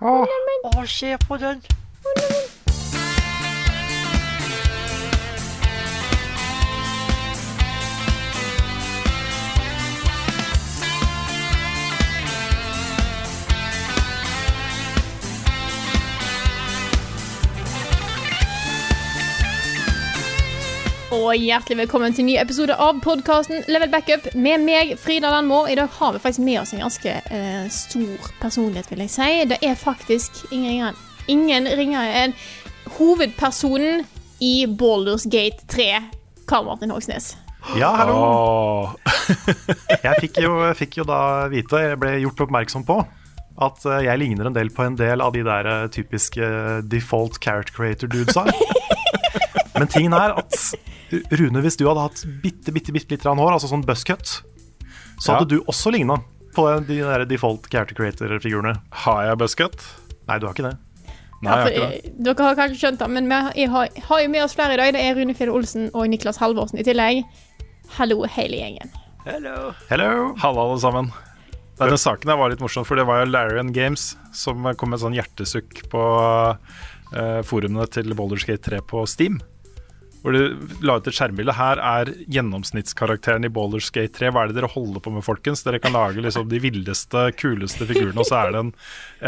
Å, se på Og hjertelig velkommen til en ny episode av podkasten Level Backup med meg, Frida Danmo. I dag har vi faktisk med oss en ganske eh, stor personlighet, vil jeg si. Det er faktisk ingen ringere, ingen ringere enn hovedpersonen i Baldur's Gate 3, Karl Martin Hogsnes. Ja, hallo. jeg fikk jo, jeg fikk jo da vite, jeg ble gjort oppmerksom på, at eh, jeg ligner en del på en del av de der eh, typiske eh, default character creator-dudesa. Men tingen er at Rune, hvis du hadde hatt bitte, bitte, bitte litt hår, altså sånn buzzcut, så hadde du også ligna på de der default character creator-figurene. Har jeg buzzcut? Nei, du har ikke det. Nei, jeg har for, ikke det. eh, dere har kanskje skjønt det, men vi har, har, har jo med oss flere i dag. Det er Rune Fjell Olsen og Niklas Halvorsen i tillegg. Hallo, hele gjengen. Hello. Hello! Halla, alle sammen. Denne saken var litt morsom, for det var jo Larian Games som kom med sånn hjertesukk på uh, forumene til Baldur's Gate 3 på Steam. Hvor de la ut et skjermbilde. Her er gjennomsnittskarakteren i Bowlerskate Gate 3. Hva er det dere holder på med, folkens? Dere kan lage liksom de vildeste, kuleste figurene, og så er det en,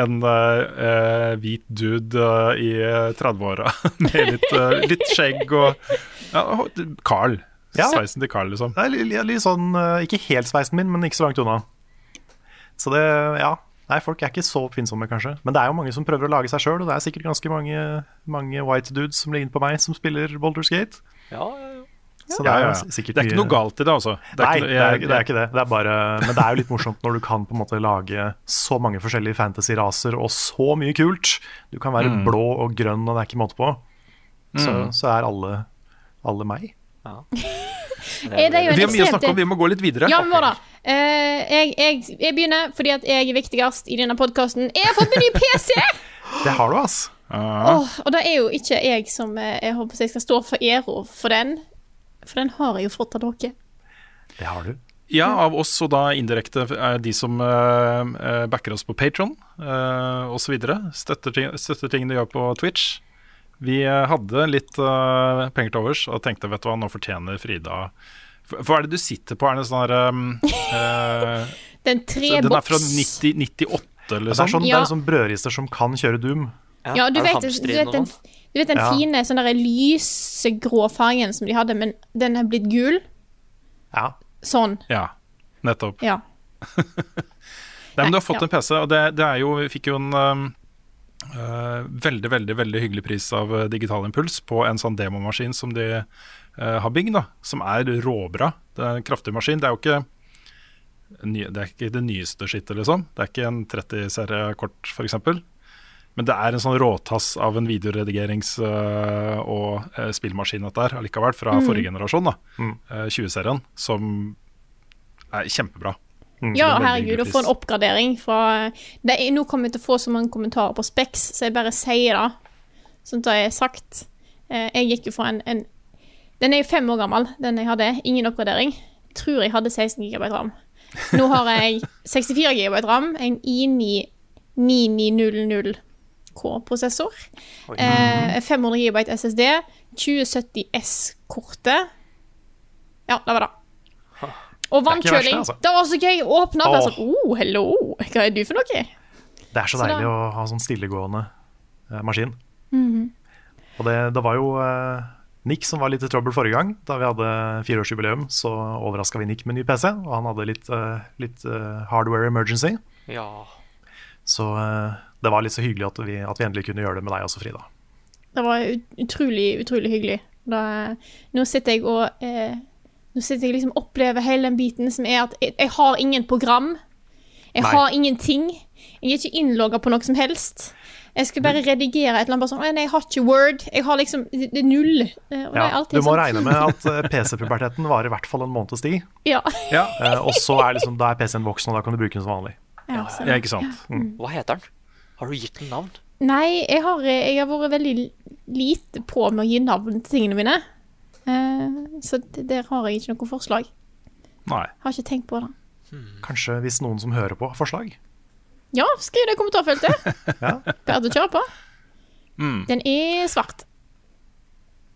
en eh, eh, hvit dude eh, i 30-åra med litt, uh, litt skjegg og ja, Carl. Ja. Sveisen til Carl, liksom. Det er litt, litt sånn, eh, ikke helt sveisen min, men ikke så langt unna. Så det, ja. Nei, folk er ikke så oppfinnsomme, kanskje. Men det er jo mange som prøver å lage seg sjøl, og det er sikkert ganske mange, mange white dudes som ligner på meg, som spiller Boulders Gate. Ja, ja, ja. Så Ja, det er ja, jo ja. sikkert Det er ikke noe galt i det, altså. Det er Nei, ikke, det er, det er ikke det. det er bare, men det er jo litt morsomt når du kan på en måte lage så mange forskjellige fantasy-raser og så mye kult. Du kan være Mm. blå og grønn, og det er ikke måte på. Så, så er alle, alle meg. Er det jo en Vi har mye å snakke om, vi må gå litt videre. Ja, vi må da. Eh, jeg, jeg, jeg begynner fordi at jeg er viktigst i denne podkasten. Jeg har fått meg ny PC! Det har du, ass. Oh, og det er jo ikke jeg som eh, jeg håper jeg skal stå for æra for den. For den har jeg jo fått av dere. Det har du. Ja, av oss og da indirekte eh, de som backer oss på Patron uh, osv. Støtter, ting, støtter ting de gjør på Twitch. Vi eh, hadde litt uh, penger til overs og tenkte vet du hva, nå fortjener Frida For- Hva er det du sitter på? Er det sånn her um, uh, Den Den er fra treboks 90, 98, Det er liksom? sånn, det er en sånn brødrister som kan kjøre Doom. Ja, du Er vet, du vet den, sånn? du vet den Ja. fine sånn der lysegrå fargen som de hadde, men den er blitt gul? Ja. Sånn. Ja, nettopp. Ja. Nei, men du har fått Ja. en PC, og det, det er jo Vi fikk jo en um, veldig, veldig veldig hyggelig pris av uh, Digital Impuls på en sånn demomaskin som de uh, har bygd, da. Som er råbra. Det er en kraftig maskin. Det er jo ikke Det er ikke det nyeste skittet, liksom. Det er ikke en 30-seriekort, f.eks. Men det er en sånn råtass av en videoredigerings- og spillmaskin dette er allikevel, fra forrige generasjon, da. Uh, 20-serien, som er kjempebra. Mm. Ja, er herregud, å få en oppgradering fra det Nå kommer jeg til å få så mange kommentarer på Specs, så jeg bare sier det. Sånn at det er sagt. Eh, Jeg gikk jo for en, en Den er jo fem år gammel, den jeg hadde. Ingen oppgradering. Jeg tror jeg hadde 16 GB ram. Nå har jeg 64 GB ram, en i9 9900K-prosessor. Eh, 500 GB SSD, 2070 S-kortet. Ja, det var det. Og vannkjøling. det, altså. Det var så gøy å åpne. og sånn, oh, hello, hva er du for noe? Det er så, Så da- deilig å ha sånn stillegående eh, maskin. Mhm. Og det, det var jo eh, Nick som var litt i trøbbel forrige gang. Da vi hadde fireårsjubileum, så overraska vi Nick med ny PC. Og han hadde litt, eh, litt eh, hardware emergency. ja. Så eh, det var litt så hyggelig at vi, at vi endelig kunne gjøre det med deg også, Frida. Det var utrolig, utrolig hyggelig. Da, nå sitter jeg og eh, Nå sitter jeg liksom opplever hele den biten som er at jeg, jeg har ingen program. Jeg Nei. har ingenting. Jeg er ikke innlogga på noe som helst. Jeg skal bare redigere et eller annet bare sånn Nei, jeg har ikke Word. Jeg har liksom Det er null. Eh, det er alltid du må sånn. regne med at eh, PC-puberteten varer i hvert fall en måneds tid. Ja. Ja, Eh, og så er, liksom, da er PC-en voksen, og da kan du bruke den som vanlig. ja, ja ikke sant. Hva heter den? Har du gitt den navn? Nei, jeg har, jeg har vært veldig lite på med å gi navn til tingene mine. Eh, så der har jeg ikke noe forslag. Nei. Har ikke tenkt på det. Kanskje hvis noen som hører på, har forslag. Ja, skriv det i kommentarfeltet. Ja. Bare du kjøre på. Mm. Den er svart.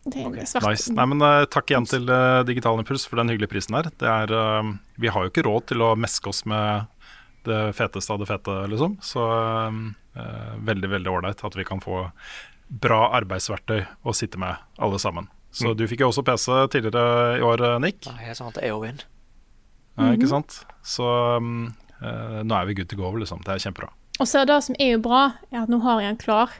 Den er svart. Nice. Nei, men uh, Takk igjen til uh, Digital Impuls for den hyggelige prisen her. Det er, uh, vi har jo ikke råd til å meske oss med det feteste av det fete, liksom. Så eh, veldig, veldig ålreit at vi kan få bra arbeidsverktøy å sitte med, alle sammen. Så du fikk jo også PC tidligere i år, eh, Nick. Nei, jeg sa til EOWin. Ja, ikke sant? Så um, eh, nå er vi good to go, liksom. Det er kjempebra. Og så er det som er jo bra, er at nå har jeg den klar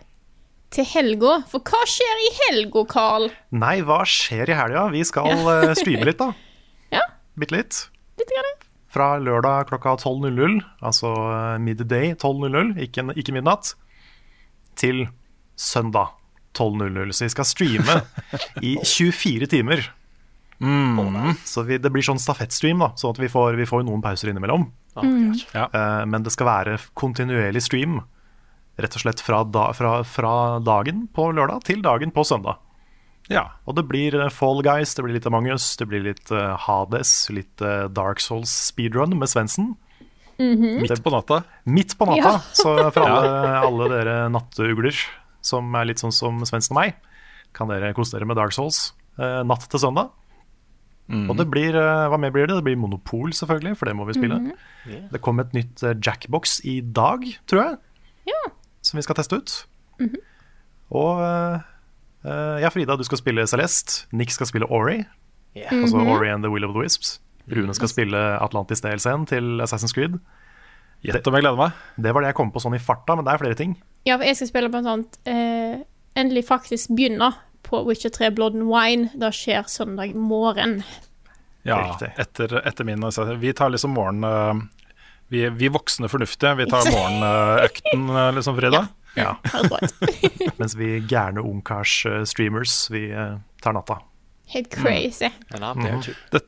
til helga. For hva skjer i helga, Carl? Nei, hva skjer i helga? Vi skal eh, streame litt, da. Ja. Bitte litt. Litt grann. Fra lørdag klokka 12.00, altså midday 12.00, ikke, ikke midnatt, til søndag 12.00. Så vi skal streame i 24 timer. Så vi, det blir sånn stafettstream, da, sånn at vi får, vi får noen pauser innimellom. Mm. Eh, men det skal være kontinuerlig stream. Rett og slett fra, da, fra, fra dagen på lørdag til dagen på søndag. Ja. Og det blir eh, Fall Guys, det blir litt Among us, det blir litt uh, Hades, litt uh, Dark Souls speedrun med Svendsen. Midt på natta. Midt på natta, Ja. så for alle, alle dere nattugler som er litt sånn som Svendsen og meg, kan dere kose dere med Dark Souls eh, natt til søndag. Og det blir, eh, hva mer blir det? Det blir Monopol, selvfølgelig, for det må vi spille. Det kom et nytt eh, Jackbox i dag, tror jeg, Ja. som vi skal teste ut. Og eh, eh, ja, Frida, du skal spille Celeste. Nick skal spille Ori, Ja. altså Ori and the Will of the Wisps. Rune skal spille Atlantis DLC-en til Assassin's Creed. Gjett om jeg gleder meg. Det var det jeg kom på sånn i farta, men det er flere ting. Ja, for jeg skal spille blant annet eh, Endelig faktisk begynne på Witcher 3 Blood and Wine. Det skjer søndag morgen. Ja, etter, etter min Vi tar liksom morgen... eh, vi, vi voksne fornuftige, vi tar morgenøkten, eh, liksom, Frida. Ja. ja. Mens vi gærne ungkars-streamers, vi eh, tar natta. Helt crazy. Mm. ja,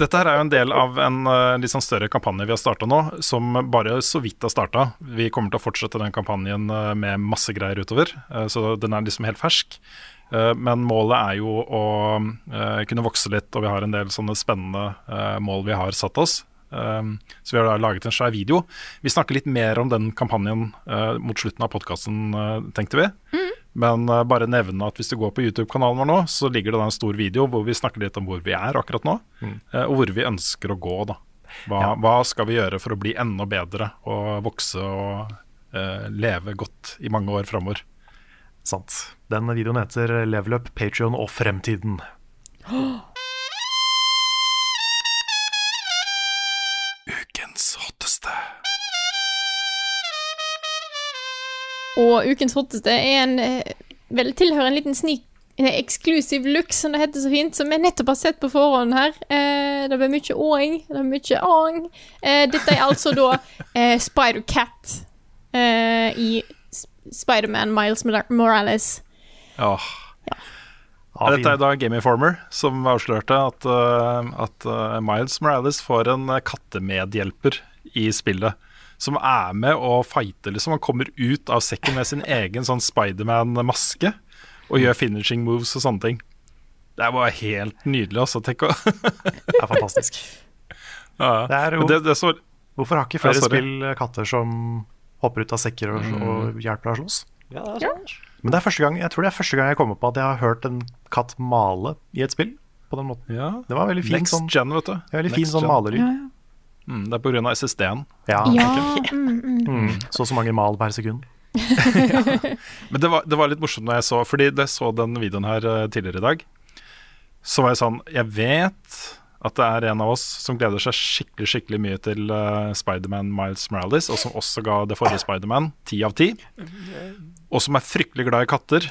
Dette her er jo en del av en uh, litt sånn større kampanje vi har starta nå, som bare så vidt har starta. Vi kommer til å fortsette den kampanjen uh, med masse greier utover, uh, så den er liksom helt fersk. Men målet er jo å kunne vokse litt, og vi har en del sånne spennende mål vi har satt oss. Så vi har da laget en svær video. Vi snakker litt mer om den kampanjen mot slutten av podkasten, tenkte vi. Men eh, bare nevne at hvis du går på YouTube-kanalen vår nå, så ligger det da en stor video hvor vi snakker litt om hvor vi er akkurat nå, eh, og hvor vi ønsker å gå. da. Hva, hva skal vi gjøre for å bli enda bedre og vokse og uh, leve godt i mange år framover? Sant. Den videoen heter Level Up, Patrion og Fremtiden. Og ukens hotteste er en eh, Vel, tilhører en liten sneak en eksklusiv look, som det heter så fint, som jeg nettopp har sett på forhånd her. Eh, det blir mye åing, det blir mye ang. Eh, dette er altså da eh, Spider-Cat eh, i Sp- Spider-Man Miles Morales. Oh. Ja, Dette er da Game Informer som avslørte at, eh, at eh, Miles Morales får en eh, kattemedhjelper i spillet. Som er med og fighter, liksom. Han kommer ut av sekken med sin egen sånn Spiderman-maske og gjør finishing moves og sånne ting. Det er bare helt nydelig, altså. Tenk å Det er fantastisk. ja. Det er jo- det, det så, Hvorfor har ikke flere Ja, spill katter som hopper ut av sekker og, og hjelper deg å slåss? Ja, det er sånn. Men det er første gang, jeg tror det er første gang jeg kommer på at jeg har hørt en katt male i et spill. På den måten. ja. Det var veldig fin Next sånn, gen, vet du. veldig fin sånn sånn Ja, malelyd. Mm, det er pga. SSD-en. Ja, Ja, mm, mm. Mm, så og så mange mal per sekund. Men det var, det var litt morsomt når jeg så Fordi jeg så den videoen her eh, tidligere i dag, så var jeg sånn Jeg vet at det er en av oss som gleder seg skikkelig skikkelig mye til uh, Spiderman Miles Morales, og som også ga det forrige Spiderman ti av ti, og som er fryktelig glad i katter.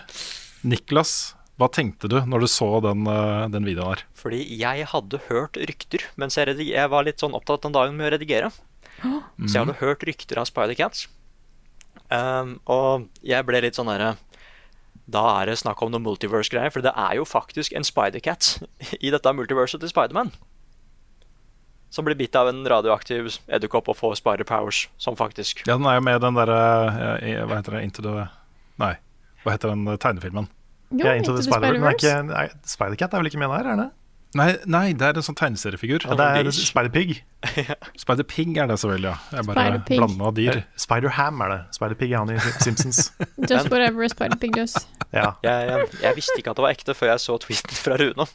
Niklas, hva tenkte du når du så den, eh, den videoen her? Fordi jeg hadde hørt rykter mens jeg, jeg var litt sånn opptatt den dagen med å redigere. Så jeg hadde hørt rykter av Spider-Cats. Um, og jeg ble litt sånn derre Da er det snakk om noe multiverse-greier, for det er jo faktisk en Spider-Cat i dette multiverset til Spiderman. Som blir bitt av en radioaktiv edderkopp og får spider-powers, som faktisk Ja, den er jo med den derre eh, Hva heter det? Into the Nei, hva heter den eh, tegnefilmen? Jo, Ja, Into the er Spider-Verse. Spider-Cat er vel ikke med der, er det? Nei, nei, det er en sånn tegneseriefigur. Ja, det er Spider-Pig. Spider-Pig er det selvfølgelig, ja. Jeg bare av dyr. Spider-Ham er det. Spider-Pig er han i Simpsons. Just whatever Spider-Pig does. Ja. jeg, jeg, jeg visste ikke at det var ekte før jeg så tweeten fra Rune.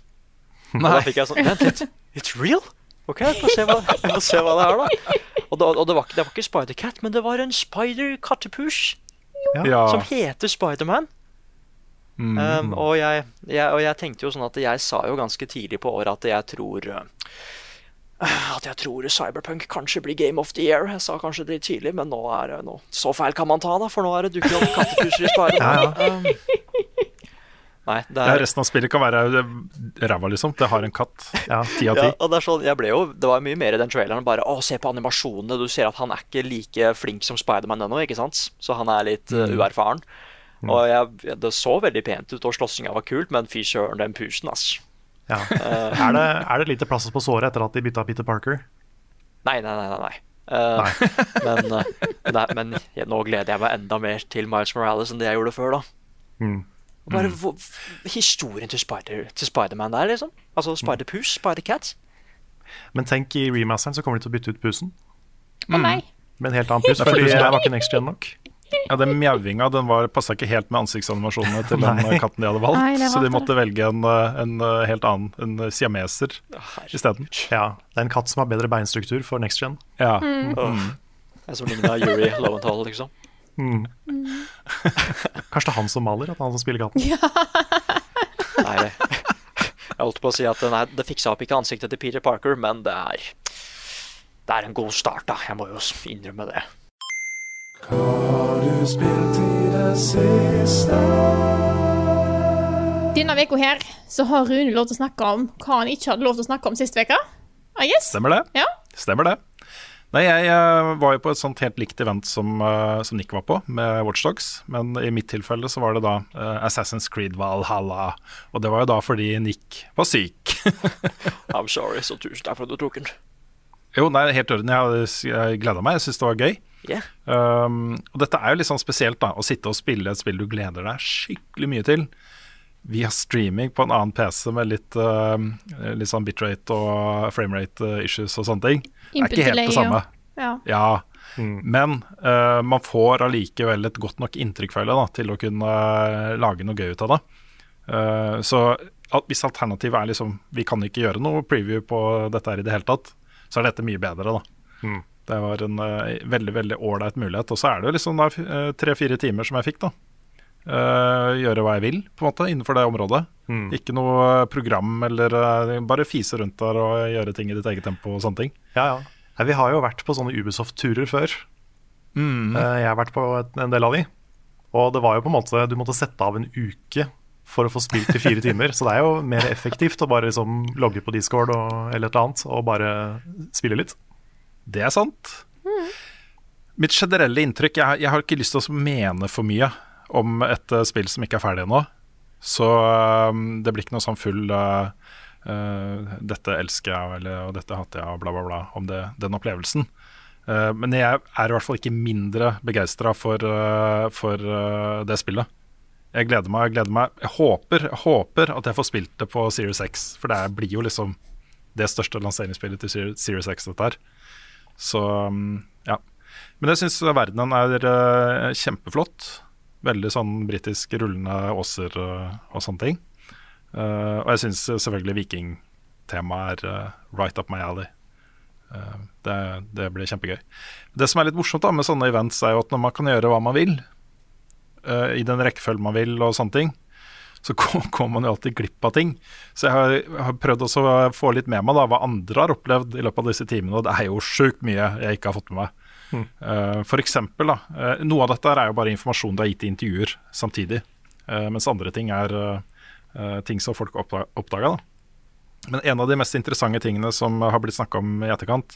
Nei. da fikk jeg sånn Vent litt, it's real? OK, jeg får se hva, får se hva det er, da. Og, da, og det, var, ikke- det var ikke Spider-Cat, men det var en spider-kattepus Ja. som heter Spiderman. Mm. Um, og, jeg, jeg, og jeg tenkte jo sånn at jeg sa jo ganske tidlig på året at jeg tror uh, At jeg tror Cyberpunk kanskje blir Game of the Year. Jeg sa kanskje det tidlig, men nå er det nå. Så feil kan man ta, da, for nå er det dukket opp kattepuser i Spiderman. Um, nei, det Ja, er resten av spillet kan være eh, ræva, liksom. Det har en katt. Ja. Ti av ti. ja, det er sånn, jo, det var mye mer i den traileren. Bare å, se på animasjonene. Du ser at han er ikke like flink som Spiderman ennå, ikke sant? Så han er litt uh, uerfaren. Og jeg, det så veldig pent ut, og slåssinga var kult, men fy søren, den pusen, ass. Ja. Er, det, er det lite plass på såret etter at de bytta Peter Parker? Nei, nei, nei. nei, nei. Eh, men eh, nei, men jeg, nå gleder jeg meg enda mer til Miles Morales enn det jeg gjorde før, da. Mm. Bare mm. hvor- historien til, Spider, til Spiderman der, liksom. Altså Spider-Pus, Spider-Cat. Men tenk i remasteren så kommer de til å bytte ut pusen Å nei. med en helt annen pus, fordi jeg det var ikke next gen nok. Ja, Den mjauinga den var- passa ikke helt med ansiktsanimasjonene til den katten de hadde valgt. Nei, så de måtte måtte velge en, en eh, helt annen, en siameser isteden. Ja, det er en katt som har bedre beinstruktur for next gen. Ja. Mm. En som ligner Yuri Lowenthal, liksom. Kanskje det er han som maler, at det er han som spiller katten. Nei, Jeg holdt på å si at nei, det fiksa opp ikke ansiktet til Peter Parker, men det er Det er en god start, da. Jeg må jo innrømme det. Denne uka her så har Rune lov til å snakke om hva han ikke hadde lov til å snakke om sist uke. Ah, yes. Stemmer det. Ja. Stemmer det. Nei, jeg eh, var jo på et sånt helt likt event som, eh, som Nick var på, med Watchdogs. Men i mitt tilfelle så var det da eh, Assassin's Creed Valhalla. Og det var jo da fordi Nick var syk. I'm sorry, så tusen takk for at du tok den. jo, nei, helt i orden. Jeg, jeg gleda meg. Jeg syntes det var gøy. Yeah. Um, og dette er jo litt sånn spesielt, da. Å sitte og spille et spill du gleder deg skikkelig mye til. Via streaming på en annen PC med litt, uh, litt sånn bitrate og framerate uh, issues og sånne ting. Det er ikke helt det samme. Ja. Ja. Mm. men uh, man får allikevel et godt nok inntrykk føler jeg, da, til å kunne uh, lage noe gøy ut av det. Uh, så hvis alternativet er liksom Vi kan ikke gjøre noe preview på dette her i det hele tatt, så er dette mye bedre, da. Det var en uh, veldig veldig ålreit mulighet. Og så er det jo liksom uh, tre-fire timer som jeg fikk, da. Uh, gjøre hva jeg vil, på en måte, innenfor det området. Ikke noe program eller uh, bare fise rundt der og gjøre ting i ditt eget tempo og sånne ting. Ja, ja. Vi har jo vært på sånne Ubisoft-turer før. Mm. Eh, Jeg har vært på en del av de. Og det var jo på en måte Du måtte sette av en uke for å få spilt i fire timer. Så det er jo mer effektivt å bare liksom logge på Discord og, eller et eller annet og bare spille litt. Det er sant. Mitt generelle inntrykk jeg, jeg har ikke lyst til å mene for mye om et uh, spill som ikke er ferdig ennå. Så uh, det blir ikke noe sånn full uh, 'Dette elsker jeg', eller 'dette hater jeg', og bla, bla, bla, om det, den opplevelsen. Men jeg er i hvert fall ikke mindre begeistra for, for det spillet. Jeg gleder meg. Jeg gleder meg Jeg håper, jeg håper at jeg får spilt det på Series X, for det blir jo liksom det største lanseringsspillet til Series X, dette her. Så um, ja. Men jeg syns verdenen er eh, kjempeflott. Veldig sånn britisk rullende åser eh, og sånne ting. Eh, og jeg syns selvfølgelig vikingtemaet er right up my alley. Det, det blir kjempegøy. Det som er litt morsomt da med sånne events, er jo at når man kan gjøre hva man vil, i den rekkefølgen man vil og sånne ting, så kom- kommer man jo alltid glipp av ting. Så jeg har, jeg har prøvd også å få litt med meg da, hva andre har opplevd i løpet av disse timene, og det er jo sjukt mye jeg ikke har fått med meg. Eh, for eksempel, da, uh, noe av dette er jo bare informasjon du har gitt i intervjuer samtidig, uh, mens andre ting er ting som folk har oppda- oppdaga. Men en av de mest interessante tingene som har blitt snakka om i etterkant,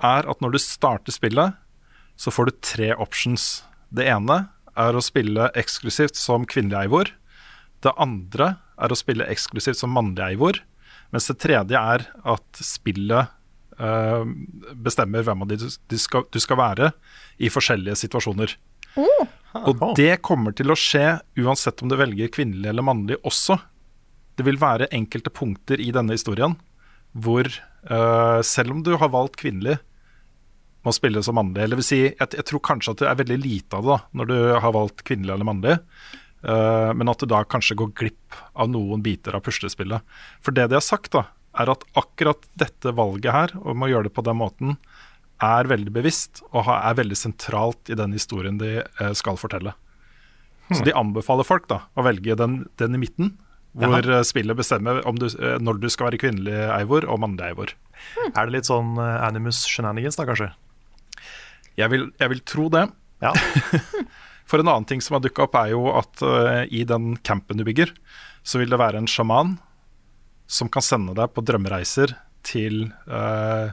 er at når du starter spillet, så får du tre options Det ene er å spille eksklusivt som kvinnelig Eivor. Det andre er å spille eksklusivt som mannlig Eivor. Mens det tredje er at spillet eh, bestemmer hvem av de du, du, skal, du skal være i forskjellige situasjoner. Og det kommer til å skje uansett om du velger kvinnelig eller mannlig også. Det vil være enkelte punkter i denne historien hvor uh, selv om du har valgt kvinnelig, må spille som mannlig. Eller vil si, jeg, jeg tror kanskje at det er veldig lite av det da, når du har valgt kvinnelig eller mannlig. Eh, men at du da kanskje går glipp av noen biter av puslespillet. For det de har sagt, da, er at akkurat dette valget her, om å gjøre det på den måten, er veldig bevisst og er veldig sentralt i den historien de eh, skal fortelle. Så de anbefaler folk da å velge den, den i midten, hvor Jaha. spillet bestemmer om du, eh, når du skal være kvinnelig Eivor og mannlig Eivor. Er det litt sånn eh, Animus shenanigans, da, kanskje? Jeg vil, jeg vil tro det. Ja. For en annen ting som har dukka opp, er jo at uh, i den campen du bygger, så vil det være en sjaman som kan sende deg på drømmereiser til uh,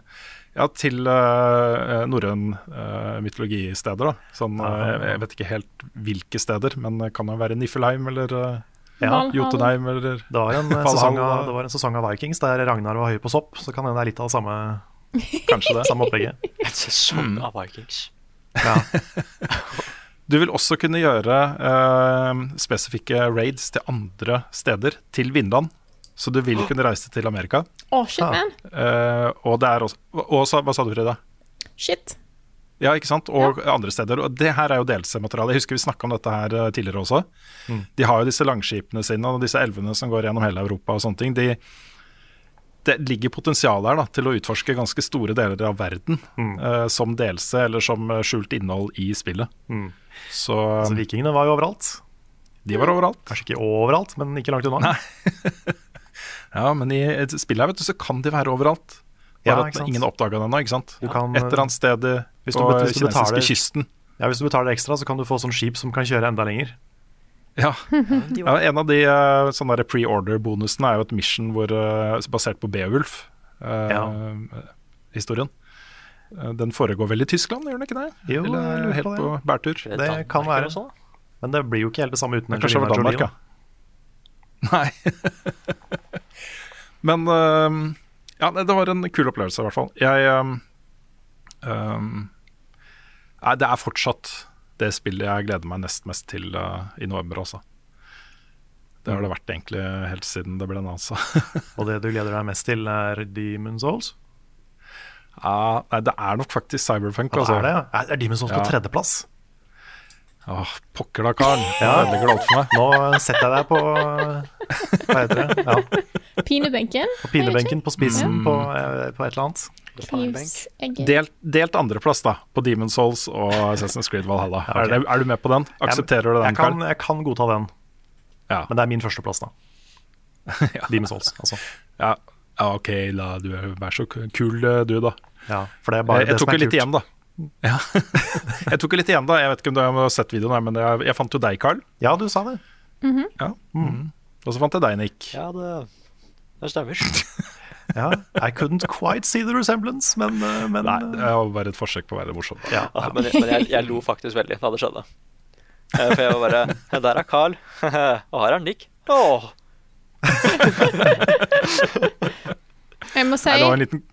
ja, til uh, norrøn uh, mytologisteder. Da. Sånn, uh, jeg vet ikke helt hvilke steder, men det kan jo være Niffelheim eller uh, Ja, Jotunheim eller Det var, en sesong av, det var en sesong av Vikings der Ragnar var høy på sopp, så kan hende det er litt av det samme, Kanskje det. samme opplegget. En sesong av Vikings. Ja. Du vil også kunne gjøre eh, spesifikke raids til andre steder, til Vinland. Så du vil kunne reise til Amerika. Å, shit, man. Eh, og det er også og, Hva sa du, Frida? Shit. Ja, ikke sant? Og andre steder. Og det her er jo DLC-materiale. Jeg husker vi snakka om dette her eh, tidligere også. De har jo disse langskipene sine og disse elvene som går gjennom hele Europa og sånne ting. De, det ligger potensial her da, til å utforske ganske store deler av verden eh, som delse, eller som eh, skjult innhold i spillet. Så Altså, vikingene var jo overalt. de var overalt. Kanskje ikke overalt, men ikke langt unna. Ja, men i et spill her vet du, så kan de være overalt. Ja, Bare ikke at ingen har oppdaga det ennå. ikke sant? Du kan, Et eller annet sted på kinesiske kysten. Ja, Hvis du betaler ekstra, så kan du få sånn skip som kan kjøre enda lenger. Ja. ja, En av de eh, sånne pre-order-bonusene er jo et mission hvor, eh, basert på Beowulf. eh, Ja. Historien. Eh, Den foregår vel i Tyskland, gjør den ikke det? Jo, Eller helt på på det. bærtur? Det Danmark kan være. noe? Men det blir jo ikke helt det samme uten Men kanskje over Angelina Danmark, ja. Nei. Men øhm, ja, det var en kul opplevelse, i hvert fall. Jeg øhm, Nei, det er fortsatt det spillet jeg gleder meg nest mest til uh, i november, altså. Det har det vært egentlig helt siden det ble NASA. Og det du gleder deg mest til, er Demon's Souls? Ja, nei, det er nok faktisk Cyberpunk, Hva altså. er det? ja? Er- Er Demon's Souls Ja. på tredjeplass? Åh, pokker da, karen. Ja. Det ødelegger alt for meg. Nå setter jeg deg på Hva heter det? Ja, Pinebenken. på pinebenken på spissen Mm. på, eh, på et eller annet. Delt, delt andreplass da, på Demon's Souls og Assassin's Creed Valhalla. Ja, er, det, er du med på den? Aksepterer du den, jeg kan, jeg kan godta den, Ja. men det er min førsteplass, da. Demon's Souls, altså. Ja, ja, ok, la du vær så kul eh, du, da. Ja, for det er bare jeg jeg det som tok er jo litt igjen, da. Ja. jeg tok jo litt igjen, da. Jeg vet ikke om du har sett videoen, her, men jeg, jeg fant jo deg, Carl. Ja, du sa det. Ja. Mhm. Og så fant jeg deg, Nick. Ja, det, det stemmer. Ja, I couldn't quite see the resemblance, men, eh, men Nei, det var bare et forsøk på å være morsom. da. ja, Ja, men men jeg, jeg lo faktisk veldig da det skjedde. Eh, For jeg var bare Der er Carl. Og her er Nick. Åh. Jeg må si Nei, liten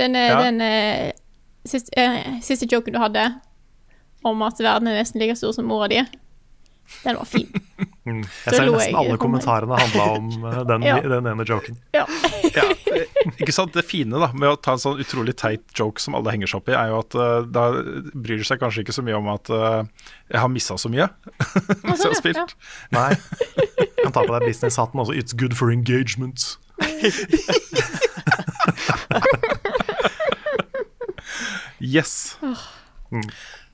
den, eh, Ja. den eh, siste, eh, siste joken du hadde om at verden er nesten like stor som mora di, den var fin. Mm. Jeg ser nesten jeg. alle kommentarene handla om eh, den, Ja. den ene joken. Ja. ja, Ikke sant, Det fine da med å ta en sånn utrolig teit joke som alle henger seg opp i, er jo at uh, da bryr de seg kanskje ikke så mye om at uh, jeg har missa så mye mens jeg har spilt. ja. Nei. Kan ta på deg businesshatten også. It's good for engagement. Yes.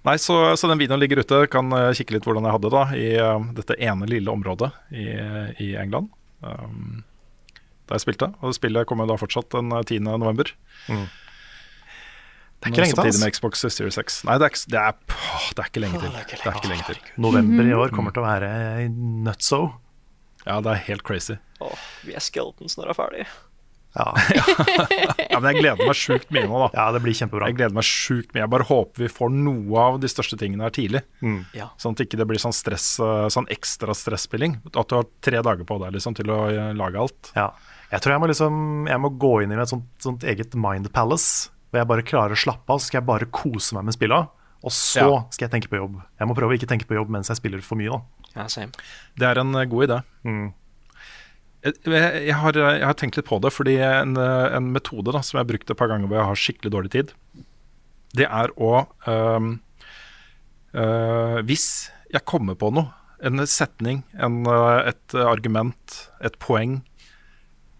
Nei, så, så den videoen ligger ute. Kan eh, kikke litt hvordan jeg hadde det da i uh, dette ene lille området i, i England. Um, da jeg spilte. Og spillet kommer da fortsatt den eh, 10. november. Det er ikke lenge til. Samtidig med Xbox Series X. Nei, det er, det er, det er ikke lenge til. Det er ikke lenge til. November i år kommer til å være nutso. Ja, det er helt crazy. Åh, vi er skeletons når det er ferdig. Ja. Ja, men jeg gleder meg sjukt mye nå, da. ja, det blir kjempebra. Jeg gleder meg sjukt mye. Jeg bare håper vi får noe av de største tingene her tidlig. Ja. Sånn at ikke det blir sånn stress, eh, sånn ekstra stresspilling. At du har tre dager på deg liksom, til å eh, lage alt. Ja. Jeg tror jeg må, liksom, jeg må gå inn i et sånt, sånt eget mind palace, hvor jeg bare klarer å slappe av, så skal jeg bare kose meg med spilla. Og så Ja. skal jeg tenke på jobb. Jeg må prøve å ikke tenke på jobb mens jeg spiller for mye. da. Ja, same. Det er en eh, god idé. Jeg, jeg, jeg, har, jeg har tenkt litt på det, fordi en, eh, en metode da, som jeg har brukt et par ganger hvor jeg har skikkelig dårlig tid, det er å øhm, øh, Hvis jeg kommer på noe, en setning, en, øh, et argument, et poeng,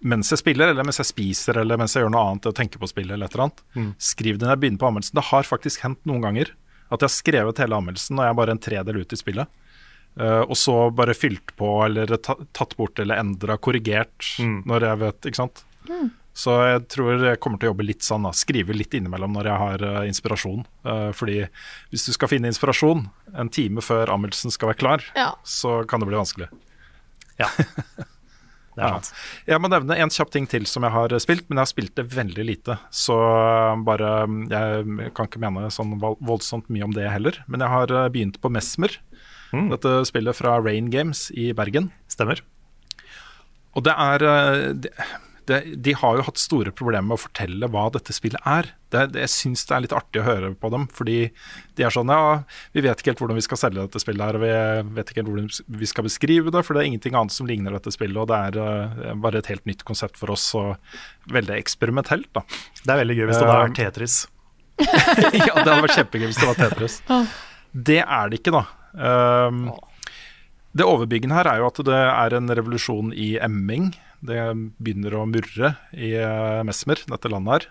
mens jeg spiller, eller mens jeg spiser, eller mens jeg gjør noe annet og tenker på spillet, eller et eller annet, skriv det når jeg begynner på anmeldelsen. Det har faktisk hendt noen ganger at jeg har skrevet hele anmeldelsen, og jeg er bare en tredel ut i spillet. Uh, og så bare fylt på eller tatt bort eller endra, korrigert når jeg vet, ikke sant. Så jeg tror jeg kommer til å jobbe litt sånn, da. Skrive litt innimellom når jeg har uh, inspirasjon. Uh, fordi hvis du skal finne inspirasjon en time før anmeldelsen skal være klar, Ja. så kan det bli vanskelig. Ja. Det er Ja. Jeg må nevne en kjapp ting til som jeg har spilt, men jeg har spilt det veldig lite. Så eh, bare Jeg kan ikke mene sånn voldsomt mye om det heller. Men jeg har eh, begynt på Mesmer, dette spillet fra Rain Games i Bergen. Stemmer. Og det er eh, det, det, De har jo hatt store problemer med å fortelle hva dette spillet er. Det, det, jeg syns det er litt artig å høre på dem, fordi de er sånn Ja, vi vet ikke helt hvordan vi skal selge dette spillet her, og vi vet ikke helt hvordan vi skal beskrive det, for det er ingenting annet som ligner dette spillet, og det er uh, bare et helt nytt konsept for oss, og veldig eksperimentelt, da. Det er veldig gøy hvis det hadde Um, er Tetris. ja, det hadde vært kjempegøy hvis det var Tetris. Det er det ikke, da. Um, det overbyggende her er jo at det er en revolusjon i emming. Det begynner å murre i uh, Mesmer, dette landet her.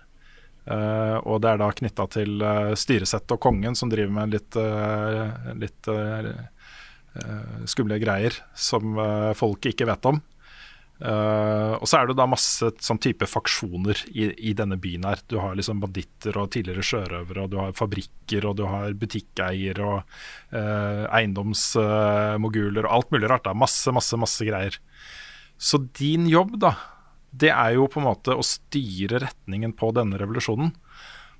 Uh, og det er da knytta til uh, styresettet og kongen, som driver med litt, uh, litt skumle greier som uh, folk ikke vet om. Og så er det da masse sånn type faksjoner i, i denne byen her. Du har liksom banditter og tidligere sjørøvere, og du har fabrikker, og du har butikkeier og eiendomsmoguler og alt mulig rart. Da. Masse, masse, masse greier. Så din jobb, da, det er jo på en måte å styre retningen på denne revolusjonen.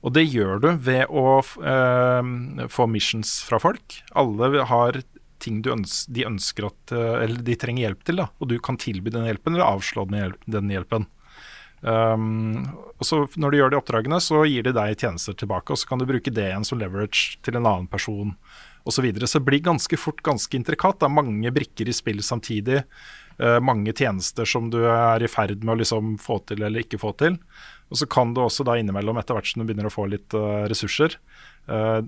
Og det gjør du ved å uh, få missions fra folk. Alle har ting ønsker, de ønsker at eh, Eller de trenger hjelp til, da. Og du kan tilby den hjelpen, eller avslå den hjelpen. Um, og så Når du gjør de oppdragene, så gir de deg tjenester tilbake, og så kan du bruke det igjen som leverage til en annen person osv. Så, videre. så det blir ganske fort ganske intrikat. Det er mange brikker i spill samtidig. Uh, mange tjenester som du er i ferd med å liksom få til eller ikke få til. Og så kan du også da innimellom, etter hvert som du begynner å få litt uh, ressurser, uh,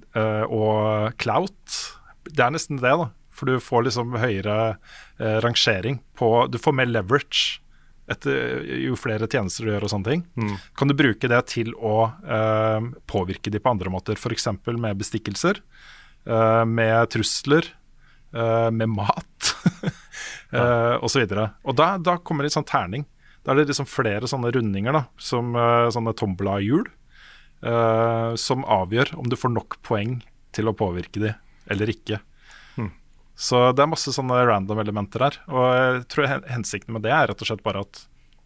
og clout Det er nesten det, da. For du får liksom høyere rangering på Du får mer leverage etter, jo flere tjenester du gjør og sånne ting. Kan du bruke det til å påvirke de på andre måter, f.eks. med bestikkelser, med trusler, med mat uh, osv. Og, så og da, da kommer det litt sånn terning. Da er det liksom flere sånne rundinger, da, som uh, sånne tombola-hjul, uh, som avgjør om du får nok poeng til å påvirke de eller ikke. Hmm. Så det er masse sånne random elementer her. Og jeg tror hensikten med det er rett og slett bare at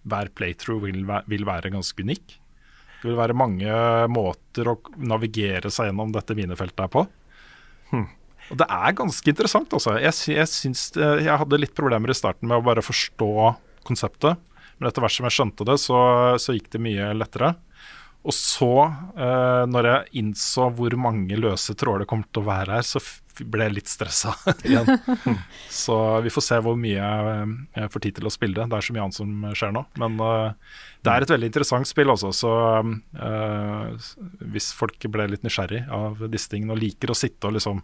hver playthrough vil, vil være ganske unik. Det vil være mange måter å navigere seg gjennom dette minefeltet her på. Hmm. Og det er ganske interessant, altså. Jeg, jeg, syns, jeg hadde litt problemer i starten med å bare forstå konseptet. Men etter hvert som jeg skjønte det, så, så gikk det mye lettere. Og så, eh, når jeg innså hvor mange løse tråder det kommer til å være her, så ble jeg litt stressa igjen. så vi får se hvor mye jeg får tid til å spille det. Det er så mye annet som skjer nå. Men eh, det er et veldig interessant spill også, så eh, hvis folk ble litt nysgjerrig av disse tingene og liker å sitte og liksom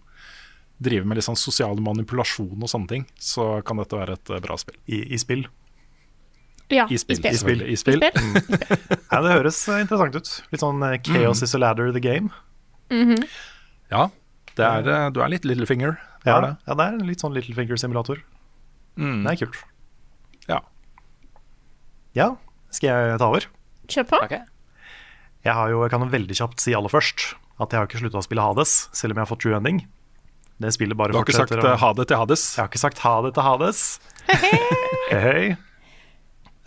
drive med litt sånn sosial manipulasjon og sånne ting, så kan dette være et bra spill. I, i spill? Ja, I spill. I spill. I spill. I spill. Mm. ja, det høres interessant ut. Litt sånn chaos Chaos is a ladder the game. Mm -hmm. Ja, det er, du er litt Littlefinger. Ja, er det. ja, det er litt sånn Littlefinger-simulator. Mm. Det er kult. Ja. Ja, skal jeg ta over? Kjør på. Okay. Jeg, har jo, jeg kan jo veldig kjapt si aller først at jeg har ikke slutta å spille Hades, selv om jeg har fått true ending. Det spillet bare Du har ikke sagt fortsetter uh, ha det til Hades? Jeg har ikke sagt ha det til Hades. Hei, hei.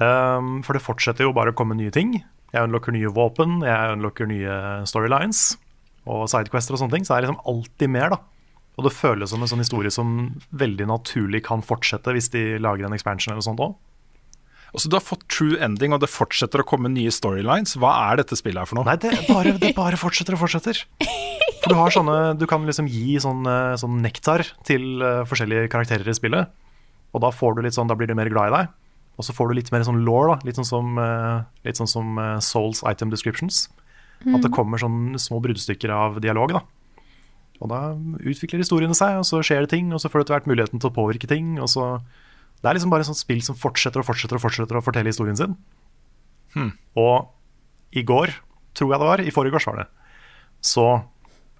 Um, for det fortsetter jo bare å komme nye ting. Jeg unlocker nye våpen, jeg unlocker nye storylines og sidequester og sånne ting. Så det er liksom alltid mer, da. Og det føles som en sånn historie som veldig naturlig kan fortsette hvis de lager en expansion eller sånt òg. Altså, du har fått true ending, og det fortsetter å komme nye storylines. Hva er dette spillet her for noe? Nei, det bare, det bare fortsetter og fortsetter. For du har sånne Du kan liksom gi sånn, eh, sånn nektar til uh, forskjellige karakterer i spillet. Og da får du litt sånn, da blir de mer glad i deg. Og så får du litt mer sånn law, da. Litt sånn som, uh, litt sånn som uh, Souls item descriptions. Mm. At det kommer sånn små bruddstykker av dialog, da. Og da utvikler historiene seg, og så skjer det ting, og så får du etter hvert muligheten til å påvirke ting. og så Det er liksom bare et sånt spill som fortsetter og fortsetter og fortsetter å fortelle historien sin. Hmm. Og i går, tror jeg det var, i forgårs var det, så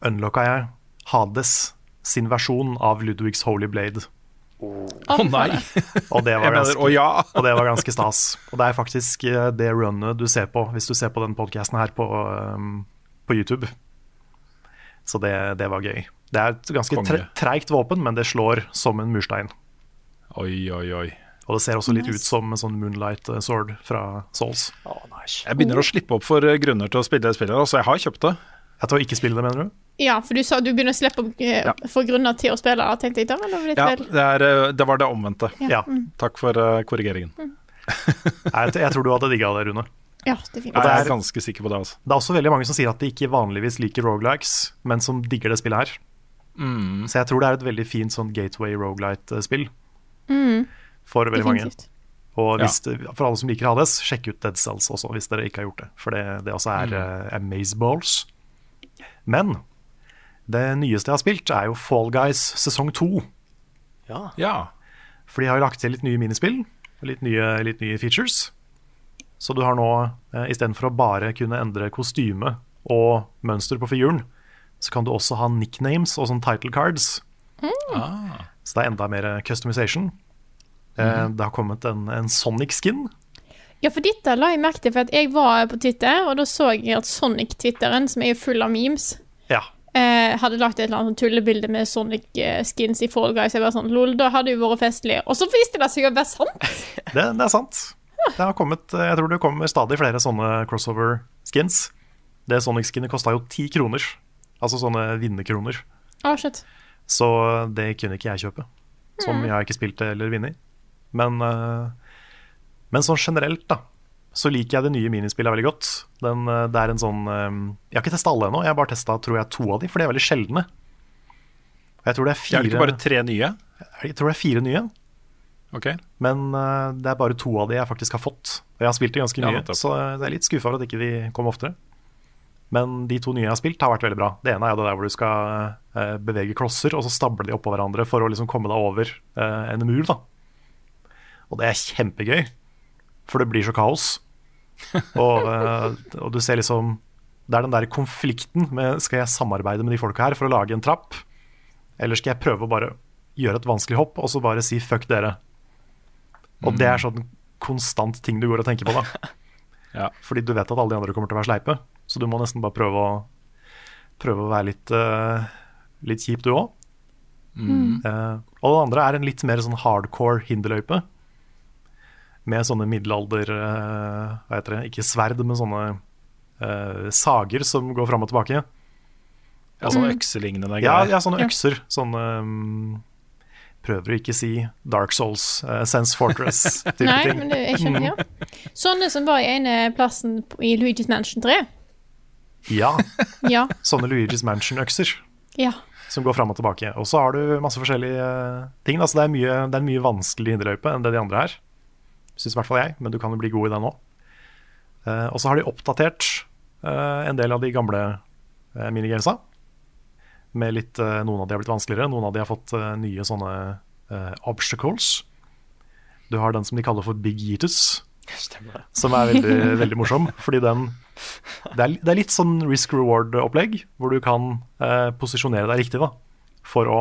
unlocka jeg Hades sin versjon av Ludwigs Holy Blade. Å oh, nei! og, det var ganske, oh, ja. og det var ganske stas. Og det er faktisk eh, det runnet du ser på hvis du ser på den podkasten her på, um, på YouTube. Så det, det, var gøy. Det er et ganske tre, treigt våpen, men det slår som en murstein. Oi, oi, oi. Og det ser også litt nice. ut som en sånn Moonlight eh, Sword fra Souls. Oh, nice. Jeg begynner å slippe opp for eh, grunner til å spille det spillet, så altså, jeg har kjøpt det. Jeg å ikke spille det, mener du? Ja, for du sa du begynner å slippe eh, ja. for grunner til å spille, tenkte jeg da? ja, det, er, det, var det omvendte. Ja. Mm. Takk for uh, korrigeringen. Mm. jeg, jeg, tror du hadde digga det, Rune. Ja, det jeg er ganske sikker på det. Altså. Det er også veldig mange som sier at de ikke vanligvis liker rogelikes, men som digger det spillet her. Mm. Så jeg tror det er et veldig fint sånn gateway rogelight-spill mm. for veldig Definitivt. mange. Og hvis, ja. for alle som liker Hades, sjekk ut Dead Cells også, hvis dere ikke har gjort det. For det, det også er, mm. uh, Amazeballs. Men det nyeste jeg har spilt, er jo Fall Guys sesong to. Ja. ja. For de har jo lagt til litt nye minispill, litt nye, litt nye features. Så du har nå, eh, istedenfor å bare kunne endre kostyme og mønster på figuren, så kan du også ha nicknames og sånn title cards. Mm. Ah. Så det er enda mer customization. Mm. -hmm. det har kommet en, en Sonic-skin. Ja, for dette la jeg merke til, for jeg var på Twitter, og da så jeg at Sonic-twitteren, som er full av memes, ja. eh, hadde lagt et eller annet tullebilde med Sonic-skins i Fall Guys. Jeg var sånn, lol, da hadde jo vært festlig. Og så viste det seg å være sant! det, det er sant. Det har kommet, jeg tror det kommer stadig flere sånne crossover-skins. Det Sonic-skinnet kosta jo ti kroner. Altså sånne vinnerkroner. Oh, shit. Så det kunne ikke jeg kjøpe. Som mm. jeg har ikke spilt eller vunnet. Men, uh, men sånn generelt, da, så liker jeg det nye minispillet veldig godt. Den, uh, det er en sånn um, Jeg har ikke testa alle ennå, jeg har bare testa to av de, for de er veldig sjeldne. Jeg tror det er fire Er det ikke bare tre nye? Jeg tror det er fire nye. Okay. Men uh, det er bare to av de jeg faktisk har fått. Og jeg har spilt det ganske mye, ja, så jeg er litt skuffa over at ikke de kom oftere. Men de to nye jeg har spilt, har vært veldig bra. Det ene er det der hvor du skal bevege klosser, og så stable de oppå hverandre for å liksom komme deg over en mur. da. Og det er kjempegøy, for det blir så kaos. og, og, du ser liksom Det er den der konflikten med skal jeg samarbeide med de folka her for å lage en trapp, eller skal jeg prøve å bare gjøre et vanskelig hopp og så bare si fuck dere? Og det er mm. sånn konstant ting du går og tenker på, da. ja. Fordi du vet at alle de andre kommer til å være sleipe, så du må nesten bare prøve å, prøve å være litt, uh, litt kjip, du òg. Mm. Uh, og det andre er en litt mer sånn hardcore hinderløype. Med sånne middelalder uh, Hva heter det? Ikke sverd, men sånne sager som går fram og tilbake. Ja, sånne mm. økselignende greier. Ja, ja, sånne økser. Sånne um, prøver å ikke si Dark Souls, uh, Sense Fortress type Nei, ting. Men det, jeg skjønner, ja. Sånne som var i ene plassen i Luigi's Mansion 3. Ja. ja. Sånne Luigi's Mansion-økser. Ja. Som går fram og tilbake. Og så har du masse forskjellige uh, ting. Altså, det, er mye, det er en mye vanskeligere hinderløype enn det de andre er. Syns i hvert fall jeg, men du kan jo bli god i den òg. Uh, og så har de oppdatert uh, en del av de gamle uh, minigamesa med litt, eh, noen av de har blitt vanskeligere, noen av de har fått eh, nye sånne obstacles. Du har den som de kaller for Big Yeetus, som er veldig, veldig morsom. Fordi den det er, det er litt sånn risk reward-opplegg, hvor du kan uh, posisjonere deg riktig da, for å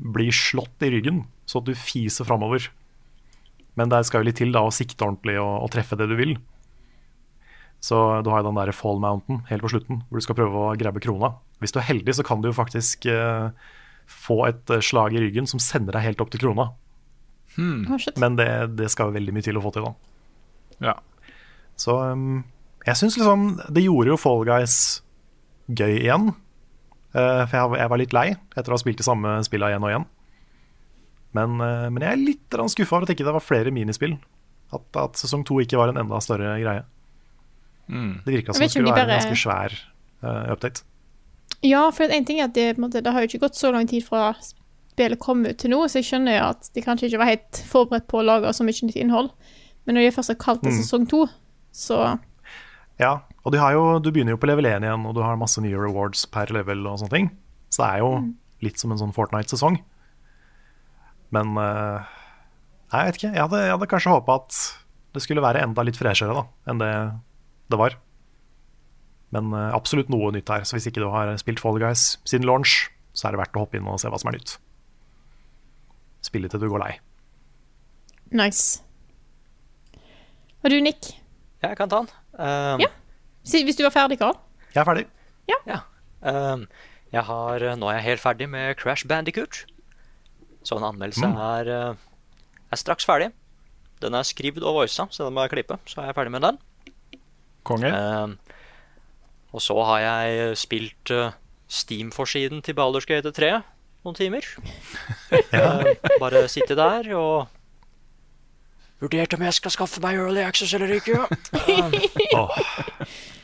bli slått i ryggen, så at du fiser framover. Men det skal jo litt til da å sikte ordentlig og, og treffe det du vil. Så du har den der Fall Mountain helt på slutten, hvor du skal prøve å grabbe krona. Hvis du er heldig, så kan du jo faktisk eh, få et uh, slag i ryggen som sender deg helt opp til krona. Hmm. Oh, Men det, det, skal jo veldig mye til å få til, da. Ja. Så um, jeg syns liksom Det gjorde jo Fall Guys gøy igjen. Uh, for jeg, jeg var litt lei etter å ha spilt de samme spillene igjen og igjen. Men, eh, men jeg er litt skuffa over at ikke det var flere minispill. At, at sesong to ikke var en enda større greie. Mm. Det virka som det skulle de være en ganske svær uh, update. Ja, for en ting er at det, på en måte, det har jo ikke gått så lang tid fra spillet kom ut til nå, så jeg skjønner jo at de kanskje ikke var helt forberedt på å lage så mye nytt innhold. Men når de først har kalt det Mm. sesong to, så Ja, og de har jo, du begynner jo på level 1 igjen, og du har masse nye rewards per level og sånne ting. Så det er jo Mm. litt som en sånn Fortnite-sesong. Men uh, Nei, jeg vet ikke. Jeg hadde, jeg hadde kanskje håpa at det skulle være enda litt freshere da, enn det det var. Men uh, absolutt noe nytt her. Så hvis ikke du har spilt Fall Guys siden launch, så er det verdt å hoppe inn og se hva som er nytt. Spille til du går lei. nice. Og du, Nick? Jeg kan ta den. Um, Ja. Hvis du var ferdig, Karl? Jeg er ferdig. Ja. Um, jeg har, nå er jeg helt ferdig med Crash Bandicoot. Så en anmeldelse Mm. er, uh, er straks ferdig. Den er skrevet og voisa, så den må jeg klippe. Så er jeg ferdig med den. Konge. Um, og så har jeg spilt uh, Steam-forsiden til Baldur's Gate 3 noen timer. Uh, bare sitte der og Vurdert om jeg skal skaffe meg Early Access eller ikke. Åh.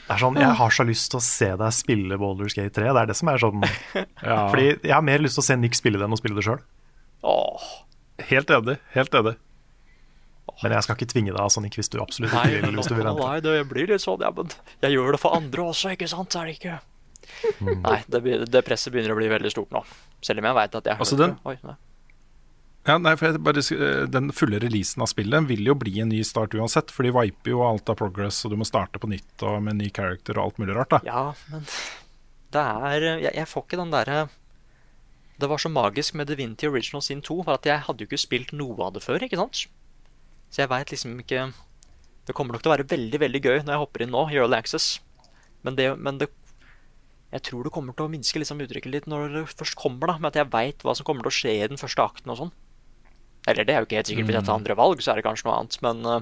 Det er sånn, Jeg har så lyst til å se deg spille Baldur's Gate 3. Det er det som er sånn Ja. Fordi jeg har mer lyst til å se Nick spille det enn å spille det sjøl. Åh, Helt enig. Helt enig. Men jeg skal ikke tvinge deg, altså, Nick, hvis du absolutt Nei, ikke vil. Hvis du vil vente. nei, det blir litt sånn, ja, men jeg gjør det for andre også, ikke sant? Er det ikke? Mm. Nei, det, det presset begynner å bli veldig stort nå. Selv om jeg veit at jeg Altså, den- Oi, nei. Ja, nei, for bare, eh, Den fulle releasen av spillet vil jo bli en ny start uansett, for de viper jo alt av progress, og du må starte på nytt og med en ny character og alt mulig rart. da Ja, men det er Jeg, jeg får ikke den derre Det var så magisk med Divinity Original Sin 2, for at jeg hadde jo ikke spilt noe av det før, ikke sant? Så jeg veit liksom ikke Det kommer nok til å være veldig, veldig gøy når jeg hopper inn nå, i Early Access. Men det, men det Jeg tror det kommer til å minske liksom uttrykket litt når det først kommer, da, med at jeg veit hva som kommer til å skje i den første akten og sånn. Eller det er jo ikke helt sikkert. Hvis jeg tar andre valg, så er det kanskje noe annet, men uh,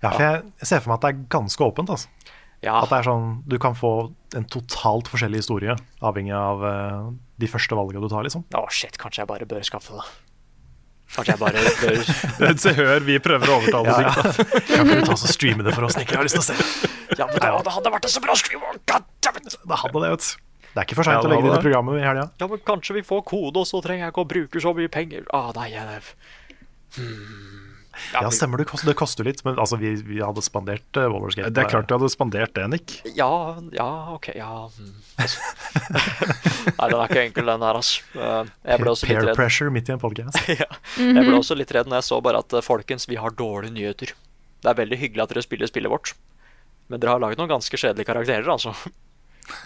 Ja, for jeg ser for meg at det er ganske åpent. Altså. Ja. At det er sånn, Du kan få en totalt forskjellig historie, avhengig av uh, de første valgene du tar. liksom. Å, shit, kanskje jeg bare bør skaffe det. Kanskje jeg bare bør Se, hør, vi prøver å overtale Ja, ja. Kan ikke du ta oss og streame det for oss, Nick? Jeg har lyst til å se. Ja, men det, det hadde vært en så bra stream! Det hadde det, vet du. Det er ikke for seint ja, å legge det inn i programmet i helga. Ja, men kanskje vi får kode, og så trenger jeg ikke å bruke så mye penger. Ah, nei, jeg... Ja, stemmer det. Det koster litt, men altså, vi, vi hadde spandert uh, Wallers Gate. Det er klart du hadde spandert det, Nick. Ja, ja, ok, ja mm. Nei, den er ikke enkel, den her, altså. Eh, Jeg ble også litt Peer redd. pressure midt i en podcast. ja. Jeg ble også litt redd når jeg så bare at eh, folkens, vi har dårlige nyheter. Det er veldig hyggelig at dere spiller spillet vårt, men dere har laget noen ganske kjedelige karakterer, altså. Så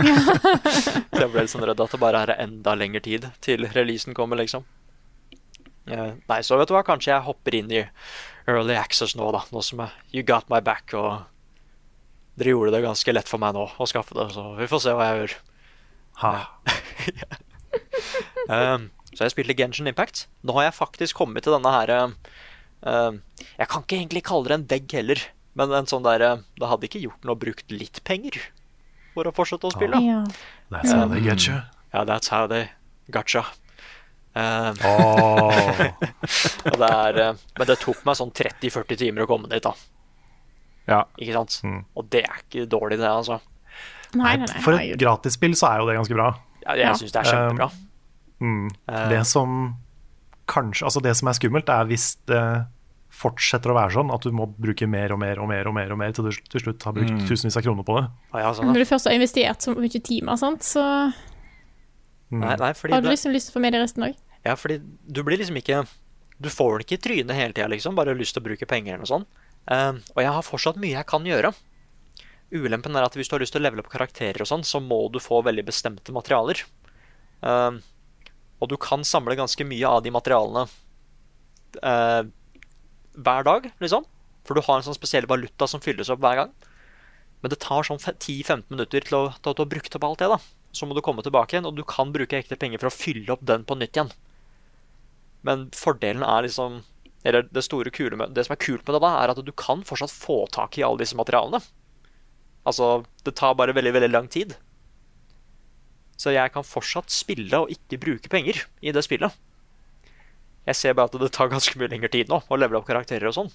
jeg ble litt sånn redd at det bare er enda lengre tid til releasen kommer, liksom. Eh, Nei, så vet du hva, kanskje jeg hopper inn i Early Access nå, da. Nå som jeg, you got my back, og dere gjorde det ganske lett for meg nå å skaffe det, så vi får se hva jeg gjør. Ha. Um, så jeg spilte Genshin Impact. Nå har jeg faktisk kommet til denne her um, um, Jeg kan ikke egentlig kalle det en vegg heller, men en sånn der uh, Det hadde ikke gjort noe å brukt litt penger for å fortsette å spille. Ja. That's how they get you. Ja, that's how they gotcha. Åh. og det er, uh, men det tok meg sånn 30-40 timer å komme dit, da. Ja. Ikke sant? Mm. Og det er ikke dårlig, det, altså. Nei, nei, nei. For et gratisspill så er jo det ganske bra. Ja, jeg Ja. syns det er kjempebra. Mm. Eh. Det som kanskje Altså det som er skummelt, er hvis det fortsetter å være sånn at du må bruke mer og mer og mer og mer, og mer til du til slutt har brukt Mm. tusenvis av kroner på det. Ah, ja, sånn, Når du først har investert så mye timer, sant, så Mm. Nei, nei, fordi har du det, liksom lyst til å få med deg resten òg. Ja, fordi du blir liksom ikke Du får den ikke i trynet hele tida, liksom. Bare lyst til å bruke penger eller noe sånt. Uh, og jeg har fortsatt mye jeg kan gjøre. Ulempen er at hvis du har lyst til å levele opp karakterer og sånn, så må du få veldig bestemte materialer. Uh, og du kan samle ganske mye av de materialene uh, hver dag, liksom. For du har en sånn spesiell valuta som fylles opp hver gang. Men det tar sånn 10-15 minutter til å, til har brukt opp alt det. da Så må du komme tilbake igjen, og du kan bruke ekte penger for å fylle opp den på nytt igjen. Men fordelen er liksom Eller det store kule med, det som er kult med det, da, er at du kan fortsatt få tak i alle disse materialene. Altså, det tar bare veldig, veldig lang tid. Så jeg kan fortsatt spille og ikke bruke penger i det spillet. Jeg ser bare at det tar ganske mye lengre tid nå å levele opp karakterer og sånn.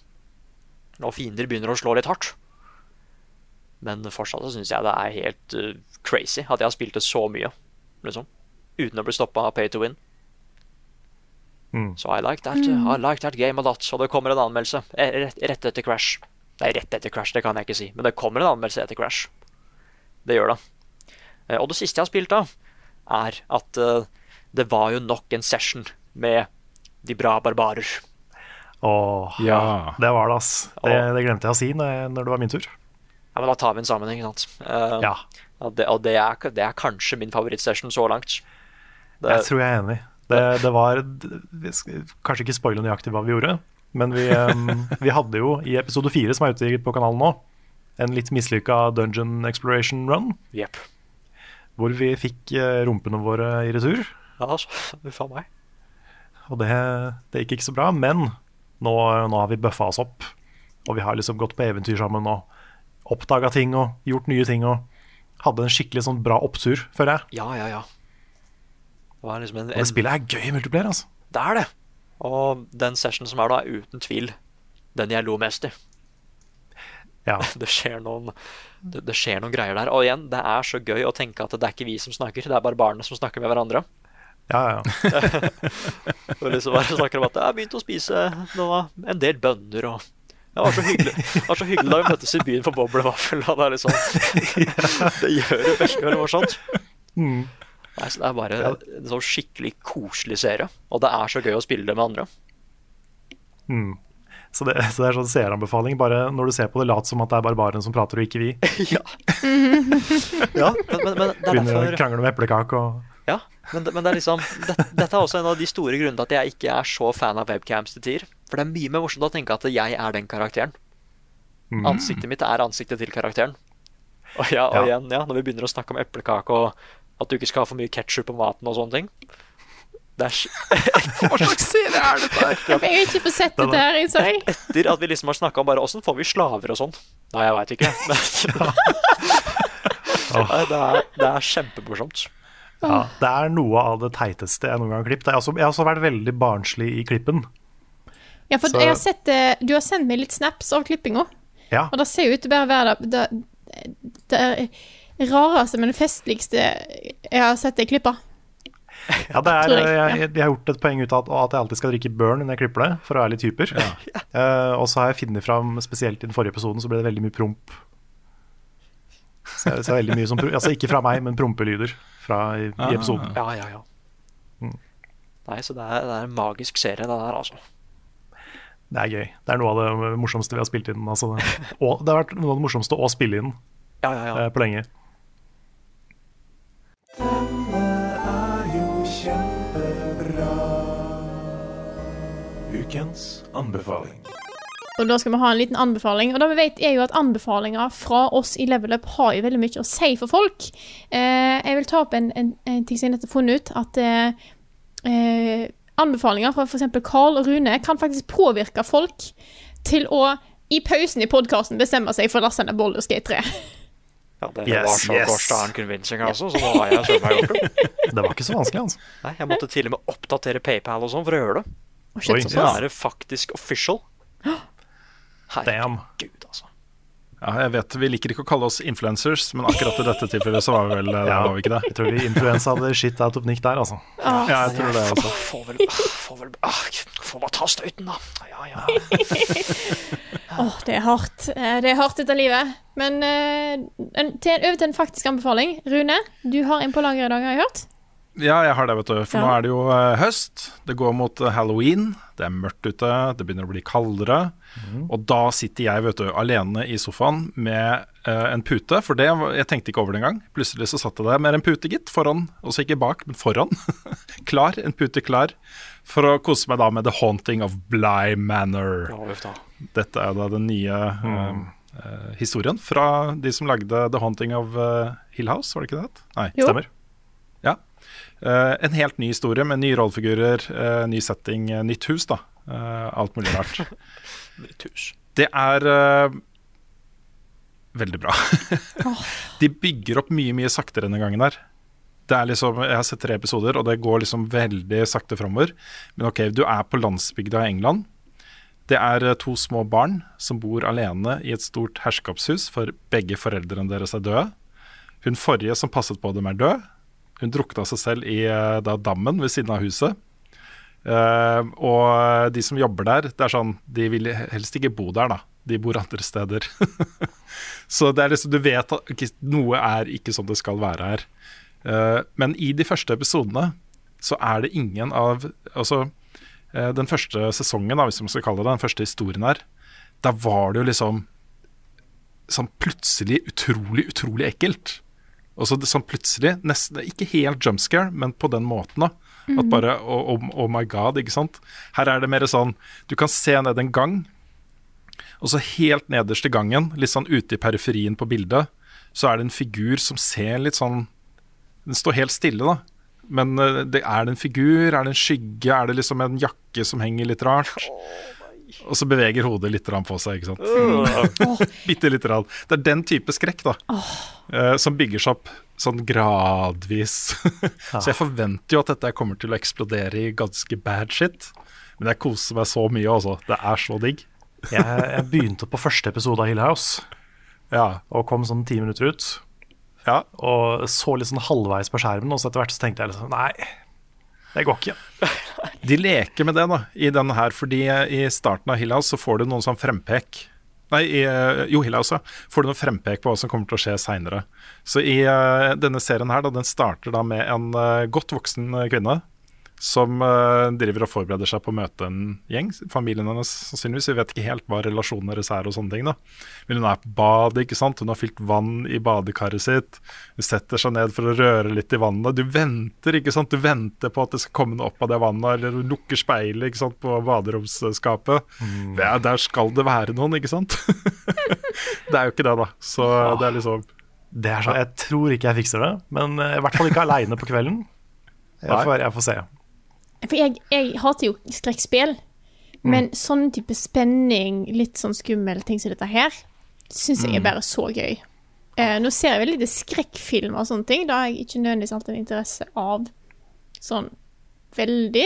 Og fiender begynner å slå litt hardt. Men fortsatt så syns jeg det er helt uh, crazy at jeg har spilt det så mye. Liksom. Uten å bli stoppa av pay to win. Mm. Så I like that, uh, I like that game a lot. Og det kommer en anmeldelse eh, rett, rett etter Crash. Nei, rett etter Crash, det kan jeg ikke si. Men det kommer en anmeldelse etter Crash. Det gjør det. Eh, og det siste jeg har spilt da, er at uh, det var jo nok en session med de bra barbarer. Åh, Ja. det var det, ass. Det, det glemte jeg å si når, når det var min tur. Ja, men Da tar vi en sammenheng, ikke sant? Uh, Ja, og det, og det, er, det er kanskje min favorittsession så langt. Det, jeg tror jeg er enig. Det, det var Kanskje ikke spoile nøyaktig hva vi gjorde, men vi, vi hadde jo i episode fire, som er ute på kanalen nå, en litt mislykka dungeon exploration run, Yep. hvor vi fikk eh, rumpene våre i retur. Ja, altså. Uff a meg. Og det, det gikk ikke så bra, men nå, nå har vi bøffa oss opp. Og vi har liksom gått på eventyr sammen og oppdaga ting og gjort nye ting. Og hadde en skikkelig sånn bra opptur, føler jeg. Ja, ja, ja. Det liksom en, Og det spillet er gøy i multiplayer, altså. det er det. Og den sessionen som er da, er uten tvil den jeg lo mest i. Ja. Det skjer noen det, det skjer noen greier der. Og igjen, det er så gøy å tenke at det er ikke vi som snakker, det er bare barna som snakker med hverandre. Ja, ja. Og liksom bare snakker om at jeg har begynt å spise noe, en del bønner og det var så hyggelig Det var så hyggelig da vi møttes i byen for boblevaffel. Og det er liksom Det gjør det veldig, veldig morsomt. Mm. Nei, så det er bare en sånn skikkelig koselig serie. Og det er så gøy å spille det med andre. Mm. Så, det, så det er sånn seeranbefaling. Bare når du ser på det, lat som at det er barbaren som prater, og ikke vi. ja. ja men, men, men det er Begynner å krangle med eplekake og Ja, men, det- men det er liksom det, Dette er også en av de store grunnene til at jeg ikke er så fan av webcams til tider. For det er mye mer morsomt å tenke at jeg er den karakteren. Mm. Ansiktet mitt er ansiktet til karakteren. Og, ja, og Ja. igjen, ja, når vi begynner å snakke om eplekake og at du ikke skal ha for mye ketsjup på maten og sånne ting Hva slags serie er dette her? Jeg vil ikke få sett dette her, jeg. Etter at vi liksom har snakka om bare åssen får vi slaver og sånn. Nei, jeg veit ikke. Nei, det, er, det er kjempemorsomt. ja, Det er noe av det teiteste jeg noen gang har klippet. Jeg har også, jeg har også vært veldig barnslig i klippen. Ja, for jeg har sett, eh, Du har sendt meg litt snaps av klippinga, Ja, og det ser jo ut til bare å være det, der, det rareste, men festligste jeg har sett deg klippe. ja det er, jeg, jeg, jeg, har gjort et poeng ut av at, at jeg alltid skal drikke burn når jeg klipper det, for å være litt hyper. Eh, og så har jeg funnet fram, spesielt i den forrige episoden, så ble det veldig mye promp. Så, så veldig mye som, altså Ikke fra meg, men prompelyder fra i, i episoden. Ja, ja, ja. Mm. Nei, så det er, det er en magisk serie, det der, altså. Det er gøy. Det er noe av det morsomste vi har spilt inn. Altså. Og det har vært noe av det morsomste å spille inn Ja, ja, ja. eh, på lenge. Ukens anbefaling. Og da skal vi ha en liten anbefaling. Og det vi vet er jo at anbefalinger fra oss i Level Up har jo veldig mye å si for folk. Eh, jeg vil ta opp en, en, en ting som jeg nettopp har funnet ut, at eh, eh, anbefalinger fra f.eks. Carl og Rune kan faktisk påvirke folk til å i pausen i podkasten bestemme seg for å laste ned Boulder Skate 3. ja det Yes, var så yes. gosh convincing, altså. Så da har jeg søren meg gjort det. Det var ikke så vanskelig, altså. Nei, jeg måtte til og med oppdatere PayPal og sånn for å gjøre det. Å, shit, Oi, så ja. er det faktisk official. Herregud, altså. Ja, jeg vet Vi liker ikke å kalle oss influencers, men akkurat i dette tilfellet så var vi vel Ja. var vi ikke det? Jeg tror vi influensa hadde shit out of Nick der, altså. Ja, jeg tror det også. Får vel, får vel ah, Får bare ta støyten, da. Ja, ja. Åh, det er hardt. Eh, Det er hardt dette livet. Men uh, en, til, over til en faktisk anbefaling. Rune, du har en på lager i dag, har jeg hørt? Ja, jeg har det, vet du. For Ja. nå er det jo eh, høst. Det går mot eh, halloween. Det er mørkt ute. Det begynner å bli kaldere. Og da sitter jeg vet du, alene i sofaen med uh, en pute. For det, jeg tenkte ikke over det engang. Plutselig så satt jeg der med en pute, gitt. Foran. så ikke bak, men foran. klar. En pute klar. For å kose meg da med The Haunting of Bligh Manor. ja. Dette er da den nye mm. uh, historien fra de som lagde The Haunting of uh, Hill House, var det ikke det? Nei, Jo. stemmer. Eh, en helt ny historie med nye rollefigurer, eh, ny setting, eh, nytt hus. da. Uh, alt mulig rart. nytt hus. Det er uh, veldig bra. de bygger opp mye, mye saktere denne gangen her. Det er liksom, Jeg har sett tre episoder, og det går liksom veldig sakte framover. Men ok, du er på landsbygda i England. Det er uh, to små barn som bor alene i et stort herskapshus, for begge foreldrene deres er døde. Hun forrige som passet på dem, er død. Hun drukna seg selv i da, dammen ved siden av huset. Uh, og de som jobber der, det er sånn, de vil helst ikke bo der, da. De bor andre steder. så det er liksom, du vet at okay, noe er ikke som det skal være her. Uh, men i de første episodene så er det ingen av Altså, uh, den første sesongen, da, hvis man skal kalle det den første historien her, da var det jo liksom sånn plutselig utrolig, utrolig ekkelt. Og så sånn plutselig, nesten, ikke helt jumpscare, men på den måten. da at mhm. bare oh, oh, oh, my god, ikke sant. Her er det mer sånn Du kan se ned en gang, og så helt nederst i gangen, litt sånn ute i periferien på bildet, så er det en figur som ser litt sånn Den står helt stille, da. Men uh, det, er det en figur? Er det en skygge? Er det liksom en jakke som henger litt rart? Og så beveger hodet litt på seg, ikke sant. Bitte lite grann. Det er den type skrekk da uh, som bygger seg opp sånn gradvis. så jeg forventer jo at dette kommer til å eksplodere i ganske bad shit. Men jeg koser meg så mye, altså. Det er så digg. jeg, jeg, begynte på første episode av Hill House ja. og kom sånn ti minutter ut. Ja. Og så litt sånn halvveis på skjermen, og så etter hvert så tenkte jeg liksom Nei, det går ikke. De leker med det da, i denne her, fordi i starten av Hillhouse så får du noen sånn frempek Nei, i jo, Hillhouse, også får du noen frempek på hva som kommer til å skje seinere. Så i uh, denne serien her, da, den starter da med en godt voksen kvinne som uh, driver og forbereder seg på å møte en gjeng. Familien hennes sannsynligvis. Vi vet ikke helt hva relasjonen deres er og sånne ting. da. Men hun er på badet, ikke sant. Hun har fylt vann i badekaret sitt. Hun setter seg ned for å røre litt i vannet. Du venter ikke sant? Du venter på at det skal komme noe opp av det vannet, eller du lukker speilet ikke sant? på baderomsskapet. Mm. Ja, der skal det være noen, ikke sant? det er jo ikke det, da. Så det er liksom det er så, Jeg tror ikke jeg fikser det, men eh, i hvert fall ikke aleine på kvelden. Jeg får, jeg får se. For jeg, jeg hater jo skrekkspill, mm. men sånn type spenning, litt sånn skummel ting som dette her, syns jeg er mm. bare så gøy. Eh, nå ser jeg veldig lite skrekkfilmer og sånne ting. Da har jeg ikke nødvendigvis hatt en interesse av sånn veldig.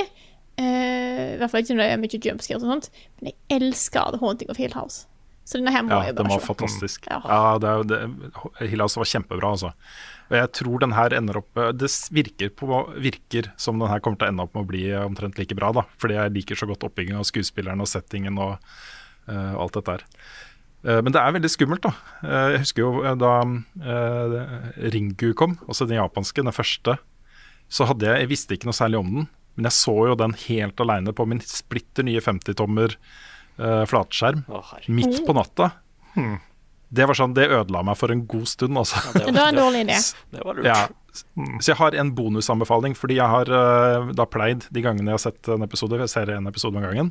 Eh, I hvert fall ikke når det er mye jumpscares og sånt. Men jeg elsker The Haunting of Hill House. Så denne her må ja, jeg bare se. Ja, den var fantastisk. Ja, ja det, det, Hill House var kjempebra, altså. Og jeg tror den her ender opp eh, Det virker, på, virker som den her kommer til å ende opp med å bli omtrent like bra, da. Fordi jeg liker så godt oppbyggingen av skuespilleren og settingen og uh, alt dette her. Uh, men det er veldig skummelt, da. Uh, jeg husker jo da Ringu kom, altså den japanske, den første. Så hadde jeg, jeg visste ikke noe særlig om den, men jeg så jo den helt aleine på min splitter nye 50-tommer flatskjerm oh, midt på natta. Hmm det var sånn, det ødela meg for en god stund, altså. Ja, det, var, det var en dårlig idé. Det var lurt. Ja. Så jeg har en bonusanbefaling, fordi jeg har uh, da pleid de gangene jeg har sett en episode, jeg ser en episode om gangen,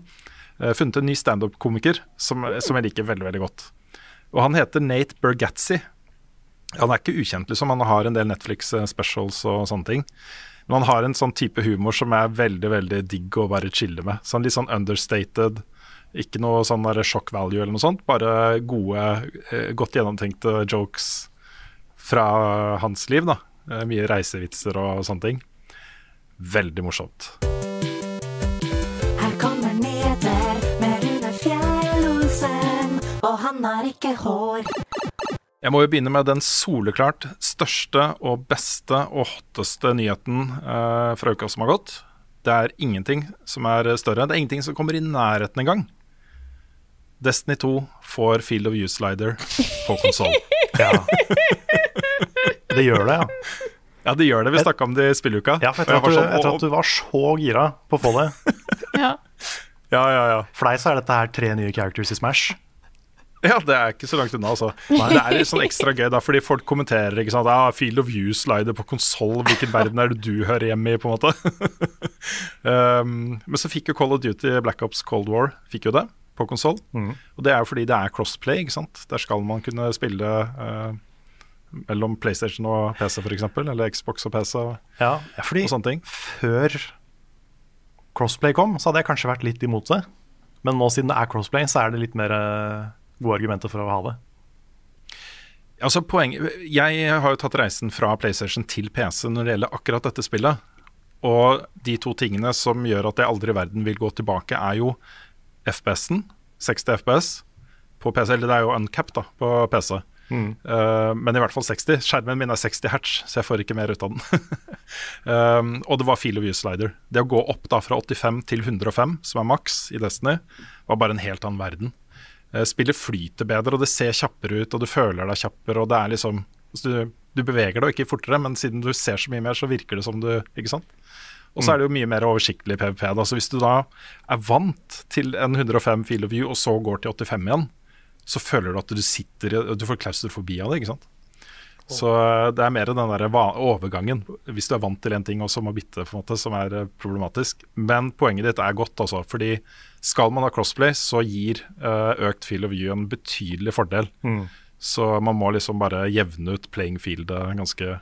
uh, funnet en ny standup-komiker som, som, jeg liker veldig, veldig godt. Og han heter Nate Bergatzi. Han er ikke ukjent, liksom. Han har en del Netflix-specials og sånne ting. Men han har en sånn type humor som er veldig, veldig digg å bare chille med. Sånn litt sånn understated ikke noe sånn shock value eller noe sånt, bare gode, eh, godt gjennomtenkte jokes fra hans liv. da. Eh, mye reisevitser og sånne ting. Veldig morsomt. Her kommer nyheter med Rune Fjell-Olsen, og han har ikke hår. Jeg må jo begynne med den soleklart største og beste og hotteste nyheten eh, fra uka som har gått. Det er ingenting som er større. Det er ingenting som kommer i nærheten engang Destiny 2 får Field of Use-slider på konsoll. ja. Det gjør det, ja. Ja, det gjør det. Vi snakka om det i spilluka. Ja, for jeg tror, sånn, at, du, at du var så gira på å få det. ja. ja, ja, ja. For deg så er dette her tre nye characters i Smash. Ja, det er ikke så langt unna, altså. Nei. Det er litt sånn ekstra gøy, da, fordi folk kommenterer ikke sant? Ah, Field of View-slider på konsoll, hvilken verden er det du hører hjemme i, på en måte? um, men så fikk jo Call of Duty Black Ops Cold War fikk jo det på konsoll. Mm. Og det er jo fordi det er crossplay. ikke sant? Der skal man kunne spille eh, mellom PlayStation og PC f.eks., eller Xbox og PC og, ja, fordi og sånne ting. Før crossplay kom, så hadde jeg kanskje vært litt imot det. Men nå siden det er crossplay, så er det litt mer eh, gode argumenter for å ha det. Altså poeng, Jeg har jo tatt reisen fra PlayStation til PC når det gjelder akkurat dette spillet. Og de to tingene som gjør at jeg aldri i verden vil gå tilbake, er jo FPS-en, 60 FPS, på PC. Eller det er jo uncapped da, på PC. Mm. Uh, men i hvert fall 60. Skjermen min er 60 hertz, så jeg får ikke mer ut av den. um, og det var feel of view slider. Det å gå opp da fra 85 til 105, som er maks i Destiny, var bare en helt annen verden. Uh, spillet flyter bedre, og det ser kjappere ut, og du føler deg kjappere, og det er liksom altså, du, du, beveger deg ikke fortere, men siden du ser så mye mer, så virker det som du Ikke sant? Og så mm. er det jo mye mer oversiktlig PVP. Da. Så hvis du da er vant til en 105 feel of view, og så går til 85 igjen, så føler du at du sitter Du får klaustrofobi av det, ikke sant. Så eh, det er mer den der overgangen, hvis du er vant til en ting og så må bytte, på en måte, som er eh, problematisk. Men poenget ditt er godt, altså. Fordi skal man ha crossplay, så gir uh, økt feel of view en betydelig fordel. Mm. Så man må liksom bare jevne ut playing fieldet ganske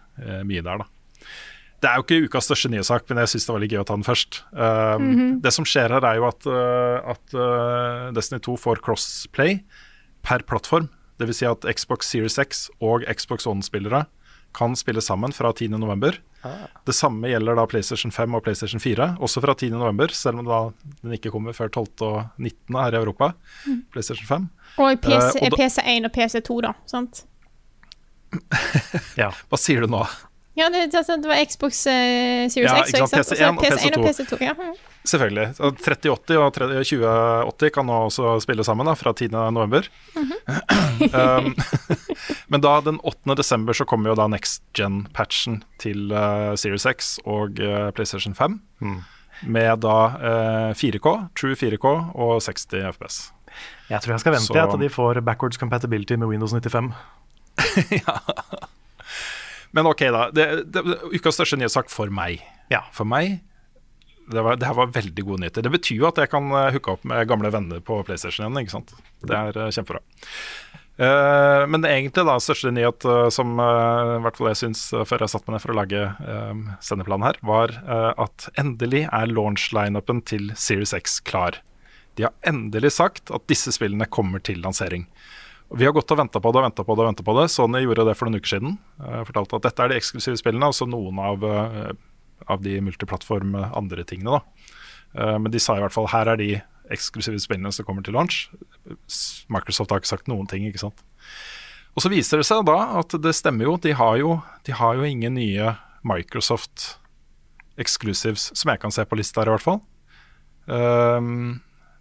mye der, da. Det er jo ikke ukas største nyhetssak, men jeg syns det var litt gøy å ta den først. Uh, mm -hmm. Det som skjer her, er jo at, at Destiny 2 får crossplay per plattform. Dvs. Si at Xbox Series X og Xbox One-spillere kan spille sammen fra 10.11. Ah. Det samme gjelder da PlayStation 5 og PlayStation 4, også fra 10.11., selv om da den ikke kommer før 12. og 19. her i Europa. Mm. PlayStation 5. Og PC, uh, og PC1 og PC2, da. sant? ja. Hva sier du nå? Ja, det, det var Xbox uh, Series ja, X, og sant? PC1 og PC2. PC2 ja. Mm. Selvfølgelig. 3080 og 2080 kan nå også spille sammen da, fra 10. november. Mm -hmm. um, men da den 8. desember så kommer jo da next gen-patchen til uh, Series X og uh, PlayStation 5. Mm. Med da uh, 4K, True 4K og 60 FPS. Jeg tror jeg skal vente så... til de får backwards compatibility med Windows 95. ja. Men ok, da. Det, det, ukas største nyhetssak for meg. Ja. For meg det, var, det, her var veldig gode nyheter. Det betyr jo at jeg kan uh, hooke opp med gamle venner på PlayStation igjen. ikke sant? Det er uh, kjempebra. Uh, men egentlig da største nyhet uh, som uh, i hvert fall jeg syns før jeg satte meg ned for å lage sendeplanen her, var at endelig er launch-lineupen til Series X klar. De har endelig sagt at disse spillene kommer til lansering. Vi har gått og venta på det og venta på det. og ventet på det Sony gjorde det for noen uker siden. Jeg fortalte at dette er de eksklusive spillene. Altså noen av av de multiplattform andre tingene. da. Men de sa i hvert fall her er de eksklusive spillene som kommer til launch. Microsoft har ikke sagt noen ting, ikke sant. Og så viser det seg da at det stemmer jo. De har jo, de har jo ingen nye Microsoft exclusives som jeg kan se på lista her, i hvert fall. Um,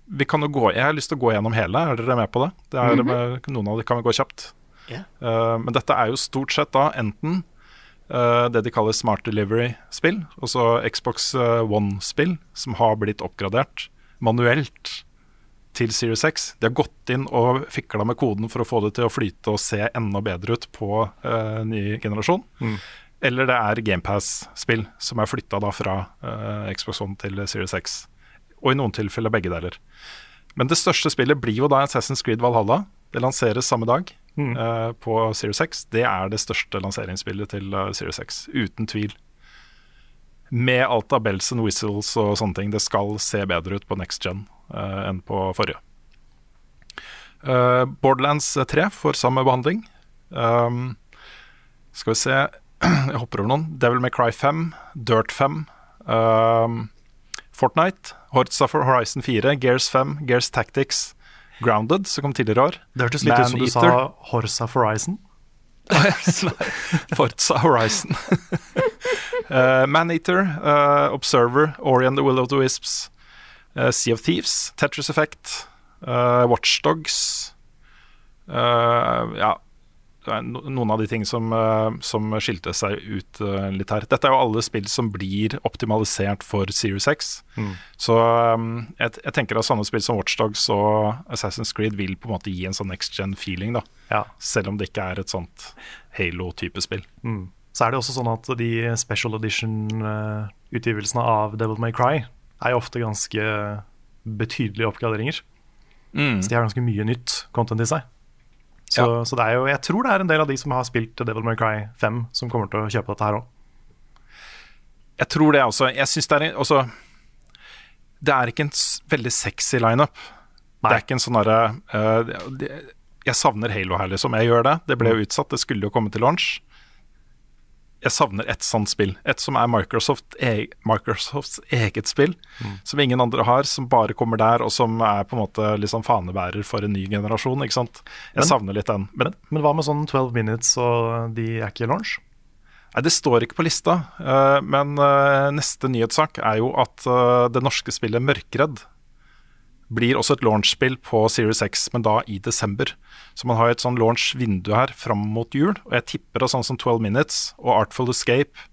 vi kan jo gå, jeg har lyst til å gå gjennom hele. Er dere med på det? det er, mm -hmm. Noen av dem kan vi gå kjapt. Yeah. Uh, men dette er jo stort sett da enten Uh, det de kaller Smart Delivery-spill, altså Xbox uh, One-spill, som har blitt oppgradert manuelt til Series X. De har gått inn og fikla med koden for å få det til å flyte og se enda bedre ut på uh, ny generasjon. Mm. Eller det er GamePass-spill som er flytta fra Xbox One til Series X. Og i noen tilfeller begge deler. Men det største spillet blir jo da Assassin's Creed Valhalla. Det lanseres samme dag mm. uh, på Series 6. Det er det største lanseringsspillet til uh, Series 6, uten tvil. Med alt av bells and whistles og sånne ting. Det skal se bedre ut på next gen uh, enn på forrige. Borderlands 3 får samme behandling. Um, skal vi se Jeg hopper over noen. Devil May Cry 5, Dirt 5, um, Fortnite, Horza for Horizon 4, Gears 5, Gears Tactics, Grounded, som kom tidligere år. Det hørtes litt ut som du sa Horsa Horizon. Forza Horizon. uh, Maneater, uh, Observer, Ori and the Will of the Wisps, uh, Sea of Thieves, Tetris Effect, uh, Watchdogs uh, Ja, noen av de ting som, eh, som, skilte seg ut eh, litt her. Dette er jo alle spill som blir optimalisert for Series X. Mm. Så um, jeg, jeg, tenker at sånne spill som Watchdogs og Assassin's Creed vil på en måte gi en sånn next gen-feeling, da. Ja. Selv om det ikke er et sånt Halo-type spill. Mm. Så er det også sånn at de special edition-utgivelsene av Devil May Cry er jo ofte ganske betydelige oppgraderinger. Mm. Så de har ganske mye nytt content i seg. Så, ja. så, det er jo, jeg tror det er en del av de som har spilt Devil May Cry 5, som kommer til å kjøpe dette her òg. Jeg tror det også. Jeg syns det er også, Det er ikke en veldig sexy lineup. Det er ikke en sånn derre uh, Jeg savner Halo her, liksom. Jeg gjør det. Det ble jo utsatt, det skulle jo komme til launch. Jeg savner et sånt spill. Et som er Microsoft e Microsofts eget spill. Mm. Som ingen andre har, som bare kommer der, og som er på en måte liksom fanebærer for en ny generasjon. ikke sant? Jeg men, savner litt den. Men, men, hva med sånn 12 minutes, og de er ikke i launch? Nei, Det står ikke på lista, uh, men uh, neste nyhetssak er jo at uh, det norske spillet Mørkredd blir også et launchspill på Series X, men da i desember. Så man har et sånn launch-vindu her fram mot jul. Og jeg tipper at sånn som 12 Minutes og Artful Escape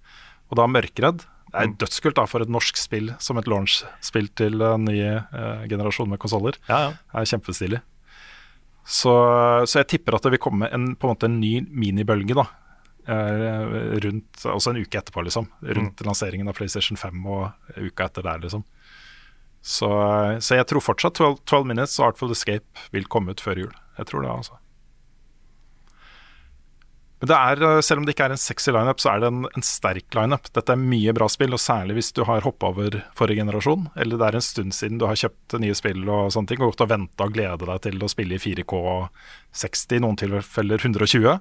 og da Mørkredd Det er mm. dødskult da for et norsk spill som et launch-spill til en ny eh, generasjon med konsoller. Ja, ja. Det er kjempestilig. Så, så, jeg tipper at det vil komme en, på en måte en ny minibølge da, uh, rundt, også en uke etterpå, liksom. Rundt mm. lanseringen av PlayStation 5 og uka etter der, liksom. Så, så, jeg tror fortsatt 12, 12, Minutes og Artful Escape vil komme ut før jul. Jeg tror det, altså. Men det er, selv om det ikke er en sexy lineup, så er det en, en sterk lineup. Dette er mye bra spill, og særlig hvis du har hoppa over forrige generasjon, eller det er en stund siden du har kjøpt nye spill og sånne ting, og gått og venta og gleda deg til å spille i 4K 60, i noen tilfeller 120.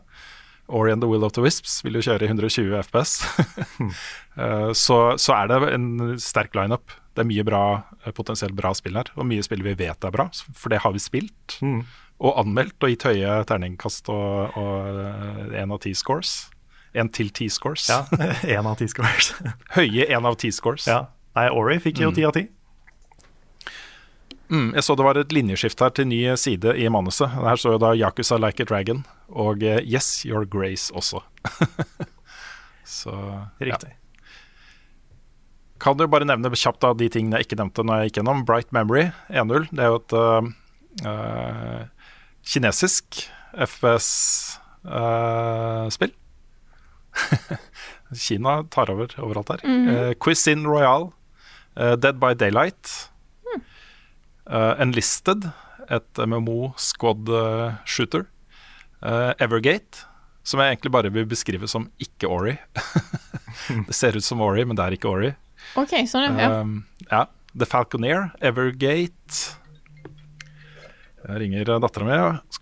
Ori and the Will of the Wisps vil jo kjøre i 120 FPS. Eh, så, så, er det en sterk lineup. Det er mye bra, eh, potensielt bra spill her, og mye spill vi vet er bra, for det har vi spilt. Mm. Og anmeldt og gitt høye terningkast og én eh, av ti scores. Én til ti scores. Ja, én av ti scores. høye én av ti scores. Ja. Nei, Ori fikk jo mm. ti mm. av ti. Mm, jeg så det var et linjeskift her til ny side i manuset. Her så jo da Yakuza Like a Dragon og Yes, Your Grace også. så Riktig. Ja. Kan du bare nevne kjapt av de tingene jeg ikke nevnte når jeg gikk gjennom. Bright Memory 1.0. Det er jo et uh, uh, kinesisk FPS-spill. Kina tar over overalt her. Mm -hmm. Quiz in Royal. Dead by Daylight. Uh, Enlisted, et MMO squad shooter. Uh, Evergate, som jeg egentlig bare vil beskrive som ikke Ori. det ser ut som Ori, men det er ikke Ori. Ok, sånn ja. Um, ja. The Falconeer, Evergate Jeg ringer dattera mi.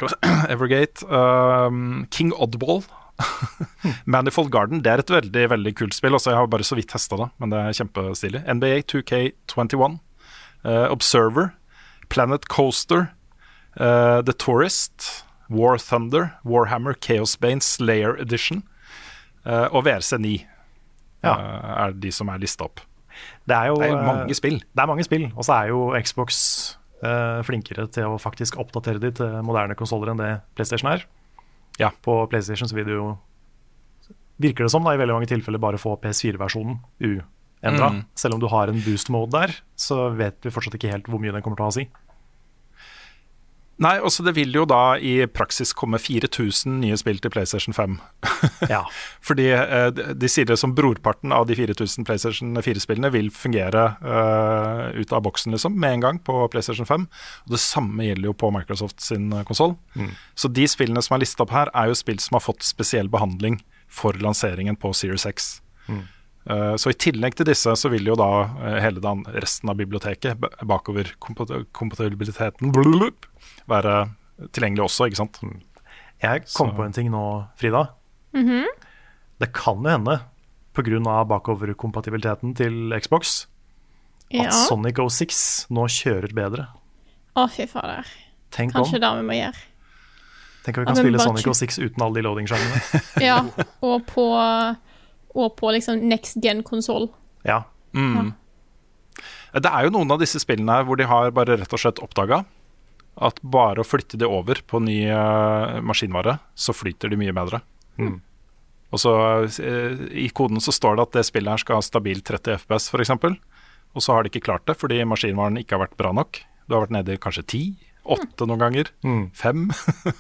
Evergate. Um, King Oddball. Manifold Garden det er et veldig veldig kult spill. Også jeg har bare så vidt testa det, men det er kjempestilig. NBA 2K21. Uh, Observer. Planet Coaster, uh, The Tourist, War Thunder, Warhammer, Chaos Bane, Slayer Edition uh, og VRC9 ja. uh, er de som er lista opp. Det er jo det er mange spill. Det er mange spill, og så er jo Xbox flinkere til å faktisk oppdatere de til moderne konsoller enn det PlayStation er. Ja. På PlayStation så vil det jo virker det som da, i veldig mange tilfeller bare få PS4-versjonen uendra. Mm. Selv om du har en boost mode der, så vet vi fortsatt ikke helt hvor mye den kommer til å ha å si. Nei, også det vil jo da i praksis komme 4000 nye spill til PlayStation 5. ja. Fordi eh, de sier det som brorparten av de 4000 PlayStation 4-spillene vil fungere uh, ut av boksen liksom, med en gang på PlayStation 5. Og Det samme gjelder jo på Microsoft sin eh, konsoll. Mm. Så de spillene som er lista opp her, er jo spill som har fått spesiell behandling for lanseringen på Series X. Mm. Så I tillegg til disse så vil jo da hele den resten av biblioteket, bakover kompatibiliteten, blub, være tilgjengelig også, ikke sant. Mm. Jeg kom så. på en ting nå, Frida. Mm -hmm. Det kan jo hende, pga. bakoverkompatibiliteten til Xbox, ja. at Sonic O6 nå kjører bedre. Å, fy fader. Tenk Kanskje om. det vi må gjøre. Tenk om vi kan spille Sonic O6 uten alle de loading-skjermene. ja, og på, og på liksom next gen-konsoll. Ja. Mm. ja. Det er jo noen av disse spillene her hvor de har bare rett og slett oppdaga at bare å flytte det over på ny uh, maskinvare, så flyter de mye bedre. Mm. Og så uh, I koden så står det at det spillet her skal ha stabil 30 FPS, f.eks. Og så har de ikke klart det fordi maskinvaren ikke har vært bra nok. Du har vært nede i kanskje 10, 8 noen ganger, mm. 5.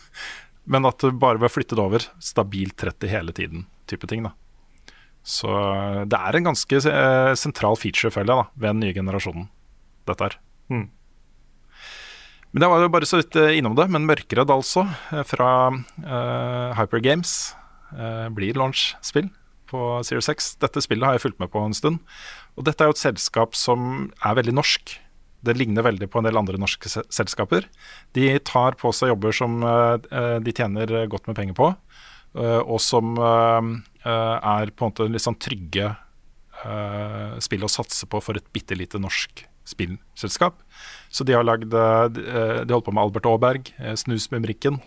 Men at du bare ved å flytte det over, stabil 30 hele tiden, type ting. da. Så eh, det er en ganske sentral feature, føler jeg, da, ved den nye generasjonen, dette her. Mm. Men det var jo bare så vidt eh, innom det. Men Mørkeredd, altså, eh, fra uh, Hyper Games, uh, blir launch-spill på Series 6. Dette spillet har jeg fulgt med på en stund. Og dette er jo et selskap som er veldig norsk. det ligner veldig på en del andre norske selskaper. De tar på seg jobber som uh, de tjener godt med penger på, og som er på en måte litt sånn trygge spill å satse på for et bitte lite norsk spillselskap. Så de har lagd De holdt på med Albert Aaberg, Snus med Mrikken.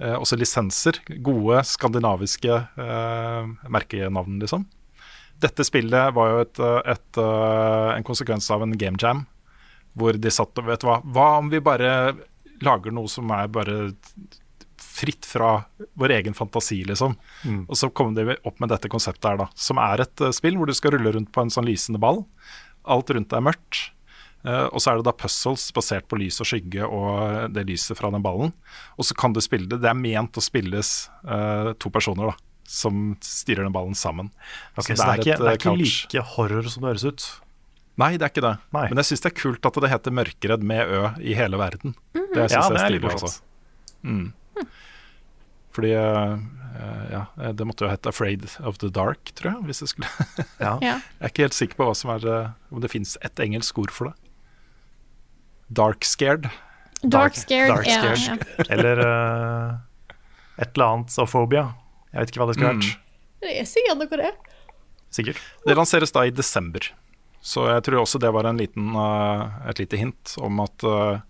også lisenser. Gode skandinaviske merkenavn, liksom. Dette spillet var jo et, et, en konsekvens av en game jam hvor de satt og Vet du hva, hva om vi bare lager noe som er bare fritt fra vår egen fantasi, liksom. Mm. Og så kom de opp med dette konseptet her, da. Som er et uh, spill hvor du skal rulle rundt på en sånn lysende ball. Alt rundt deg er mørkt. Uh, og så er det da puzzles basert på lys og skygge og det lyset fra den ballen. Og så kan du spille det. Det er ment å spilles uh, to personer, da. Som styrer den ballen sammen. Okay, så, det, er, så det er, ikke, et, det er ikke like horror som det høres ut? Nei, det er ikke det. Nei. Men jeg syns det er kult at det heter Mørkeredd med Ø i hele verden. Mm -hmm. Det syns ja, jeg er stilig. Altså. Mm. Fordi uh, ja, det måtte jo hete 'Afraid of the Dark', tror jeg. Hvis jeg, skulle ja. jeg er ikke helt sikker på hva som er, uh, om det fins et engelsk ord for det. Dark scared. Dark, scared, dark scared. Ja, Eller uh, et eller annet sophobia. Jeg vet ikke hva det skulle vært. Mm. Det er sikkert noe det. Sikkert. Det lanseres da i desember. Så jeg tror også det var liten, uh, et lite hint om at uh,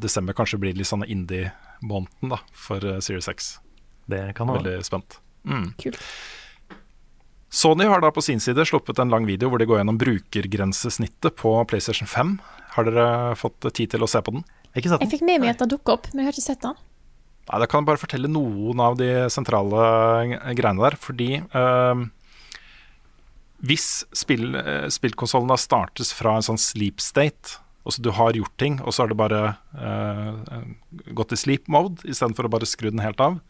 desember kanskje blir litt sånn indie-måneden for Series X. Det kan være. Veldig spent. Mm. Kult. Sony har da på sin side sluppet en lang video hvor de går gjennom brukergrensesnittet på PlayStation 5. Har dere fått tid til å se på den? Jeg, jeg fikk med meg at det dukket opp, men jeg har ikke sett den. Nei, Da kan jeg bare fortelle noen av de sentrale greiene der. Fordi eh, hvis spill, eh, spillkonsollen da startes fra en sånn sleep state, altså du har gjort ting, og så har det bare eh, gått i sleep mode istedenfor å bare skru den helt av,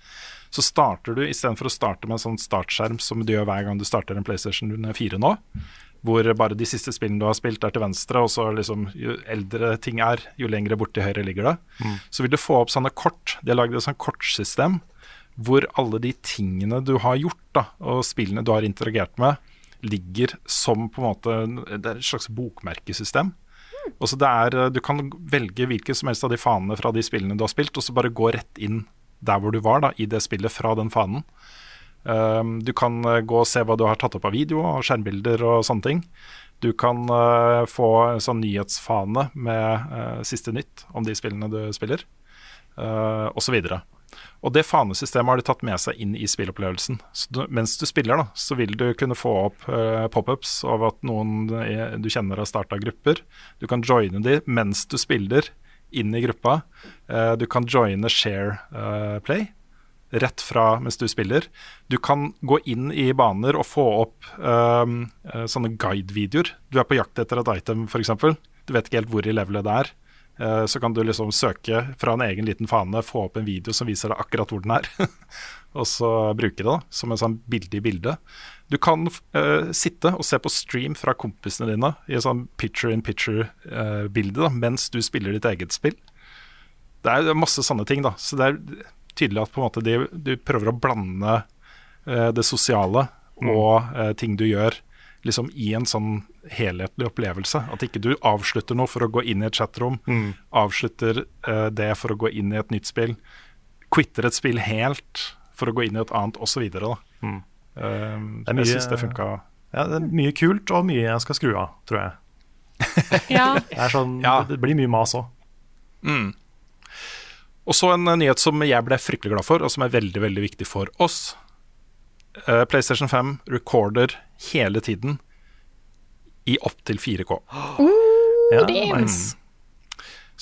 så starter du istedenfor å starte med en sånn startskjerm som du gjør hver gang du starter en PlayStation 4 nå, hvor bare de siste spillene du har spilt, er til venstre, og så liksom jo eldre ting er, jo lengre borti høyre ligger det. Mm. Så vil du få opp sånne kort. De har lagd et sånt kortsystem hvor alle de tingene du har gjort, da, og spillene du har interagert med, ligger som på en måte Det er et slags bokmerkesystem. Mm. Også det er, du kan velge hvilken som helst av de fanene fra de spillene du har spilt, og så bare gå rett inn der hvor du var da, i det spillet fra den fanen. Um, du kan uh, gå og se hva du har tatt opp av video og skjermbilder og sånne ting. Du kan uh, få en sånn nyhetsfane med uh, siste nytt om de spillene du spiller, uh, osv. Og det fanesystemet har de tatt med seg inn i spillopplevelsen. Du, mens du spiller, da, så vil du kunne få opp uh, pop-ups av at noen du kjenner har starta grupper. Du kan joine de mens du spiller, inn i gruppa. Uh, du kan joine share uh, play rett fra mens du spiller. Du kan gå inn i baner og få opp um, sånne guide-videoer. Du er på jakt etter et item, f.eks. Du vet ikke helt hvor i levelet det er. Eh, så kan du liksom søke fra en egen liten fane, få opp en video som viser deg akkurat hvor den er. og så bruke det da, som en sånn bilde i bildet. Du kan uh, sitte og se på stream fra kompisene dine i en sånn picture in picture-bilde uh, mens du spiller ditt eget spill. Det er masse sånne ting. da, Så det er tydelig at på en måte de, du prøver å blande uh, det sosiale mm. og ting du gjør liksom i en sånn helhetlig opplevelse. At ikke du avslutter noe for å gå inn i et chatrom, mm. avslutter uh, det for å gå inn i et nytt spill, quitter et spill helt for å gå inn i et annet, osv. Mm. Uh, jeg syns det funka. Ja, det er mye kult og mye jeg skal skru av, tror jeg. ja. det, sånn, ja. det, blir mye mas òg. Mm. Og så en nyhet som jeg ble fryktelig glad for, og som er veldig veldig viktig for oss. Uh, PlayStation 5 recorder hele tiden i opptil 4K. Oh, ja, nice.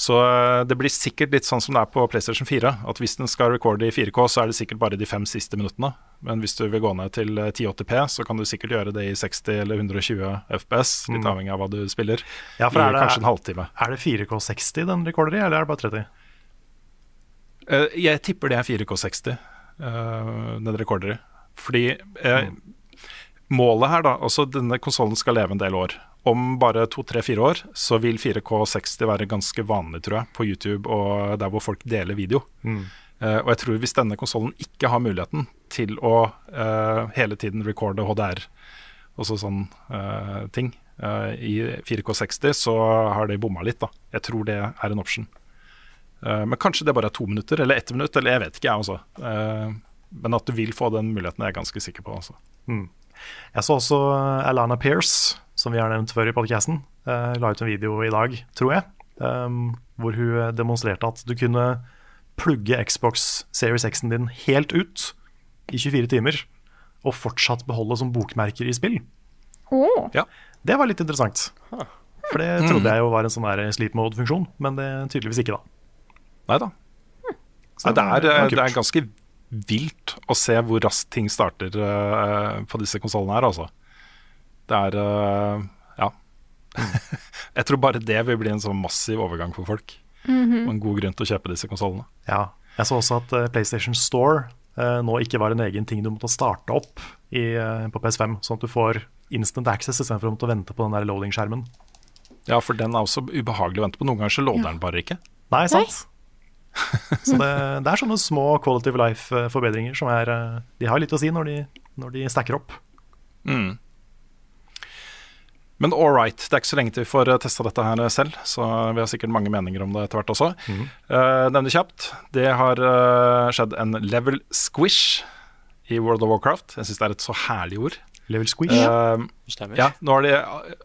Så uh, det blir sikkert litt sånn som det er på PlayStation 4. At hvis den skal recorde i 4K, så er det sikkert bare de fem siste minuttene. Men hvis du vil gå ned til 1080P, så kan du sikkert gjøre det i 60 eller 120 FPS. Litt mm. avhengig av hva du spiller. Ja, for er det, kanskje en halvtime. Er det 4K60 den recorder i, eller er det bare 30? Jeg tipper det er 4K60 den rekorderen. Fordi eh, målet her, da altså Denne konsollen skal leve en del år. Om bare to-tre-fire år så vil 4K60 være ganske vanlig, tror jeg, på YouTube og der hvor folk deler video. Mm. Uh, og jeg tror hvis denne konsollen ikke har muligheten til å uh, hele tiden recorde HDR, også sånn uh, ting, I 4K60 så har de bomma litt, da. Jeg tror det er en option. Uh, men kanskje det bare er to minutter, eller ett minutt, eller jeg vet ikke, jeg også. Uh, men at du vil få den muligheten, er jeg ganske sikker på. Altså. Mm. Jeg så også Alana Pierce, som vi har nevnt før i podcasten, la ut en video i dag, tror jeg, hvor hun demonstrerte at du kunne plugge Xbox Series X-en din helt ut i 24 timer, og fortsatt beholde som bokmerker i spill. Oh. Ja. Det var litt interessant. For det trodde mm. jeg jo var en sånn sleep mode-funksjon, men det tydeligvis ikke, da. Nei da. Nei, det, er, det, er, ganske vilt å se hvor raskt ting starter uh, på disse konsollene her, altså. Det er uh, Ja. jeg tror bare det vil bli en sånn massiv overgang for folk. Mm -hmm. Og en god grunn til å kjøpe disse konsollene. Ja. Jeg så også at uh, PlayStation Store nå ikke var en egen ting du måtte starte opp i, på PS5, sånn at du får instant access istedenfor å måtte vente på den der loading-skjermen. Ja, for den er også ubehagelig å vente på. Noen ganger så loader den bare ikke. Nei, sant. så det, det, er sånne små quality of life-forbedringer som er eh, De har litt å si når de, når de stacker opp. Mm. Men all right, det er ikke så lenge til vi får eh, testa dette her selv, så vi har sikkert mange meninger om det etter hvert også. Mm. Uh, nevne kjapt, det har uh, skjedd en level squish i World of Warcraft. Jeg syns det er et så herlig ord. Level squish? Uh, ja, nå har de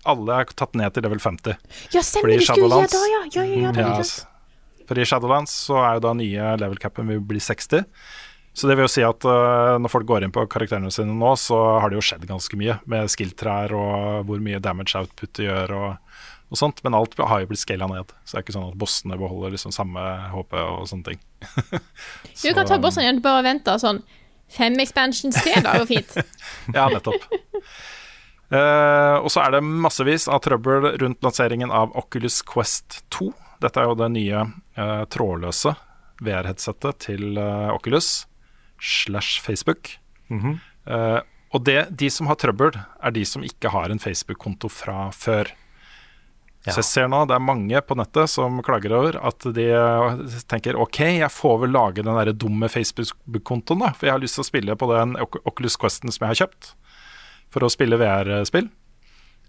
alle er tatt ned til level 50. Ja, stemmer, de skulle ja da, ja. ja, ja, ja, det ja, For i Shadowlands så er jo da nye level capen vil bli 60. Så det vil jo si at uh, når folk går inn på karakterene sine nå, så har det jo skjedd ganske mye med skill-trær og hvor mye damage output de gjør og, og, sånt. Men alt har jo blitt scala ned. Så det er ikke sånn at bossene beholder liksom samme HP og sånne ting. så, du kan ta bossene igjen, bare vente sånn Fem expansions til, da går fint. ja, nettopp. Uh, og så er det massevis av trøbbel rundt lanseringen av Oculus Quest 2. Dette er jo det nye eh, trådløse VR-headsetet til eh, Oculus slash Facebook. Mm -hmm. og det, de som har trøbbel, er de som ikke har en Facebook-konto fra før. Ja. Så jeg ser nå det er mange på nettet som klager over at de tenker OK, jeg får vel lage den der dumme Facebook-kontoen, da. For jeg har lyst til å spille på den Oculus Questen som jeg har kjøpt for å spille VR-spill.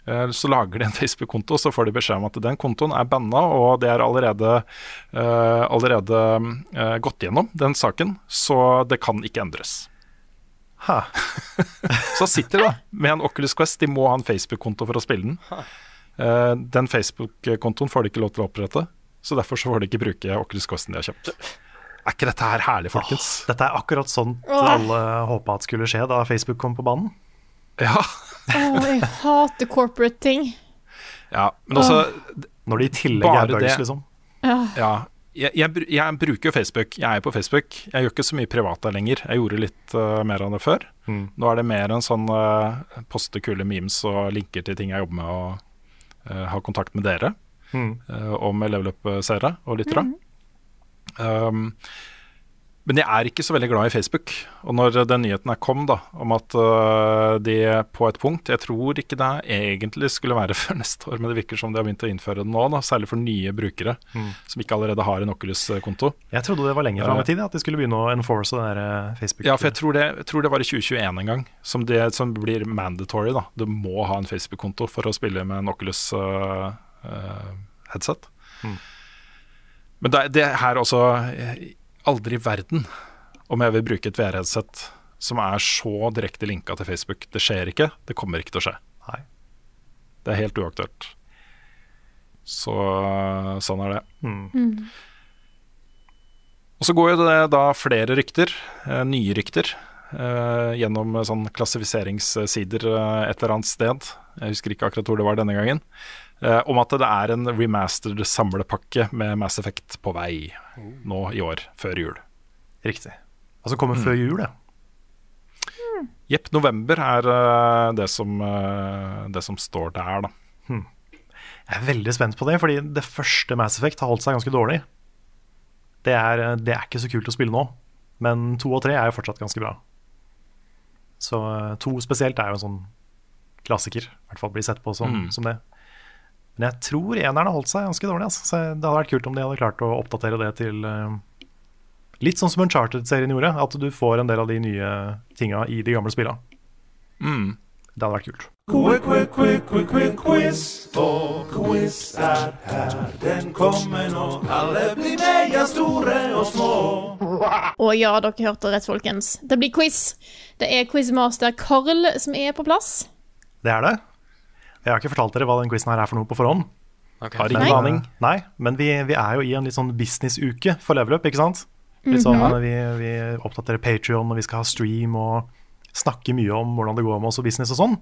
Eh, så lager de en Facebook-konto, så får de beskjed om at den kontoen er banna, og det er allerede, uh, allerede uh, gått gjennom, den saken, så det kan ikke endres. så sitter de da med en Oculus Quest, de må ha en Facebook-konto for å spille den. Den Facebook-kontoen får de ikke lov til å opprette, så derfor så får de ikke bruke Oculus Questen de har kjøpt. Er ikke dette her herlig, folkens? Åh, dette er akkurat sånn alle håpa at skulle skje da Facebook kom på banen. Ja. oh, jeg hater corporate ting. Ja, men også Når det i tillegg er bugs, liksom. Ja. ja jeg, jeg, jeg, bruker jo Facebook. Jeg er på Facebook. Jeg gjør ikke så mye privat der lenger. Jeg gjorde litt uh, mer av det før. Mm. Nå er det mer en sånn uh, poste kule memes og linker til ting jeg jobber med, og uh, ha kontakt med dere mm. uh, og med level up-seere og lyttere. Mm. Um, men jeg er ikke så veldig glad i Facebook. Og når den nyheten her kom da, om at uh, de på et punkt Jeg tror ikke det egentlig skulle være før neste år, men det virker som de har begynt å innføre det nå. Da, særlig for nye brukere mm. som ikke allerede har en Oculus-konto. Jeg trodde det var lenger fram i tid, at de skulle begynne å enforce den der uh, Facebook. Ja, for jeg tror, det, jeg tror det var i 2021 en gang, som, det, som blir mandatory. da. Du må ha en Facebook-konto for å spille med en Oculus-headset. Uh, mm. Men det, det her også aldri i verden om jeg vil bruke et VR-headset som er så direkte linka til Facebook. Det skjer ikke. Det kommer ikke til å skje. Nei. Det er helt uaktuelt. Så sånn er det. Mm. Mm. Og så går jo det da flere rykter, eh, nye rykter, eh, gjennom sånn klassifiseringssider eh, et eller annet sted. Jeg husker ikke akkurat hvor det var denne gangen. Eh, om at det er en remastered samlepakke med Mass Effect på vei nå i år, før jul. Riktig. Altså kommer mm. før jul, ja. Jepp, november er uh, det, som, uh, det, som, står der, da. Hmm. Jeg er veldig spent på det, fordi det første Mass Effect har holdt seg ganske dårlig. Det er, det er ikke så kult å spille nå, men to og tre er jo fortsatt ganske bra. Så uh, to spesielt er jo en sånn klassiker. I hvert fall blir sett på som, mm. som det. Men jeg tror eneren har holdt seg ganske dårlig. Altså. Så det hadde vært kult om de hadde klart å oppdatere det til uh, Litt sånn som Uncharted-serien gjorde, at du får en del av de nye tinga i de gamle spilla. Mm. Det hadde vært kult. Quiz, for quiz er her. Den kommer nå. Alle blir med, ja, store og små. Og ja, dere hørte rett, folkens. Det blir quiz. Det er quizmaster Karl som er på plass. Det er det. Jeg har ikke fortalt dere hva den quizen her er for noe på forhånd. Har ingen aning. Nei, men vi, vi er jo i en litt sånn businessuke for Level Up, ikke sant? Litt sånn, mm -hmm. vi, vi oppdaterer Patrion, og vi skal ha stream og snakke mye om hvordan det går med oss og business og sånn.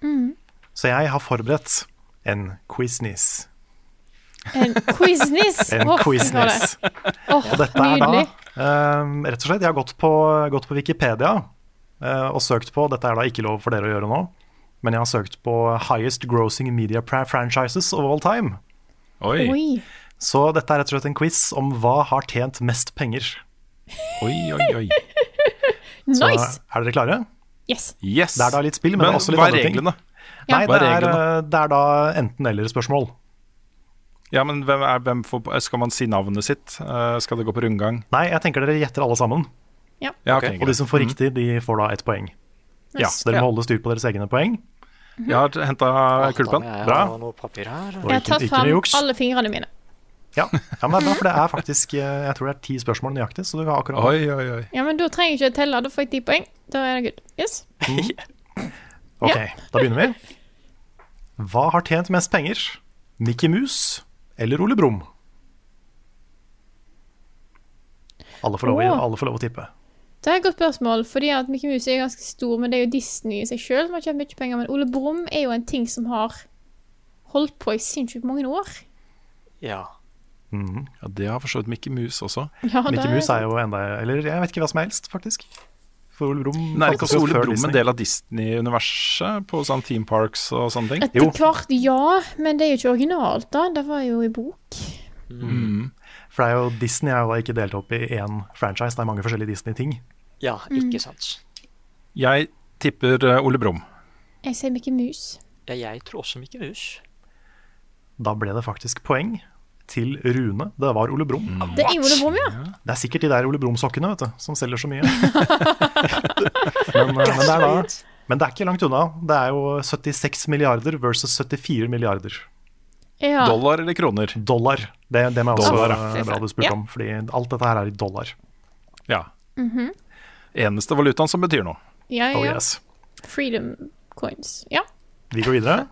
Mm. Så jeg har forberedt en quizniss. En quizniss. En quizniss. Oh, Og dette er da eh, rett og slett Jeg har gått på, gått på Wikipedia uh, og søkt på Dette er da ikke lov for dere å gjøre nå, men jeg har søkt på Highest Grossing Media Franchises of All Time. Oi. Oi. Så dette er rett og slett en quiz om hva har tjent mest penger. Oi, oi, oi. Så Nice. er dere klare? Yes. Yes. Det er da litt spill, men, Men det er også litt andre ting. Men Ja. Nei, Hva er reglene? Nei, det er da enten-eller-spørsmål. Ja, men hvem er, hvem får, Skal man si navnet sitt? Eh, skal det gå på rundgang? Nei, jeg tenker dere gjetter alle sammen. Ja, ok, Og de som får riktig, de får da ett poeng. Ja. Så dere må holde styr på deres egne poeng. Jeg har henta kulpen. Bra. Jeg har tatt fram alle fingrene mine. Ja. ja, men det er bra, for det er faktisk eh, Jeg tror det er ti spørsmål nøyaktig, så du har akkurat Oi, oi, oi. Ja, men Da trenger jeg ikke telle. Da får jeg ti poeng. Da er det good. Yes. Ok, da begynner vi. Hva har tjent mest penger? Mickey Mus eller Ole Brumm? Alle å- alle får lov å tippe. Det er et godt spørsmål, fordi at Mickey Mouse er ganske stor, men det er jo Disney i seg sjøl som har tjent mye penger. Men Ole Brumm er jo en ting som har holdt på i sinnssykt mange år. Ja. Mhm. Ja, det har for så vidt Mickey Mouse også. Ja, Mickey Mickey Mouse er jo enda Eller jeg vet ikke hva som helst, faktisk. For Ole Brumm Nei, er ikke også Ole Brumm en del av Disney-universet på sånn Team Parks og sånne ting? Etter hvert, ja, men det er jo ikke originalt, da. Det var jo i bok. Mm. For det er jo, Disney er jo da ikke delt opp i én franchise, det er mange forskjellige Disney-ting. Ja, ikke sant. Jeg tipper eh, Ole Brumm. Jeg ser Mikke Mus. Ja, jeg tror også Mikke Mus. Da ble det faktisk poeng til Rune. Det var Ole Brumm. Det er Ole Brom, ja. Det er sikkert de der Ole Brumm-sokkene vet du, som selger så mye. men, eh, men, det er da, men det er ikke langt unna. Det er jo 76 milliarder versus 74 milliarder. ja. Dollar eller kroner? Dollar. Det, det må jeg også Dollar, være ja. bra du spurte Ja. om, fordi alt dette her er i dollar. Ja. Mhm. Eneste valutaen som betyr noe. Ja, ja, Oh yes. Freedom coins. Ja. Vi går videre.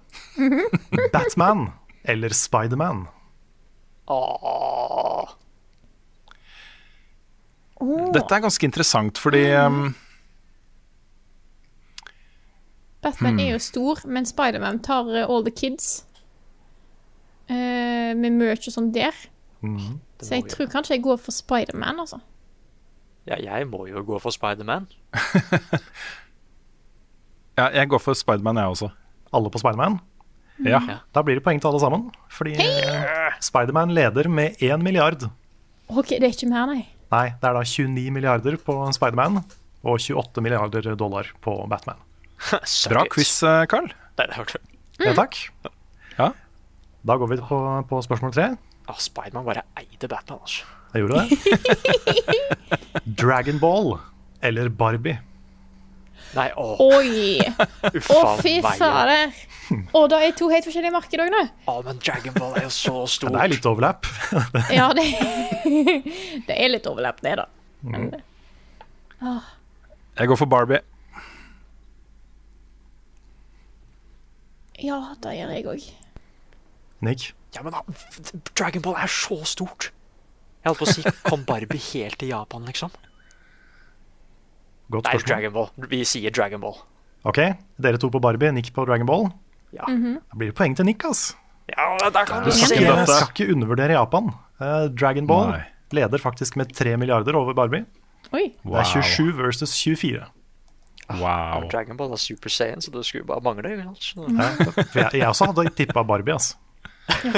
Batman eller Spiderman? Åh. Åh, Dette er ganske interessant, fordi um, Batman Hmm. er jo stor, men Spiderman tar eh, all the kids. Uh, med merch og sånn der. Mhm. Så jeg tror kanskje jeg går for Spiderman, altså. Ja, jeg må jo gå for Spiderman. ja, jeg går for Spiderman, jeg også. Alle på Spiderman? Ja. Da blir det poeng til alle sammen. Fordi hey! Spiderman leder med 1 milliard. OK, det er ikke mer, nei. Nei, det er da 29 milliarder på Spiderman og 28 milliarder dollar på Batman. Bra quiz, eh, Carl. Nei, det hørte du. Ja, takk. Ja. Da går vi på, på spørsmål tre. Ah, Spiderman bare eide Batman, altså. Jeg gjorde det. Dragon Ball eller Barbie? Nei, åh, Oi! Å, fy fader. Å, da er to helt forskjellige markeder òg, nå. Å, men Dragon Ball er jo så Ja, stort. det er litt overlapp. Ja, det, det er litt overlapp, det, da. Men, Jeg går for Barbie. ja, det gjør jeg òg. Nick? Ja, men da, Dragon Ball er så stort. Jeg holdt på å si, kom Barbie helt til Japan, liksom? Godt Nei, spørsmål. Dragon Ball. Vi sier Dragon Ball. Ok, dere to på Barbie, Nick på Dragon Ball. Ja, Da blir det poeng til Nick, ass. ja der kan du Du se. skal ikke, skal ikke undervurdere Japan. Uh, Dragon Ball Nei. leder faktisk med 3 milliarder over Barbie. Oi. Det er 27 versus 24. Wow. Dragon Ball er Super Saiyan, så det skulle bare mangle. ikke Ja, jeg, jeg også hadde tippa Barbie, altså.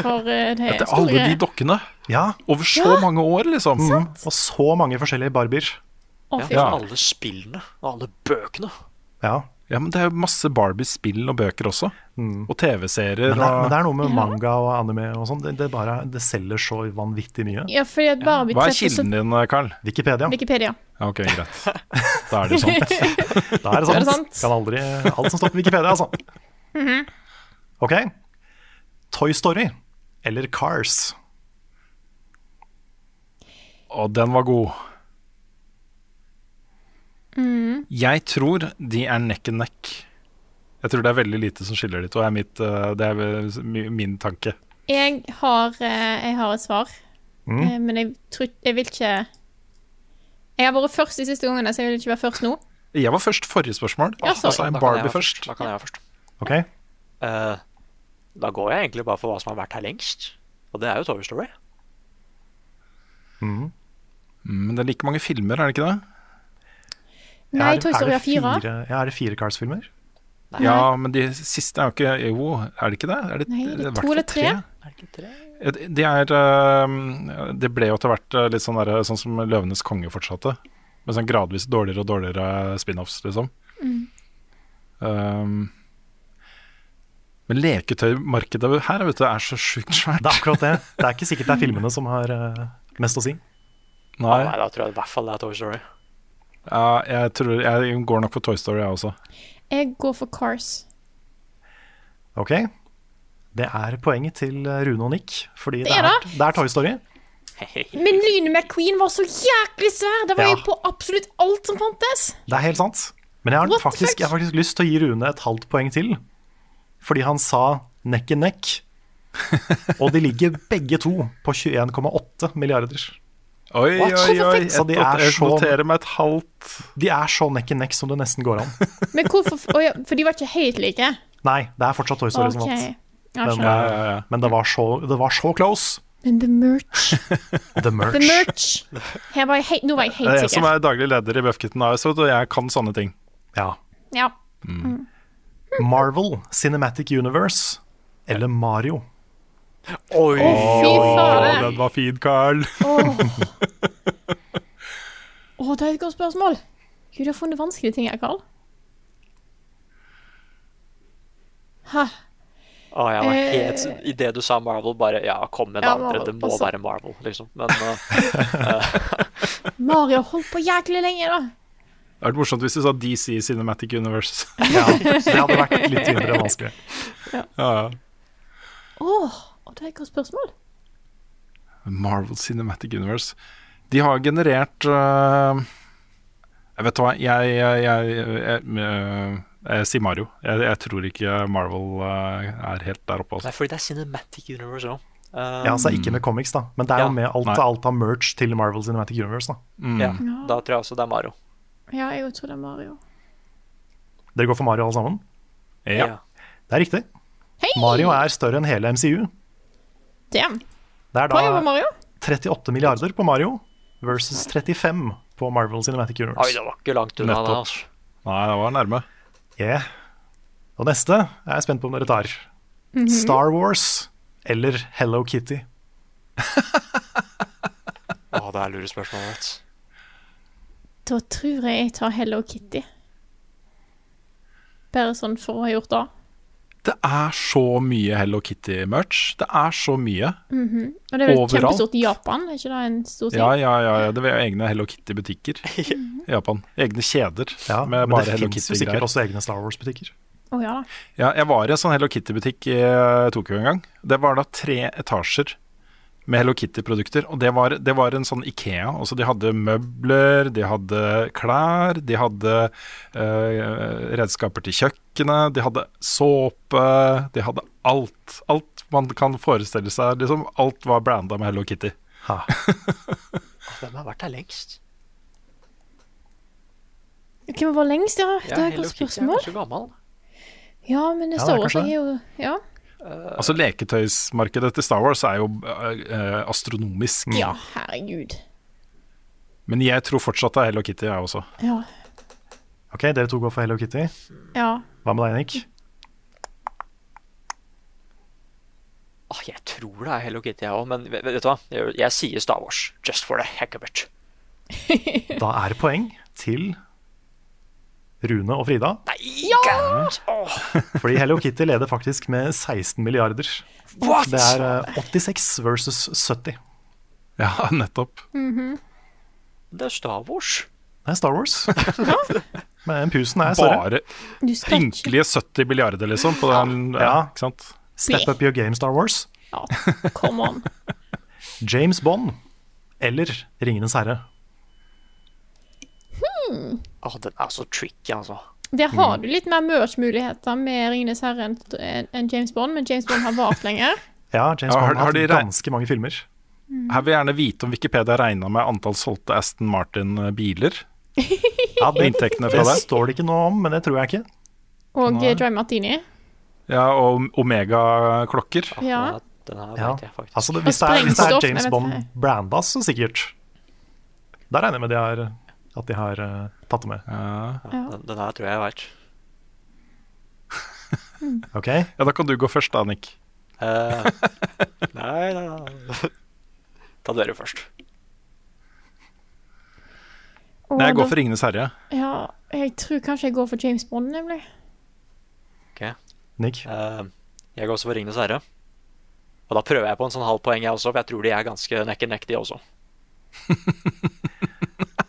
For eh, det er Etter store alle de dokkene Ja, over så mange år, liksom. mm, og så mange forskjellige Barbier. Å, Ja, fy for faen. alle spillene og alle bøkene. Ja, Ja, men det er jo masse Barbie-spill og bøker også. Og TV-serier. men det, er, men og det er noe med manga og anime og sånn. Det, det, bare, det selger så vanvittig mye. Ja, fordi at Barbie Hva er treffer så kilden din, Carl? Wikipedia. Wikipedia. Ja, ok, greit. Da er det jo sånn. Da er det sant. er det sant. sant. Kan aldri Alt som står på Wikipedia, altså. Ok. Toy Story eller Cars? Og den var god. Jeg tror de er neck and neck. Jeg tror det er veldig lite som skiller de to. er eh, Det er min tanke. Jeg har, eh, jeg har et svar, Mm. Eh, men jeg, tror, jeg vil ikke Jeg har vært først de siste gangene, så jeg vil ikke være først nå. Jeg var først forrige spørsmål. Ja, sorry. og så Da kan Barbie først. Da kan jeg være først. Ok, Eh, da går jeg egentlig bare for hva som har vært her lengst. Og det er jo Toy Story. Mm, Men det er like mange filmer, er det ikke det? Nei, Toy Story det har fire. fire. Ja, er det fire Cars-filmer? Ja, men de siste er jo ikke Jo, er det ikke det? Er det, Nei, det er to eller tre. Er det ikke tre? Er eh, Det ble jo etter hvert eh, litt sånn, der, sånn som 'Løvenes konge' fortsatte. Med sånn gradvis dårligere og dårligere spin-offs, liksom. Mm. Um, men leketøymarkedet her vet du, er så sjukt svært. Det er akkurat det. Det er ikke sikkert det er filmene som har uh, mest å si. Nei, Nei, da tror jeg i hvert fall det er Toy Story. ja, jeg, tror, jeg går nok for Toy Story, jeg også. Jeg går for Cars. Ok. Det er poenget til Rune og Nick, fordi det, Det er er, det. det er Toy Story. Men Lyne McQueen var så jæklig svær! Det var Ja. jo på absolutt alt som fantes. Det er helt sant. Men jeg har, faktisk, jeg har faktisk lyst til å gi Rune et halvt poeng til. Fordi han sa neck and neck. Og de ligger begge to på 21,8 milliarder. Oi, What? oi, oi. Så de er så- De er så neck and neck som det nesten går an. Men hvorfor For de var ikke helt like? Nei, det er fortsatt Toy Story som vant. Men. Ja, ja, ja. men det, var så, det var så close. Men the merch The merch. The merch. Her var jeg helt, nå var jeg helt sikker. jeg som er daglig leder i Buffkitten AS, og jeg kan sånne ting. Ja. Ja. Marvel Cinematic Universe eller Mario. Oi! Fy faen den var fin, Carl. Åh. oh, det er et godt spørsmål. Gud, jeg har funnet vanskelige ting her, Carl. Hæ? Å, jeg var helt Eh. Idet du sa Marvel, bare Ja, kom med det Ja, andre. Det må også. være Marvel, liksom. Men uh, Mario holdt på jæklig lenge, da. Det hadde vært morsomt hvis du sa DC Cinematic Universe. Ja, det hadde vært litt mindre vanskelig. ja, ja. Åh, åh, det er et godt spørsmål. Marvel Cinematic Universe. De har generert uh, Jeg vet hva, jeg, jeg, jeg, jeg, Jeg jeg sier Mario. Jeg, jeg tror ikke Marvel øh, er helt der oppe. Nei, Altså. fordi det er Cinematic Universe òg. Ja, altså Ikke med comics, da, men det er Ja. jo med alt, Nei. alt av merch til Marvel Cinematic Universe. da Mm. ja, da tror jeg også det er Mario. Ja, jeg tror det er Mario. Dere går for Mario alle sammen? Ja. Det er riktig. Hei! Mario er større enn hele MCU. Damn. Det er da Mario? 38 milliarder på Mario versus 35 på Marvel Cinematic Universe. Oi, det var ikke langt unna. det, altså. Nei, det var nærme. Yeah. Og neste er jeg spent på om dere tar. Star Wars eller Hello Kitty. Å, det er lure spørsmål, vet du. Da tror jeg jeg tar Hello Kitty. Bare sånn for å ha gjort det. Det er så mye Hello Kitty-merch. Det er så mye. Og det er vel Overalt. kjempestort i Japan? Er ikke det en stor ting? Ja, ja, ja, ja. Det er egne Hello Kitty-butikker i Japan. Egne kjeder Ja, med men bare det Hello fins jo sikkert Kitty-greier. også egne Star Wars-butikker. Å ja. Ja, jeg var i en sånn Hello Kitty-butikk i eh, Tokyo en gang. Det var da tre etasjer med Hello Kitty-produkter. Og det var, det var en sånn Ikea. Altså, de hadde møbler, de hadde klær, de hadde eh, redskaper til kjøkkenet, de hadde såpe, de hadde alt. Alt man kan forestille seg. Liksom, alt var branda med Hello Kitty. Ha. Hvem har vært her lengst? Hvem var lengst, ja? Det er et Hello spørsmål. Kitty er ganske gammel. Ja, men Ja, det Wars er jo Ja. Altså Leketøysmarkedet til Star Wars er jo uh, astronomisk. ja, herregud. Men jeg tror fortsatt det er Hello Kitty, jeg også. Ja. Ok, dere to går for Hello Kitty. ja. Hva med deg, Nick? Oh, jeg tror det er Hello Kitty, jeg òg, men vet, vet du hva? Jeg, jeg sier Star Wars. Just for the heck of it. Da er det poeng til Rune og Frida. Nei, ja! Åh, Fordi Hello Kitty leder faktisk med 16 milliarder. what? Det er eh, 86 versus 70. Ja, nettopp. Det er Star Wars. Det er Star Wars. Men pusen er større. Bare Du ynkelige 70 milliarder, liksom. På den, ja. Ja. ikke sant? Step up your game, Star Wars. ja, Come on. James Bond eller Ringenes herre. Åh, den er så tricky, altså. Der har Mm. du litt mer merch-muligheter med Ringenes herre enn James Bond, men James Bond har vart lenger. Ja, James Bond har, har hatt ganske mange filmer. Her vil jeg gjerne vite om Wikipedia regna med antall solgte Aston Martin-biler. Ja, det, Inntektene fra det det. står det ikke noe om, men det tror jeg ikke. Og Nei. eh, Dry Martini. Ja, og Omega-klokker. Ja. Ja. Altså, det, hvis, det er, hvis det er James Bond ikke. branda, så sikkert. Da regner jeg med de har, at de har uh, tatt det med. Ja. Ja. Den, den her tror jeg jeg veit. Ok, ja, da kan du gå først, da, Nick. Uh, nei, nei, nei. Ta dere først. Og Nei, jeg går da- for Ringenes herre. Ja, jeg tror kanskje jeg går for James Bond, nemlig. Ok. Nick. Uh, jeg går også for Ringenes herre. Og da prøver jeg på en sånn halv poeng, jeg også, for jeg tror de er ganske nekkenektige neck, de også.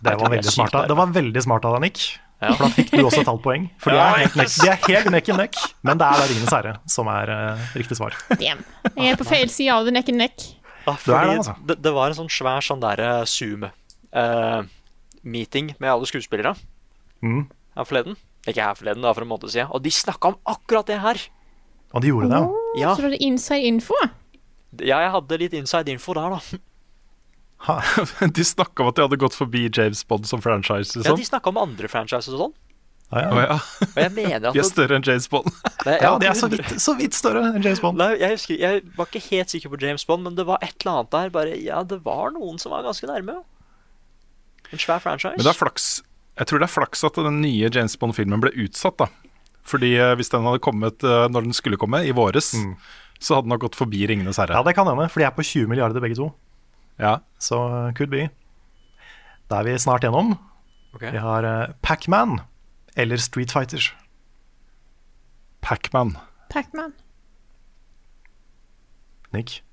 Det var veldig smart av Det var veldig smart av deg, Nick. Ja. For da fikk du også et halvt poeng. For de Ja, er helt, nekk, de er helt nekk and nekk, men det er da Ringenes herre som er uh, riktig svar. Damn. Jeg er på feil side av det, nekk and nekk. Ja, Du fordi det, altså. det, det var en sånn svær sånn derre Zoom-meeting med alle skuespillere Mm. her forleden. Ikke her forleden, da, for en måned siden. Og de snakka om akkurat det her. Og de gjorde det, oh, Ja, Så du hadde inside info? ja jeg hadde litt inside info der, da. Ha. De snakka om at de hadde gått forbi James Bond som franchise. Ja, Liksom. De snakka om andre franchises og sånn. Ja, Å, ja. ja. Og jeg mener at De er større enn James Bond. Nei, ja, de er så vidt, så vidt større enn James Bond. Nei, jeg, husker, jeg var ikke helt sikker på James Bond, men det var et eller annet der. Bare, ja, det var noen som var ganske nærme. En svær franchise. Men det er flaks Jeg tror det er flaks at den nye James Bond-filmen ble utsatt, da. Fordi eh, hvis den hadde kommet eh, når den skulle komme, i våres, så hadde den nok gått forbi Ringenes herre. Ja, det kan hende, for de er på 20 milliarder begge to. Ja. Så could be. Da er vi snart gjennom. Okay. Vi har uh, Pac-Man eller Street Fighter. Pac-Man. Pac-Man. Nick.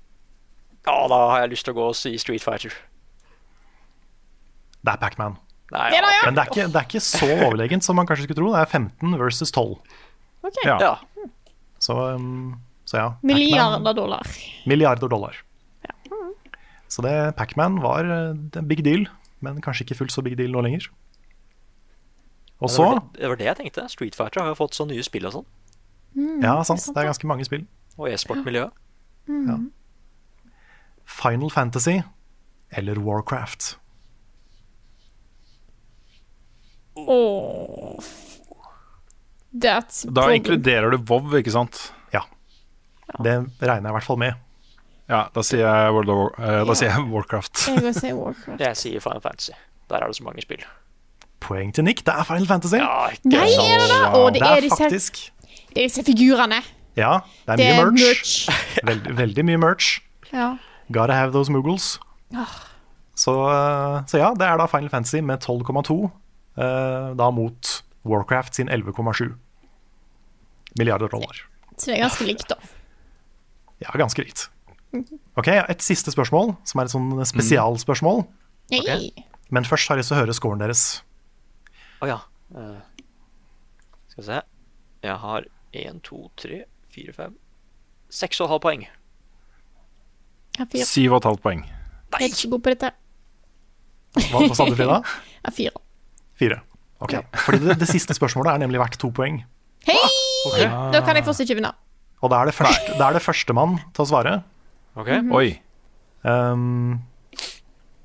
Ja, da har jeg lyst til å gå og si Street Fighter. Det er Pac-Man. Ja. Men det er, ikke, det er ikke så overlegent som man kanskje skulle tro. Det er 15 versus 12. Ok. Ja. Ja. Så, um, så ja. Milliarder dollar. Milliarder dollar. Så det Pac-Man var uh, en big deal, men kanskje ikke fullt så big deal nå lenger. Og så var det, det var det jeg tenkte. Street Fighter har jo fått så nye spill og sånn. Ja, sant. Det er ganske mange spill. Og e-sportmiljøet. Mm. Ja. Final Fantasy eller Warcraft. That's Da inkluderer du WoW, ikke sant? Ja. Det regner jeg i hvert fall med. Ja, da sier jeg, World of War, eh, da sier jeg Warcraft. Jeg vil si Warcraft. Jeg sier Final Fantasy. Der er det så mange spill. Poeng til Nick. Det er Final Fantasy. Ja, ikke Nei, er det det? Og det det er er disse, faktisk det er disse figurene. Ja, det er Det mye er merch. merch. Veldig, veldig mye merch. Ja. Gotta have those moogles. Så, uh, så ja, det er da Final Fantasy med 12,2, uh, da mot Warcraft sin 11,7 milliarder dollar. Så det er ganske likt, da. Ja, ganske likt. Ok, Et siste spørsmål, som er et sånn spesialspørsmål. Okay. Men først har jeg lyst til å høre scoren deres. Å ja. Uh, skal vi se. Jeg har én, to, tre, fire, fem Seks og et halvt poeng. Syv og et halvt poeng. Nei! Jeg er ikke god på dette. Hva, hva sa du, Frida? Fire. Fire. Ok, Fordi det, det siste spørsmålet er nemlig verdt to poeng. Hei! Da kan jeg fortsatt ikke vinne. Og da er det, første, da er det førstemann til å svare. Ok? Oi. Um,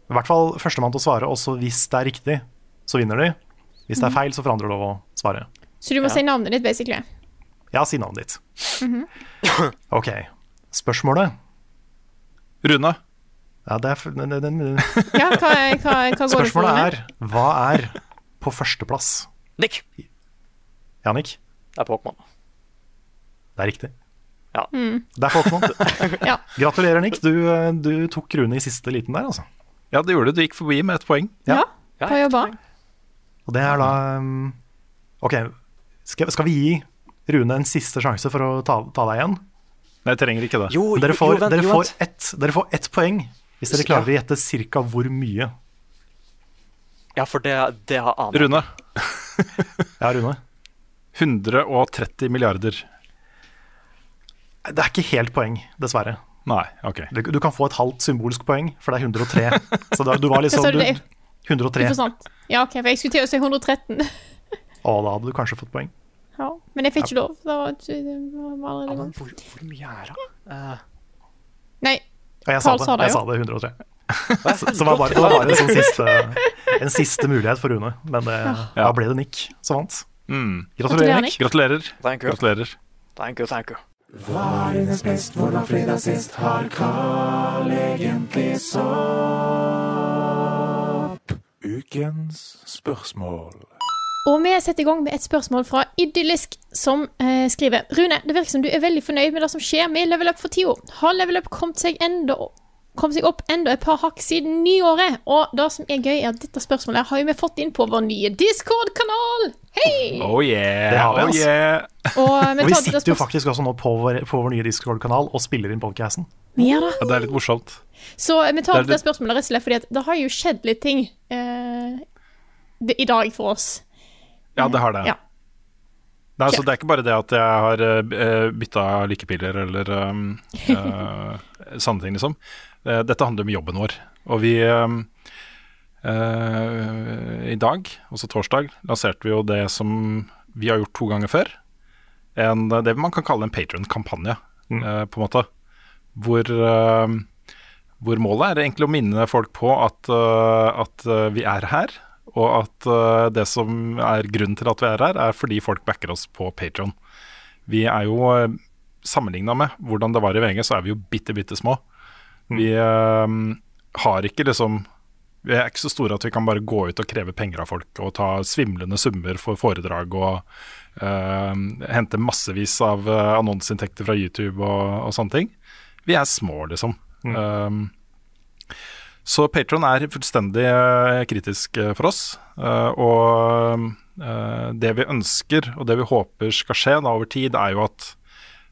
I hvert fall førstemann til å svare, også hvis det er riktig, så vinner de. Hvis det er feil, så får andre lov å svare. Så du må si navnet ditt, basically. Ja, si navnet ditt. Ok. Spørsmålet Rune. ja, det er, den- den- den- Ja, hva, hva, hva det? Spørsmålet er hva er på førsteplass? Nick. Janik? Det er Pokémon. Det er riktig. Ja. Det er Pokémon. Ja. Gratulerer, Nick. Du, du tok Rune i siste liten der, altså. Ja, det gjorde du. Du gikk forbi med ett poeng. Ja. ja. Ja, jobba. Og det er da um, Ok, skal, skal vi gi Rune en siste sjanse for å ta, ta deg igjen? Nei, jeg trenger ikke det. Jo, dere får, jo, vent, dere jo, får, ett, dere får ett poeng hvis dere klarer å gjette ca. hvor mye. Ja, for det, det har aner Rune. Ja, Rune. 130 milliarder. Det er ikke helt poeng, dessverre. Nei, ok. Du, du kan få et halvt symbolsk poeng, for det er 103. Så da, du var liksom du du, 103. Ikke? Ja, OK, for jeg skulle til å si 113. Å, da hadde du kanskje fått poeng. Ja, men jeg fikk ikke lov. Da var, ikke- det var Ja, men hvor, hvor mye er det? Uh. Nei, Carl sa sa det. det Jeg jo. sa det 103. Så, så var bare, det var bare en, sånn siste, en siste mulighet for Rune, men det, da ble det Nick som vant. Mm. Gratulerer, Nick. Gratulerer. Thank you. Gratulerer. Thank you, thank you. Hva er hennes best, hvordan fredagshest har Carl egentlig sopp? Ukens spørsmål. Og vi setter i gang med et spørsmål fra Idyllisk, som eh, skriver Rune, det virker som du er veldig fornøyd med det som skjer med Level Up for tida. Har Level Up kommet seg, enda, kommet seg opp enda et par hakk siden nyåret? Og det som er gøy, er at dette spørsmålet har jo vi fått inn på vår nye Discord-kanal. Hei! Oh yeah. Det har vi, oh altså. yeah. Og Og vi tar sitter jo faktisk også nå på vår, på vår nye Discord-kanal og spiller inn podcasten. Ja da. Ja, det er litt morsomt. Så vi tar Det er opp det det spørsmålet rett og slett fordi at det har jo skjedd litt ting eh, det, i dag for oss. Ja, det har det. Ja. Nei, så det er ikke bare det at jeg har uh, bytta lykkepiller eller um, uh, sånne ting, liksom. Eh, dette handler om jobben vår. Og vi um, eh, I dag, også torsdag, lanserte vi jo det som vi har gjort to ganger før. En, det man kan kalle en patron-kampanje, eh, på en måte. Hvor, eh, hvor målet er egentlig å minne folk på at, eh, at eh, vi er her. Og at eh, det som er grunnen til at vi er her, er fordi folk backer oss på Patron. Vi er jo sammenligna med hvordan det var i VG, så er vi jo bitte, bitte små. Vi eh, har ikke liksom Vi er ikke så store at vi kan bare gå ut og kreve penger av folk og ta svimlende summer for foredrag og eh, hente massevis av eh, annonseinntekter fra YouTube og, og sånne ting. Vi er små, liksom. Um, så Patron er fullstendig kritisk for oss. Uh, og uh, det vi ønsker, og det vi håper skal skje da over tid, er jo at,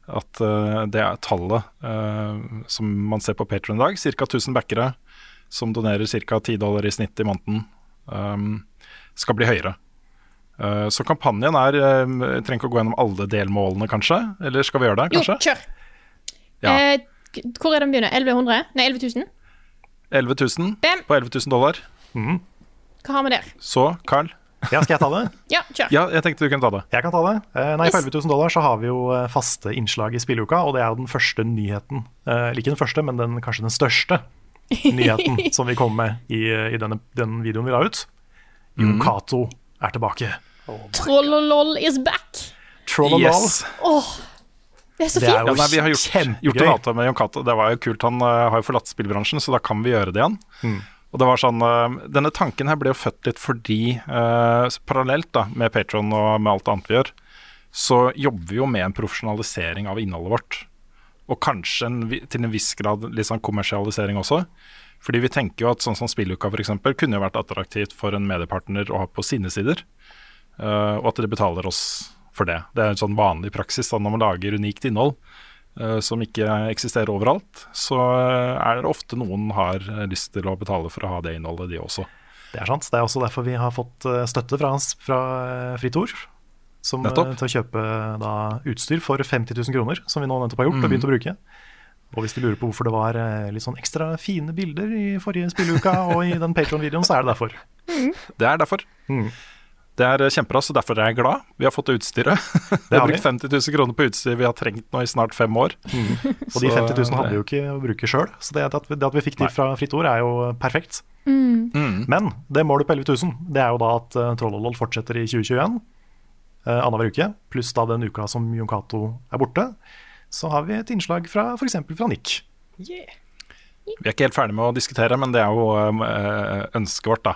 at eh, det er tallet eh, som man ser på Patron i dag, ca. 1000 backere som donerer ca. 10 dollar i snitt i måneden, eh, skal bli høyere. Så kampanjen er Jeg trenger ikke å gå gjennom alle delmålene, kanskje? Eller skal vi gjøre det, kanskje? Jo, kjør! Ja. Eh, hvor er vi begynner? 1100? Nei, 11 000? 11 000 Bam. på 11 000 dollar. Hva har vi der? Så, Carl? Ja, skal jeg ta det? Ja, kjør. Ja, jeg tenkte du kunne ta det. Jeg kan ta det. Eh, nei, For Yes. 11 000 dollar så har vi jo eh, faste innslag i spilleuka, og det er jo den første nyheten. Eh, eller ikke den første, men den, kanskje den største nyheten som vi kom med i, eh, i denne, den videoen vi la ut. Jon Cato er tilbake. Trollolol is back! Trollolol. Yes. Det er så er fint. jo Ja, nei, vi har gjort, gjort en avtale med Jon Cato. Det var jo kult. Han uh, har jo forlatt spillbransjen, så da kan vi gjøre det igjen. Mm. Og det var sånn, eh, Denne tanken her ble jo født litt fordi, eh, parallelt da, med Patron og med alt annet vi gjør, så jobber vi jo med en profesjonalisering av innholdet vårt. Og kanskje en, til en viss grad litt sånn kommersialisering også. Fordi vi tenker jo at sånn som Spilluka f.eks. kunne jo vært attraktivt for en mediepartner å ha på sine sider. uh, og at de betaler oss for det. Det er en sånn vanlig praksis da, når man lager unikt innhold som ikke eksisterer overalt. Så eh, er det ofte noen har eh, lyst til å betale for å ha det innholdet, de også. Det er sant. Det er også derfor vi har fått eh, støtte fra, fra eh, Fritt Ord. Som, eh, til å kjøpe da, utstyr for 50 000 kroner, som vi nå nettopp har gjort og begynt å bruke. Og hvis du lurer på hvorfor det var eh, litt sånn ekstra fine bilder i forrige spilleuka og i den Patron-videoen, så er det derfor. Det er derfor. Mm. Det er eh, kjempebra, så derfor er jeg glad. Vi har fått det utstyret. vi har brukt 50 000 kroner på utstyr vi har trengt nå i snart fem år. Og de 50 000 hadde vi jo ikke å bruke sjøl, så det at, vi, det at vi fikk de fra Fritt Ord, er jo perfekt. Mm. Men det målet på 11 000, det er jo da at uh, Trollolol fortsetter i 2021, uh, annenhver uke, pluss da den uka som Jon Cato er borte. Så har vi et innslag fra f.eks. fra Nick. Vi er ikke helt ferdig med å diskutere, men det er jo eh, ønsket vårt, da.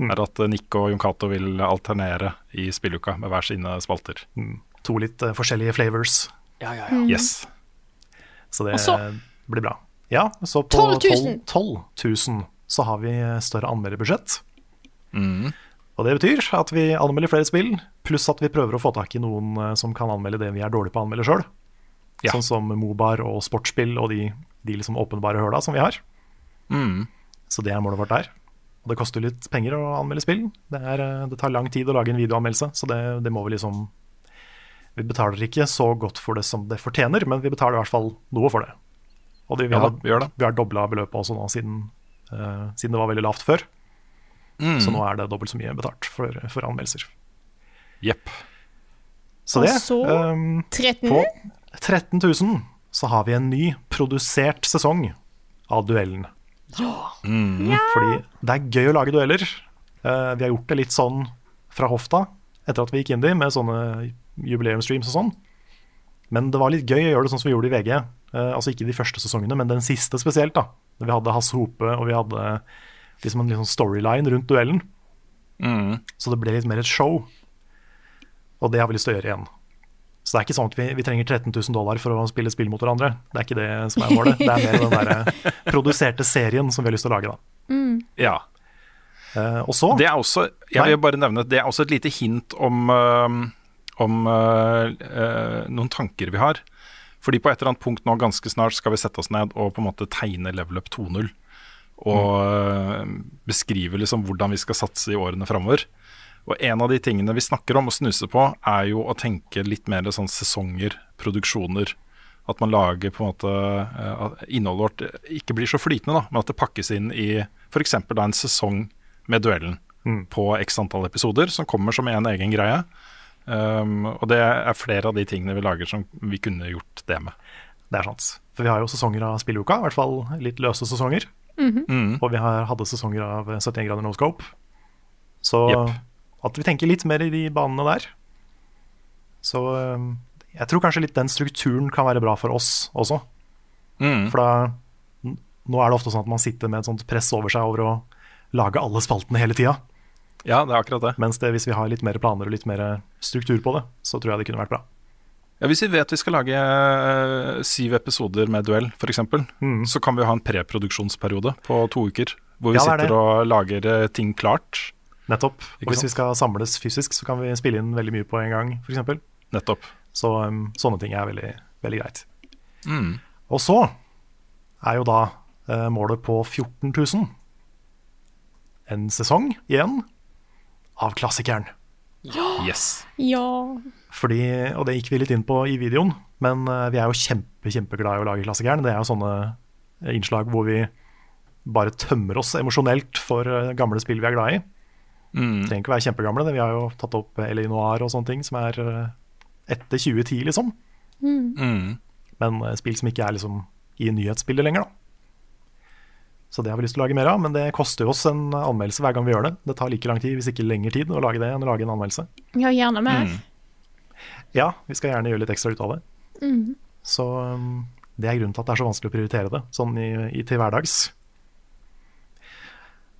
Mm. Er at Nick og Jon Cato vil alternere i spilluka med hver sine spalter. Mm. To litt uh, forskjellige flavors, Ja, ja, ja. Yes. så det så- blir bra. Ja, så på 12 000. 12 000 så har vi eh, større anmelderbudsjett. Mm. Og det betyr at vi anmelder flere spill, pluss at vi prøver å få tak i noen eh, som kan anmelde det vi er dårlige på å anmelde sjøl. Ja. Sånn som Mobar og sportsspill og de, de liksom åpenbare høla som vi har. Mm. Så det er målet vårt der. Og det koster litt penger å anmelde spill. Det, er, eh, det tar lang tid å lage en videoanmeldelse, så det, det må vi liksom Vi betaler ikke så godt for det som det fortjener, men vi betaler i hvert fall noe for det. Og det, vi, Ja har, det. vi har dobla beløpet også nå, siden, uh, siden det var veldig lavt før. Mm. Så nå er det dobbelt så mye betalt for, for anmeldelser. Jepp. Så det Og så ehm, 13 På 13 000 så har vi en ny produsert sesong av duellen. Mm. Fordi det er gøy å lage dueller. Uh, vi har gjort det litt sånn fra hofta etter at vi gikk inn dem med sånne jubileumsstreams og sånn. Men det var litt gøy å gjøre det sånn som vi gjorde i VG. Uh, altså ikke de første sesongene, men den siste spesielt. da Vi hadde Hasse Hope, og vi hadde liksom en sånn storyline rundt duellen. Mm. Så det ble litt mer et show. Og det har vi lyst til å gjøre igjen. Så det er ikke sånn at vi, vi trenger 13 000 dollar for å spille spill mot hverandre. Det er ikke det som er målet. Det er mer den der produserte serien som vi har lyst til å lage, da. Ja. Uh, og så Det er også, jeg vil bare nevne, det er også et lite hint om, uh, om uh, noen tanker vi har. Fordi på et eller annet punkt nå ganske snart skal vi sette oss ned og på en måte tegne Level Up 2.0. Og mm. beskrive liksom hvordan vi skal satse i årene framover. Og en av de tingene vi snakker om å snuse på, er jo å tenke litt mer sånn sesonger, produksjoner. At man lager på en måte eh, at innholdet vårt ikke blir så flytende, da, men at det pakkes inn i f.eks. en sesong med duellen på x antall episoder, som kommer som en egen greie. Um, og det er flere av de tingene vi lager som vi kunne gjort det med. Det er sant. For vi har jo sesonger av spilluka, i hvert fall litt løse sesonger. Mm. Og vi har, hadde sesonger av 71 grader no scope. Så Jepp. At vi tenker litt mer i de banene der. Så eh, jeg tror kanskje litt den strukturen kan være bra for oss også. Mm. For da Nå er det ofte sånn at man sitter med et sånt press over seg over å lage alle spaltene hele tida. Ja, det er akkurat det. Mens det, hvis vi har litt mer planer og litt mer struktur på det, så tror jeg det kunne vært bra. Ja, hvis vi vet vi skal lage eh, syv episoder med duell, f.eks., Mm. så kan vi ha en preproduksjonsperiode på to uker. Hvor vi Ja, er sitter og lager eh, ting klart. Nettopp. Og hvis vi skal samles fysisk, så kan vi spille inn veldig mye på en gang, f.eks. Nettopp. Så um, sånne ting er veldig, veldig greit. Mm. Og så er jo da uh, målet på 14 000. En sesong igjen av klassikeren. Yes. Ja. Fordi, og det gikk vi litt inn på i videoen, men eh, vi er jo kjempe, kjempeglade i å lage klassikeren. Det er jo sånne eh, innslag hvor vi bare tømmer oss emosjonelt for gamle spill vi er glad i. Mm. Trenger ikke være kjempegamle. det. Vi har jo tatt opp LA Noir og sånne ting som er eh, etter 2010, liksom. Mm. Men eh, spill som ikke er liksom i nyhetsbildet lenger, da. Så det har vi lyst til å lage mer av, men det koster oss en anmeldelse hver gang vi gjør det. Det tar like lang tid, hvis ikke lengre tid, å lage det enn å lage en anmeldelse. ja, gjerne mer. Ja, vi skal gjerne gjøre litt ekstra ut av det. Mhm. Så det er grunnen til at det er så vanskelig å prioritere det, sånn i, i, til hverdags.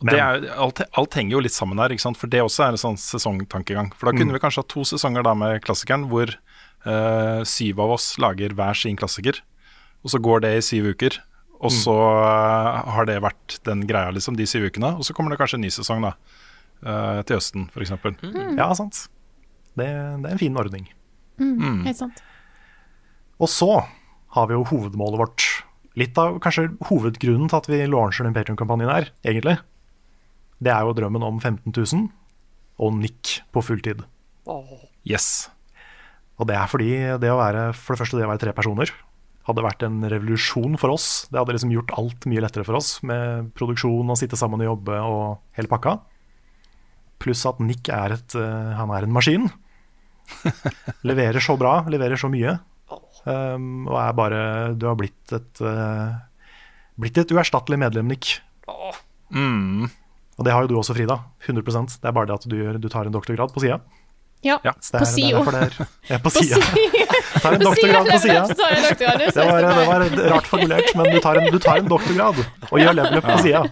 Er, alt, alt henger jo litt sammen her, ikke sant? for det også er en sånn sesongtankegang. For da kunne Mm. vi kanskje ha to sesonger da med klassikeren, hvor uh, syv av oss lager hver sin klassiker. Og så går det i syv uker, og Mm. så uh, har det vært den greia, liksom, de syv ukene. Og så kommer det kanskje en ny sesong, da. Uh, til høsten, f.eks. Mm. Ja, sant. Det, det er en fin ordning. Mm, Helt sant. Og så har vi jo hovedmålet vårt. Litt av kanskje hovedgrunnen til at vi launcher den Patrion-kampanjen her, egentlig. Det er jo drømmen om 15 000 og Nick på fulltid. Yes. Og det er fordi det å være, for det første det å være tre personer hadde vært en revolusjon for oss. Det hadde liksom gjort alt mye lettere for oss med produksjon og sitte sammen og jobbe og hele pakka. Pluss at Nick er, et, eh, han er en maskin. leverer så bra, leverer så mye. Um, og er bare Du har blitt et uh, Blitt et uerstattelig medlem, Nick. Mm. Og det har jo du også, Frida. 100% Det er bare det at du, gjør, du tar en doktorgrad på sida. Ja, ja. det på SIO. er er- Ja, på På sida. sida. Tar en doktorgrad på sida. Det Det var, så det var rart formulert, men du tar en, du tar en doktorgrad og gjør levelup på sida.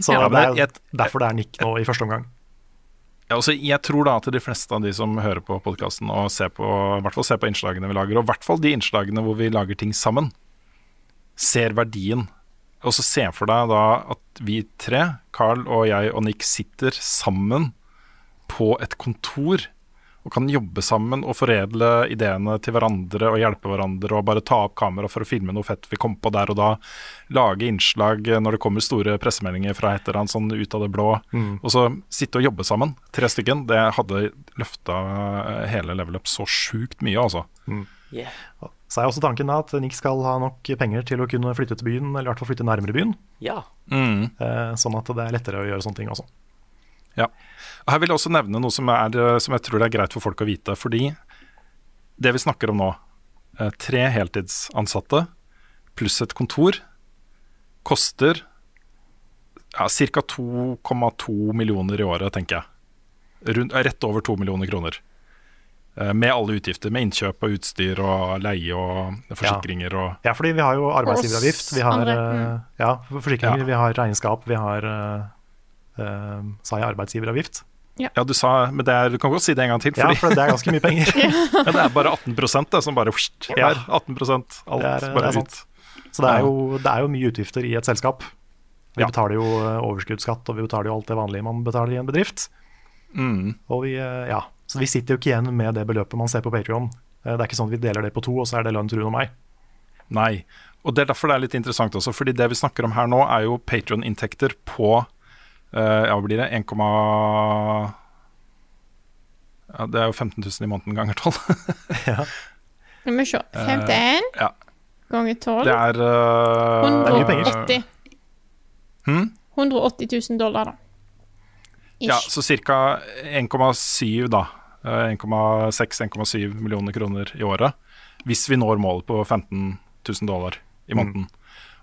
Så Ja, det er derfor det er Nick nå i første omgang. Ja, altså, jeg tror da at de fleste av de som hører på podkasten og ser på, i hvert fall ser på innslagene vi lager, og i hvert fall de innslagene hvor vi lager ting sammen, ser verdien. Og så se for deg da at vi tre, Carl og jeg og Nick, sitter sammen på et kontor og kan jobbe sammen og foredle ideene til hverandre og hjelpe hverandre og bare ta opp kamera for å filme noe fett vi kom på der og da. Lage innslag når det kommer store pressemeldinger fra et eller annet sånn ut av det blå. Mm. Og så sitte og jobbe sammen, tre stykken. Det hadde løfta hele level up så sjukt mye, altså. Yeah. Så er også tanken da at Nick skal ha nok penger til å kunne flytte til byen, eller i hvert fall flytte nærmere byen. Ja. Mm. Eh, sånn at det er lettere å gjøre sånne ting også. Ja. Og Her vil jeg også nevne noe som, er, eh, som jeg tror det er greit for folk å vite. Fordi det vi snakker om nå, eh, tre heltidsansatte pluss et kontor, koster ja, ca. 2,2 millioner i året, tenker jeg. Rundt, eh, rett over 2 millioner kroner. Eh, Med alle utgifter, med innkjøp og utstyr og leie og forsikringer og Ja, fordi vi har jo arbeidsgiveravgift, vi har eh, mm. ja, forsikringer, Ja. vi har regnskap, vi har eh, sa jeg arbeidsgiveravgift? Ja, du sa Men det er, du kan godt si det en gang til. Ja, Fordi, for det er ganske mye penger. men det er bare 18% det, som bare Ja. her, 18 Alt Det er- det er ut. Så det er, jo, det er jo mye utgifter i et selskap. Vi Ja. betaler jo overskuddsskatt, og vi betaler jo alt det vanlige man betaler i en bedrift. Mm. Og vi, ja, så vi sitter jo ikke igjen med det beløpet man ser på Patrion. Det er ikke sånn at vi deler det på to, og så er det lønn til Rune og meg. Nei. Og det er derfor det er litt interessant også, fordi det vi snakker om her nå, er jo Patrion-inntekter på Uh, Ja, hva blir det? 1, ja, det er jo 15 000 i måneden ganger 12. Skal vi se. 51 ja. ganger 12 Det er uh, Det er mye penger. 180. Hm? 180 000 dollar, da. Ish. Ja, så ca. 1,7 da. Eh, 1,6-1,7 millioner kroner i året. Hvis vi når målet på 15 000 dollar i måneden.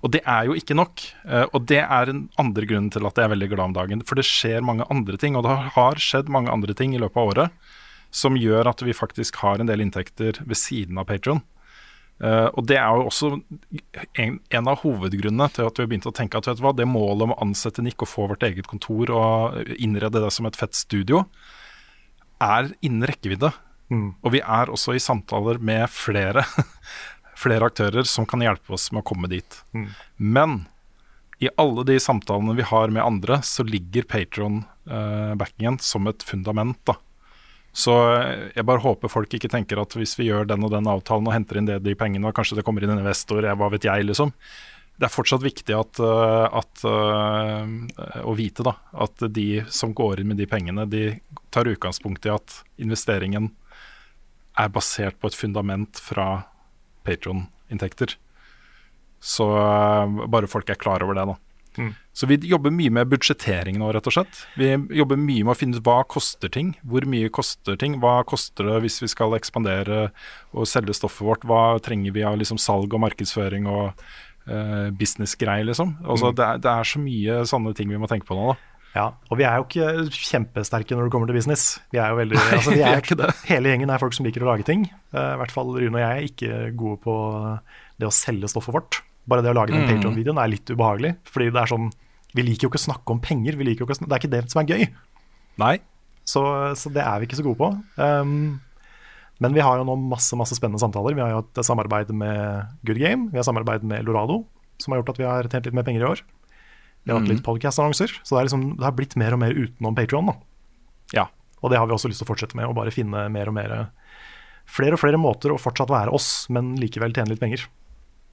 Og det er jo ikke nok. eh, Og det er den andre grunnen til at jeg er veldig glad om dagen. For det skjer mange andre ting, og det har skjedd mange andre ting i løpet av året som gjør at vi faktisk har en del inntekter ved siden av Patron. Uh, og det er jo også en, en av hovedgrunnene til at vi har begynt å tenke at vet du hva, det målet om å ansette Nick og få vårt eget kontor og innrede det som et fett studio, er innen rekkevidde. Mm. Og vi er også i samtaler med flere, flere aktører som kan hjelpe oss med å komme dit. Mm. Men i alle de samtalene vi har med andre, så ligger Patron-backingen som et fundament. da. Så eh, jeg bare håper folk ikke tenker at hvis vi gjør den og den avtalen og henter inn det, de pengene, og kanskje det kommer inn en investor, hva vet jeg, liksom. Det er fortsatt viktig at, eh, at, eh, å vite da, at de som går inn med de pengene, de tar utgangspunkt i at investeringen er basert på et fundament fra Patron-inntekter. Så eh, bare folk er klar over det, da. Mm. Så vi jobber mye med budsjettering nå, rett og slett. Vi jobber mye med å finne ut hva koster ting. Hvor mye koster ting? Hva koster det hvis vi skal ekspandere og selge stoffet vårt? Hva trenger vi av liksom salg og markedsføring og uh, businessgreier, liksom? Altså, Mm. det, er, det er så mye sånne ting vi må tenke på nå, da. Ja, og vi er jo ikke kjempesterke når det kommer til business. Vi er jo veldig, Nei, altså, vi vi er er, ikke det. Hele gjengen er folk som liker å lage ting. Uh, I hvert fall Rune og jeg er ikke gode på det å selge stoffet vårt. Bare det å lage den Mm. Patreon-videoen er litt ubehagelig. Fordi det er sånn Vi liker jo ikke å snakke om penger. Vi liker jo ikke det er ikke det som er gøy. Nei. Så, så det er vi ikke så gode på. Um, men vi har jo nå masse masse spennende samtaler. Vi har jo et samarbeid med Good Game. Vi har samarbeid med Lorado, som har gjort at vi har tjent litt mer penger i år. Vi har hatt Mhm. litt podcast-annonser. Så det, liksom, det har blitt mer og mer utenom Patreon. Ja. Og det har vi også lyst til å fortsette med. Å bare finne mer og mer Flere og flere måter å fortsatt være oss, men likevel tjene litt penger.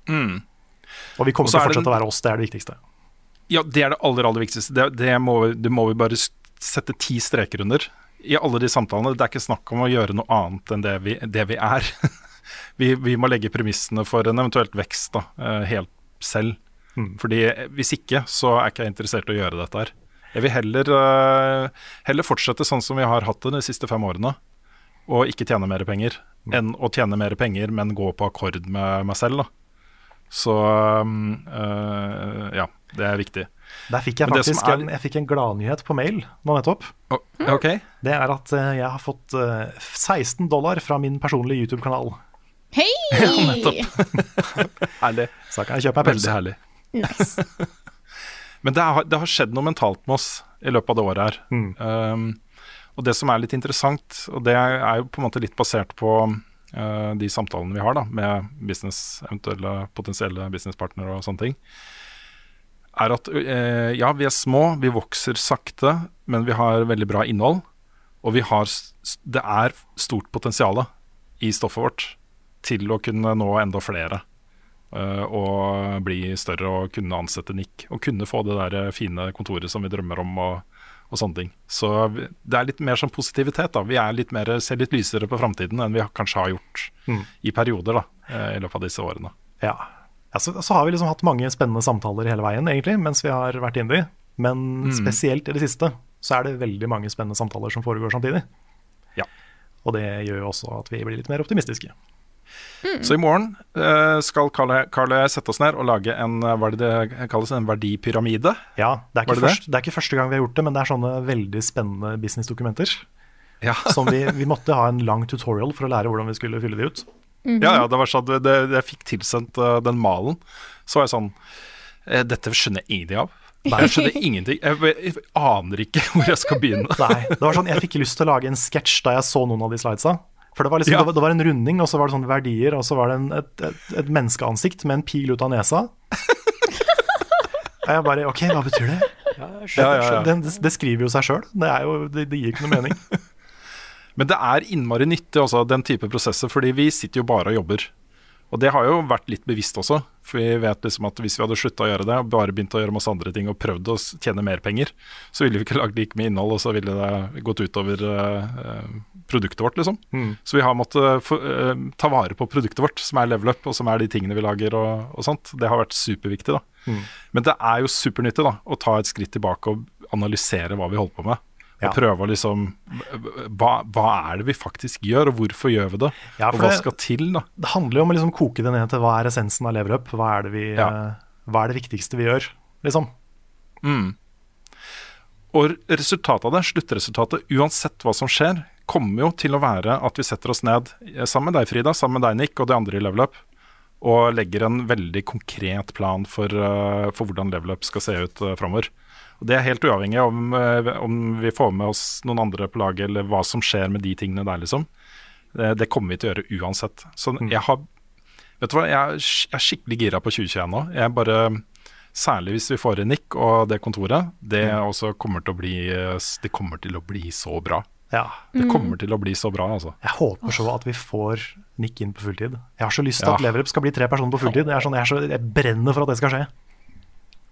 Mm. Og vi kommer til å fortsette den- å være oss, det er det viktigste. Ja, det er det aller, aller viktigste. Det, det, må, det må vi bare sette ti streker under. I alle de samtalene. Det er ikke snakk om å gjøre noe annet enn det vi, det vi er. vi, vi må legge premissene for en eventuelt vekst da, eh, helt selv. Mm. Fordi hvis ikke, så er ikke jeg interessert i å gjøre dette her. Jeg vil heller, eh, heller fortsette sånn som vi har hatt det de siste fem årene, og ikke tjene mer penger, enn å tjene mer penger, men gå på akkord med meg selv. da. Så eh, ja, det er viktig. Der fikk jeg Men det som faktisk er- en, jeg fikk en gladnyhet på mail nå nettopp. Oh, okay. Det er at eh, jeg har fått eh, 16 dollar fra min personlige YouTube-kanal. Hei! Herlig. Så kan jeg kjøpe meg pølse. herlig. nice. Men det har, det har skjedd noe mentalt med oss i løpet av det året her. Mm. Um, og det som er litt interessant, og det er jo på en måte litt basert på uh, de samtalene vi har da, med business, eventuelle potensielle businesspartnere og sånne ting, er at uh, ja, vi er små, vi vokser sakte, men vi har veldig bra innhold. Og vi har, det er stort potensial i stoffet vårt til å kunne nå enda flere. eh, og bli større og kunne ansette Nick. Og kunne få det der fine kontoret som vi drømmer om. og og sånne ting. Så det er litt mer sånn positivitet. da Vi er litt mer, ser litt lysere på framtiden enn vi kanskje har gjort Mm. i perioder da eh, i løpet av disse årene. Ja. Ja så, så har vi liksom hatt mange spennende samtaler hele veien, egentlig, mens vi har vært indie. Men Mm. spesielt i det siste så er det veldig mange spennende samtaler som foregår samtidig. Ja. Og det gjør jo også at vi blir litt mer optimistiske. Så i morgen uh, skal Carl Carl og jeg sette oss ned og lage en eh, hva er det det kalles, en verdipyramide. Ja, det er, ikke det det? først, det er ikke første gang vi har gjort det, men det er sånne veldig spennende businessdokumenter. Ja. som vi, vi måtte ha en lang tutorial for å lære hvordan vi skulle fylle de ut. Ja, ja, det var sånn, det, det, jeg fikk tilsendt uh, den malen. Så var jeg sånn eh, Dette skjønner jeg ingenting av. Nei, Jeg skjønner ingenting. Jeg, jeg, aner ikke hvor jeg skal begynne. Nei, det var sånn, Jeg fikk lyst til å lage en sketsj da jeg så noen av de slidesa. For det var, liksom, Ja. det, var, det var en runding, og så var det sånne verdier, og så var det en, et, et, et menneskeansikt med en pil ut av nesa. Og jeg bare OK, hva betyr det? Ja, ja, ja. Det, det, det skriver jo seg sjøl. Det, er jo- det, det gir ikke noe mening. Men det er innmari nyttig også, den type prosesser, fordi vi sitter jo bare og jobber. Og det har jo vært litt bevisst også, for vi vet liksom at hvis vi hadde slutta å gjøre det, og bare begynt å gjøre masse andre ting og prøvd å tjene mer penger, så ville vi ikke lagd like mye innhold, og så ville det gått utover eh, eh, produktet vårt, liksom. Mm. Så vi har måttet eh, ta vare på produktet vårt, som er level up, og som er de tingene vi lager og, og sånt. Det har vært superviktig, da. Mm. Men det er jo supernyttig da, å ta et skritt tilbake og analysere hva vi holder på med. Og Ja. prøve å liksom hva, hva er det vi faktisk gjør, og hvorfor gjør vi det? Ja, og hva det- skal til, da? Det handler jo om å liksom koke det ned til hva er essensen av Level Up? Hva er det, vi, Ja. eh, hva er det viktigste vi gjør, liksom? Mm. Og resultatet av det, sluttresultatet, uansett hva som skjer, kommer jo til å være at vi setter oss ned eh, sammen med deg, Frida, sammen med deg, Nick, og de andre i Level Up, og legger en veldig konkret plan for, eh, for hvordan Level Up skal se ut uh, framover. Og Det er helt uavhengig av om, eh, om vi får med oss noen andre på laget, eller hva som skjer med de tingene der, liksom. Det, det kommer vi til å gjøre uansett. Så jeg har Vet du hva, jeg er, skikkelig gira på 2021 nå. Jeg er bare Særlig hvis vi får inn Nick og det kontoret. Det også kommer til å bli eh, Det kommer til å bli så bra. Ja. Det kommer til å bli så bra, altså. Jeg håper så at vi får Nick inn på fulltid. Jeg har så lyst til Ja. at Leverup skal bli tre personer på fulltid. Jeg, er sånn, jeg, er så, jeg brenner for at det skal skje.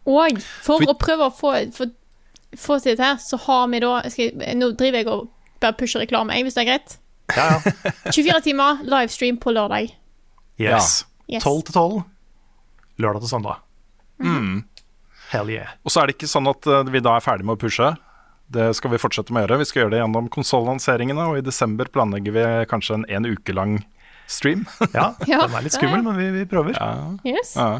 Og for For- å prøve å få, få, få til dette her, så har vi da skal Nå driver jeg og bare pusher reklame, hvis det er greit. Ja, ja. 24 timer livestream på lørdag. Yes. Yes. 12 til 12. Lørdag til søndag. Mm. Hell yeah. Og så er det ikke sånn at eh, vi da er ferdig med å pushe. Det skal vi fortsette med å gjøre. Vi skal gjøre det gjennom konsollanseringene, og i desember planlegger vi kanskje en en uke lang stream. Ja, Ja, den er litt er- skummel, men vi, vi prøver. Ja. Yes. Ja.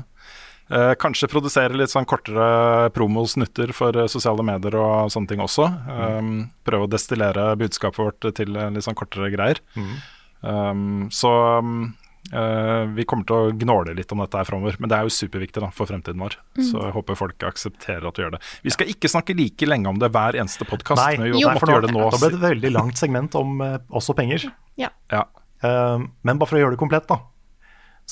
Eh, kanskje produsere litt sånn kortere promosnutter for eh, sosiale medier og sånne ting også. Um, prøve å destillere budskapet vårt til litt sånn kortere greier. Um, så um, eh, vi kommer til å gnåle litt om dette her framover, men det er jo superviktig da, for fremtiden vår. Så jeg håper folk aksepterer at vi gjør det. Vi skal ikke snakke like lenge om det hver eneste podkast. Nei, Vi Jo. måtte for nå, gjøre det nå. da ble det et veldig langt segment om uh, også penger. Ja. Ja. Uh, men bare for å gjøre det komplett, da,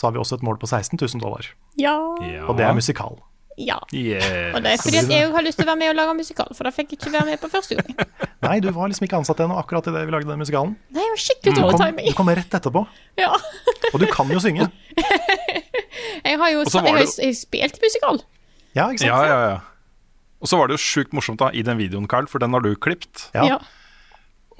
så har vi også et mål på 16 000 dollar. Ja. Ja. Og det er musikal. ja. Yes. Og det er fordi at jeg har lyst til å være med og lage musikal, for da fikk jeg ikke være med på første gang. Nei, du var liksom ikke ansatt ennå akkurat idet vi lagde den musikalen. Nei, jeg var skikkelig Du dårlig mm. timing. du kom rett etterpå. Ja. Og du kan jo synge. Jeg har jo så jeg har, det jeg spilt musikal. Ja, ikke sant? Ja, ja, ja. Og så var det jo sjukt morsomt da i den videoen, Carl, for den har du klippet. Ja.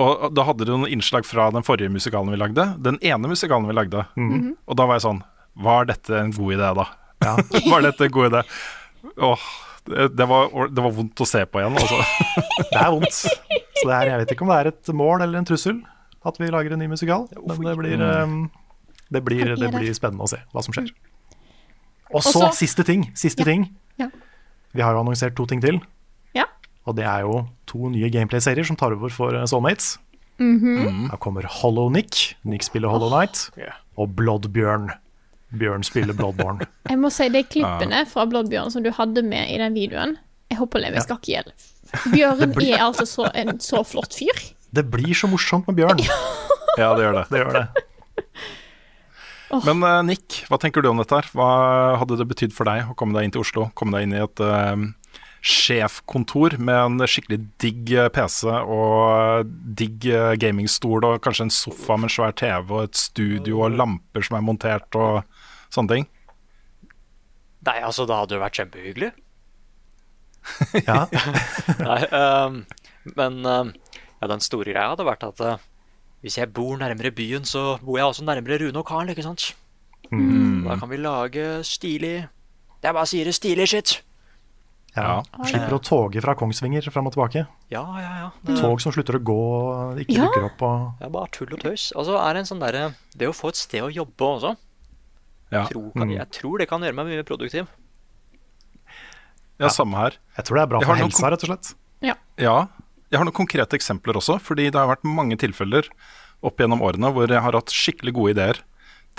Og da hadde du noen innslag fra den forrige musikalen vi lagde. Den ene musikalen vi lagde. Og da var jeg sånn Var dette en god idé, da? Ja. var dette en god idé? Åh, det, det, var, det var vondt å se på igjen, altså. Det er vondt. Så det er, jeg vet ikke om det er et mål eller en trussel at vi lager en ny musikal. Men det blir, eh, det blir, det blir spennende å se hva som skjer. Og så siste ting. Siste Ja. ting. Ja. Vi har jo annonsert to ting til. Ja. Og det er jo to nye gameplay-serier som tar over for eh, Soulmates. Mhm. Da kommer Hollow Nick, Nick spiller Hollow Night, og Bloodbjørn. Bjørn spiller Bloodborne. Jeg må si de klippene fra Bloodbjørn som du hadde med i den videoen, jeg håper Levi skal ikke gjelde. Bjørn blir- er altså så, en så flott fyr. Det blir så morsomt med Bjørn. Ja, det gjør det. Det gjør det. Men uh, Nick, hva tenker du om dette her? Hva hadde det betydd for deg å komme deg inn til Oslo? Komme deg inn i et, uh, sjefkontor med en skikkelig digg eh, PC og digg gamingstol og kanskje en sofa med en svær TV og et studio og lamper som er montert og sånne ting. Nei, altså, det hadde jo vært kjempehyggelig. Ja. Nei, um, men um, ja, den store greia hadde vært at uh, hvis jeg bor nærmere byen, så bor jeg også nærmere Rune og Carl, ikke sant? Mm. Da kan vi lage stilig Jeg bare sier det, stilig shit. Ja. Slipper å toge fra Kongsvinger fram og tilbake. Ja, ja, ja. Det, Tog som slutter å gå, ikke Ja. dukker opp. Og... det er bare tull og tøys. Altså, er det en sånn derre Det å få et sted å jobbe også, Ja. tror, kan, Mm. jeg tror det kan gjøre meg mye produktiv. Ja, samme her. Jeg tror det er bra for helsa, rett og slett. Ja. Ja, jeg har noen konkrete eksempler også, fordi det har vært mange tilfeller opp gjennom årene hvor jeg har hatt skikkelig gode ideer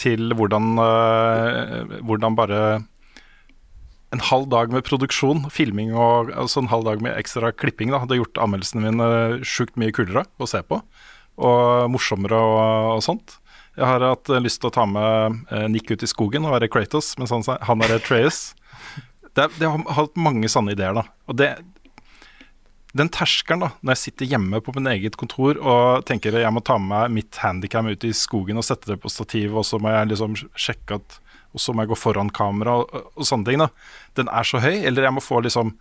til hvordan, øh, hvordan bare en halv dag med produksjon, filming og altså en halv dag med ekstra klipping da, hadde gjort anmeldelsene mine sjukt mye kulere å se på, og morsommere og, og sånt. Jeg har hatt eh, lyst til å ta med eh, Nick ut i skogen og være Kratos, mens han, han er Atreus. Det, det har hatt mange sanne ideer, da. Og det, den terskelen, da, når jeg sitter hjemme på min eget kontor og tenker jeg må ta med meg mitt handikam ut i skogen og sette det på stativ, og så må jeg liksom sjekke at Og så må jeg gå foran kamera og, og sånne ting, da. Den er så høy. Eller jeg må få liksom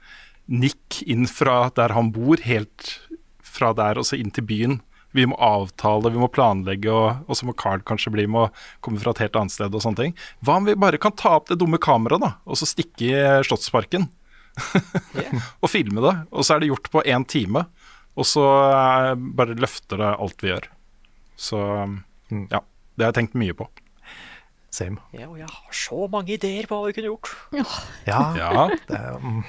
nikk inn fra der han bor, helt fra der og så inn til byen. Vi må avtale, vi må planlegge, og, og så må Carl kanskje bli med og komme fra et helt annet sted og sånne ting. Hva om vi bare kan ta opp det dumme kameraet, da, og så stikke i eh, Slottsparken? og filme det. Og så er det gjort på én time. Og så eh, bare løfter det alt vi gjør. Så ja, det har jeg tenkt mye på. Same. Ja, og jeg har så mange ideer på hva vi kunne gjort. Ja, Ja. det er, mm,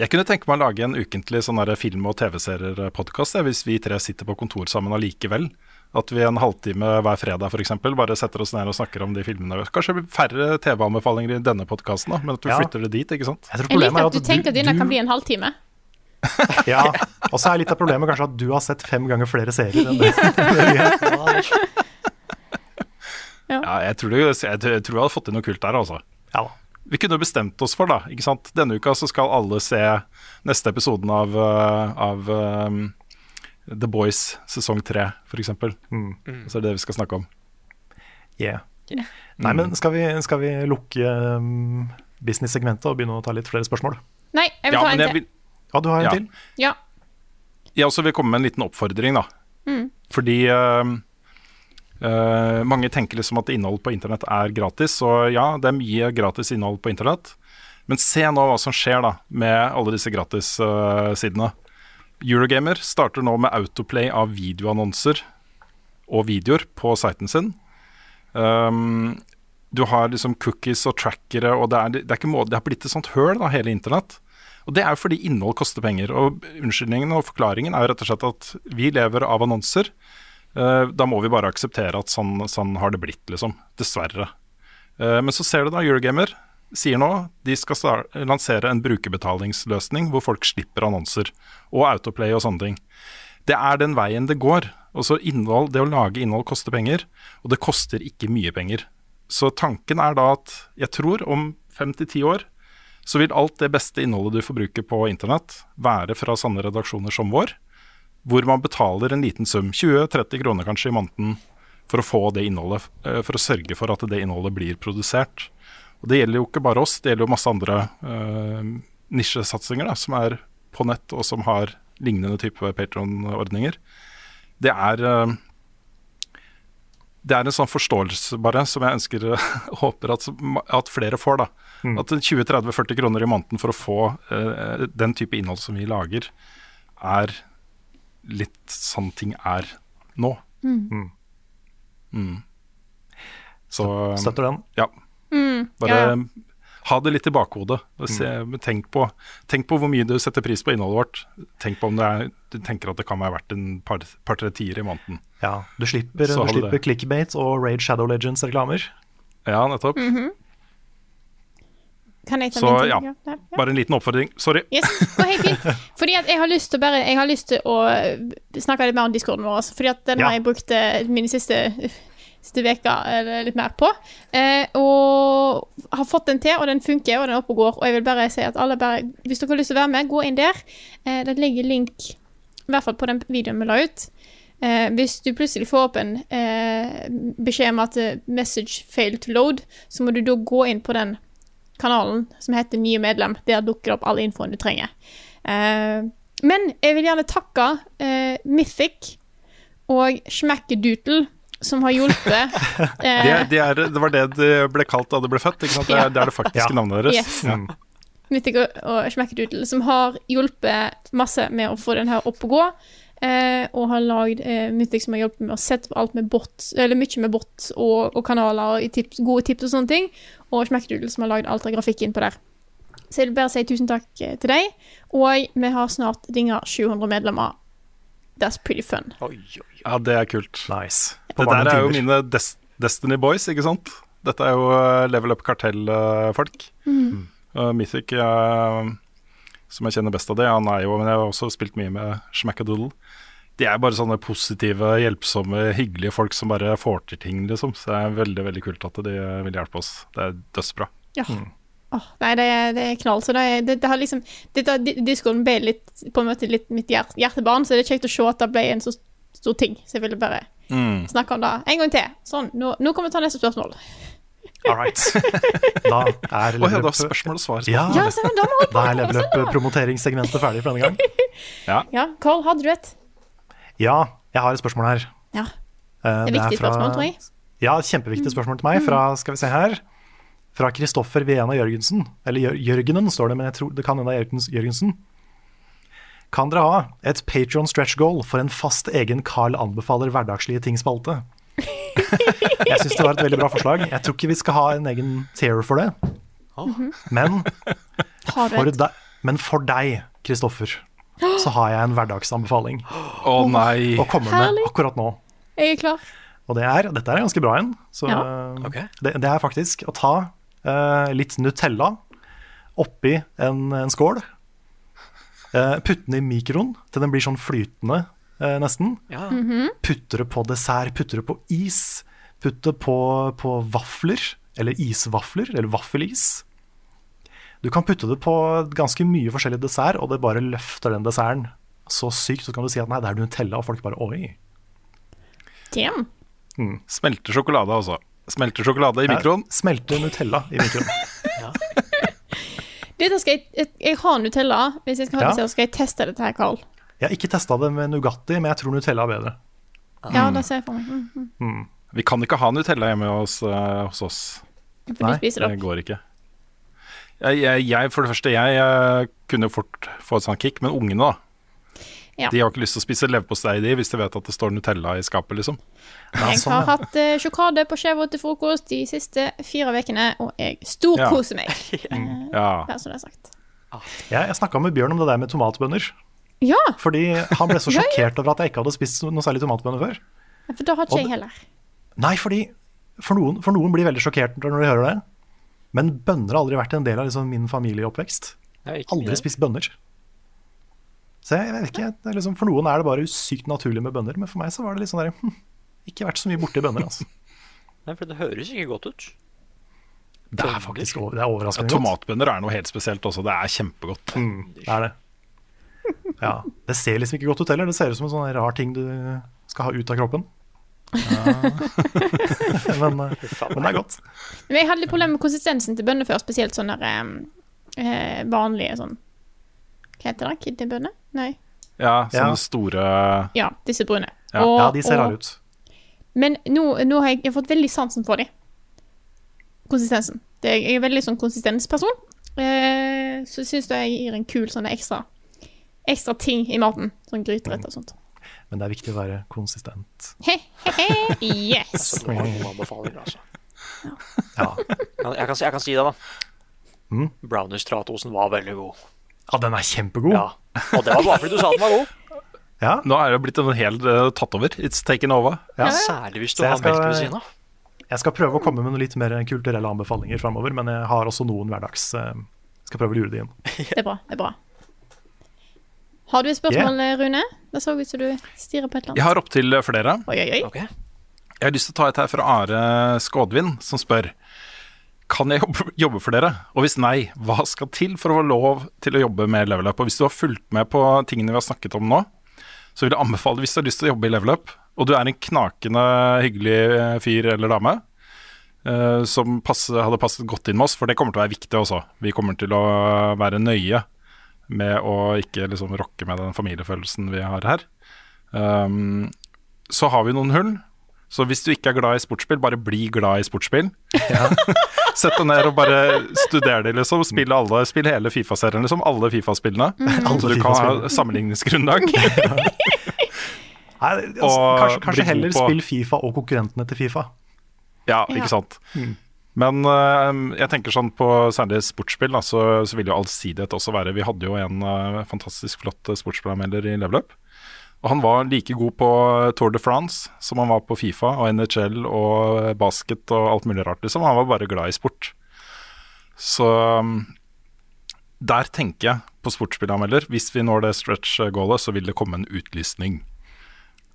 Jeg kunne tenke meg å lage en ukentlig sånn film- og TV-serier-podkast hvis vi tre sitter på kontor sammen allikevel. At vi en halvtime hver fredag for eksempel, bare setter oss ned og snakker om de filmene. Kanskje færre TV-anbefalinger i denne podkasten, men at vi Ja. flytter det dit. ikke sant? jeg tror Jeg problemet liker er at du tenker at denne du- kan bli en halvtime. Ja, og så er litt av problemet kanskje at du har sett fem ganger flere serier enn det. Ja, jeg tror, du, jeg, jeg tror jeg hadde fått til noe kult der, altså. Ja da. Vi kunne bestemt oss for, da. ikke sant? Denne uka så skal alle se neste episoden av, uh, av um, The Boys sesong tre, f.eks. Mm. Så er det det vi skal snakke om. Yeah. Nei, men skal vi, skal vi lukke um, business-segmentet og begynne å ta litt flere spørsmål? Nei, jeg vil Ja, ta en til. vil, Ja, du har en Ja. til? Ja. jeg også vil komme med en liten oppfordring, da. Mm. Fordi um, uh, mange tenker liksom at innhold på internett er gratis, og ja, det er mye gratis innhold på internett. Men se nå hva som skjer da med alle disse gratis-sidene. Eurogamer starter nå med autoplay av videoannonser og videoer på siten sin. Um, du har liksom cookies og trackere, og det er, det er, ikke må, det er blitt et sånt høl, da, hele internett. Og det er jo fordi innhold koster penger. Og unnskyldningen og forklaringen er jo rett og slett at vi lever av annonser. Eh, da må vi bare akseptere at sånn, sånn har det blitt, liksom. Dessverre. Eh, men så ser du da Eurogamer sier nå de skal lansere en brukerbetalingsløsning hvor folk slipper annonser og autoplay og sånne ting. Det er den veien det går. Også innhold, Det å lage innhold koster penger, og det koster ikke mye penger. Så tanken er da at jeg tror om fem til ti år så vil alt det beste innholdet du får bruke på internett, være fra sanne redaksjoner som vår, hvor man betaler en liten sum, 20-30 kroner kanskje i måneden, for å få det innholdet, eh, for å sørge for at det innholdet blir produsert. Og Det gjelder jo ikke bare oss, det gjelder jo masse andre uh, nisjesatsinger da, som er på nett, og som har lignende type Patron-ordninger. Det er uh, det er en sånn forståelse bare som jeg ønsker håper at, at flere får. da. Mm. At 20-30-40 kroner i måneden for å få uh, den type innhold som vi lager, er litt sånn ting er nå. Mm. Mm. Så Støtter den. Ja. Mm, Bare ja, ja. ha det litt i bakhodet. og Se, tenk, på, tenk på hvor mye du setter pris på innholdet vårt. Tenk på om det er, du tenker at det kan være verdt en par- par-tre tiere i måneden. Ja, du slipper, Så du slipper det. clickbait og Raid Shadow Legends-reklamer. Ja, nettopp. Mm ta Så ja, Ja, ja. bare en liten oppfordring. Sorry. Yes, går helt fint. Fordi at jeg har lyst til bare har lyst til å snakke litt mer om discorden vår. Fordi at den Ja. har jeg brukt eh, mine siste siste veka eller litt mer på. Eh, og har fått den til, og den funker, og den er oppe og går. Og jeg vil bare si at alle bare, hvis dere har lyst til å være med, gå inn der. Eh, det ligger link, i hvert fall på den videoen vi la ut. Eh, hvis du plutselig får opp en eh, beskjed om at eh, 'message failed to load', så må du da gå inn på den kanalen som heter 'Nye medlem'. Der dukker det opp all infoen du trenger. Eh, men jeg vil gjerne takke eh, Mythic og Schmackedoodle, som har hjulpet. eh, det, er, de er, det var det det ble kalt da det ble født. Ikke sant? Det, er, det er det faktiske navnet deres. Yes. Mm. Mythic og, og Schmackedoodle, som har hjulpet masse med å få den her opp og gå. Eh, og har lagd eh, Mythic som har hjulpet med å sette på alt med bot, eller mye med bot og, og kanaler og tips, gode tips og sånne ting. Og Schmackedoodle som har lagd alt av grafikken på der. Så jeg vil bare si tusen takk eh, til deg. Og vi har snart dinga 700 medlemmer. That's pretty fun. Oi, oi. Ja, det er kult. Nice. På Det der er jo timer. mine Des Destiny Boys, ikke sant? Dette er jo eh, Level Up Kartell-folk. Uh, Mythic, uh, som jeg kjenner best av det, han er jo Men jeg har også spilt mye med Schmackadoodle. De er bare sånne positive, hjelpsomme, hyggelige folk som bare får til ting, liksom. Så det er veldig, veldig kult at de vil hjelpe oss. Det er dødsbra. Ja. Åh, nei, det er, det er knall. Så det, er, det, det har liksom Diskoen ble litt, på en måte litt mitt hjert, hjertebarn, så det er kjekt å se at det ble en så stor ting. Så jeg ville bare Mm. snakke om det en gang til. Sånn, nå, nå kan vi ta neste spørsmål. All right. Da er ja, level var up spørsmål og svar. Ja, Ja, da da er level up-promoteringssegmentet ferdig for denne gang. Ja, Carl, hadde du et? Ja, jeg har et spørsmål her. Ja. Eh, Det er viktig spørsmål, tror jeg. Ja, kjempeviktig spørsmål til meg. Fra, skal vi se her Fra Kristoffer Viena Jørgensen. Eller Jørgenen står det, men jeg tror det kan hende det er Jørgensen. Kan dere ha et Patron stretch goal for en fast egen Carl anbefaler hverdagslige ting-spalte? Jeg syns det var et veldig bra forslag. Jeg tror ikke vi skal ha en egen tear for det. Men for, deg, men for deg, Kristoffer, så har jeg en hverdagsanbefaling Å nei. å komme med akkurat nå. Jeg er klar. Og det er, dette er ganske bra en. Så Ja. okay. det, det er faktisk å ta uh, litt Nutella oppi en, en skål. Uh, putte den i mikroen til den blir sånn flytende, uh, nesten. Ja. Putte det på dessert, putte det på is. Putte på, på vafler, eller isvafler, eller vaffelis. Du kan putte det på ganske mye forskjellig dessert, og det bare løfter den desserten så sykt. Så kan du si at nei, det er Nutella, og folk bare oi. Damn. Smelter sjokolade, altså. Smelter sjokolade i Ja, mikroen. Smelter Nutella i mikroen. Dette skal jeg, jeg, jeg har Nutella. Hvis jeg skal ha Ja. det, skal jeg teste dette her, Carl. Jeg har ikke testa det med Nugatti, men jeg tror Nutella er bedre. Ja, det ser jeg for meg. Mm, mm. Vi kan ikke ha Nutella hjemme hos, eh, hos oss. Nei, det Det går ikke. Jeg, jeg, jeg, for det første, jeg eh, kunne fort få et sånt kick, men ungene, da. Ja. De har ikke lyst til å spise leverpostei de, hvis de vet at det står Nutella i skapet, liksom. Jeg sånn, har hatt uh, sjokade på skjeva til frokost de siste fire ukene, og jeg storkoser meg. Ja. Bare så det er sagt. Jeg, jeg snakka med Bjørn om det der med tomatbønner. Ja, Fordi han ble så Ja, ja. sjokkert over at jeg ikke hadde spist noe særlig tomatbønner før. for da har ikke Og jeg heller. Nei, fordi for noen, for noen blir veldig sjokkert når de hører det. Men bønner har aldri vært en del av liksom min familieoppvekst. Ja, Aldri spist bønner. Så jeg, vet ikke, liksom, For noen er det bare sykt naturlig med bønner, men for meg så var det litt sånn der hm, Ikke vært så mye borti bønner, altså. Nei, for det høres ikke godt ut. Det er faktisk det er overraskende godt. tomatbønner er noe helt spesielt også. Det er kjempegodt. Mm, det er det. Ja, Det ser liksom ikke godt ut heller. Det ser ut som en sånn rar ting du skal ha ut av kroppen. men, eh, men det er godt. Men jeg hadde litt problemer med konsistensen til bønner før, spesielt sånne der, eh, vanlige sånn Hva heter det? Kidneybønner? Nei. Ja, sånne Ja. store Ja, disse brune. Ja. Og- Ja, de ser rare ut. Men nå, nå har jeg, jeg har fått veldig sansen for dem. Konsistensen. Det jeg er veldig sånn konsistensperson. Eh, så syns jeg gir en kul sånn ekstra Ekstra ting i maten. Sånn gryterett og sånt. Men det er viktig å være konsistent. He-he-he. Yes. Det var noen anbefalinger, altså. Ja, Jeg kan, jeg kan si det, da. Mm. Brownie Stratosen var veldig god. ja den er kjempegod. Ja. Og det var bare fordi du sa den var god. Ja, Nå er det blitt en hel uh, tatt over. It's taken over. ja. Særlig hvis du har melk ved siden av. Jeg skal prøve å komme med noen litt mer kulturelle anbefalinger framover, men jeg har også noen hverdags Uh, Skal prøve å lure det inn. Det er bra. det er bra Har du et spørsmål, Rune? Det så ut som du stirrer på et eller Jeg annet. har opptil flere. Oi, oi, oi. Okay. Jeg har lyst til å ta et her fra Are Skådvin, som spør Kan jeg jobbe, jobbe for dere, og hvis nei, hva skal til for å få lov til å jobbe med Level Up? Og hvis du har fulgt med på tingene vi har snakket om nå, så vil jeg anbefale, hvis du har lyst til å jobbe i Level Up, og du er en knakende hyggelig eh, fyr eller dame, eh, som passe, hadde passet godt inn med oss, for det kommer til å være viktig også. Vi kommer til å være nøye med å ikke liksom rokke med den familiefølelsen vi har her. Um, så har vi noen hull. Så hvis du ikke er glad i sportsspill, bare bli glad i sportsspill. Sett deg ned og bare studer det, liksom. Spill, alle, spill hele Fifa-serien, liksom. Alle Fifa-spillene. Alle Så du kan ha sammenligningsgrunnlag. Nei, altså, kanskje, kanskje heller spill Fifa og konkurrentene til Fifa. Ja, Ja. ikke sant. Mm. Men øh, jeg tenker sånn på særlig sportsspill, da, så, så vil jo allsidighet også være Vi hadde jo en øh, fantastisk flott sportspillanmelder i Level Up. Og han var like god på Tour de France som han var på Fifa og NHL og basket og alt mulig rart, liksom. Han var bare glad i sport. Så um, der tenker jeg på sportsspillanmelder. Hvis vi når det stretch-goalet, så vil det komme en utlysning.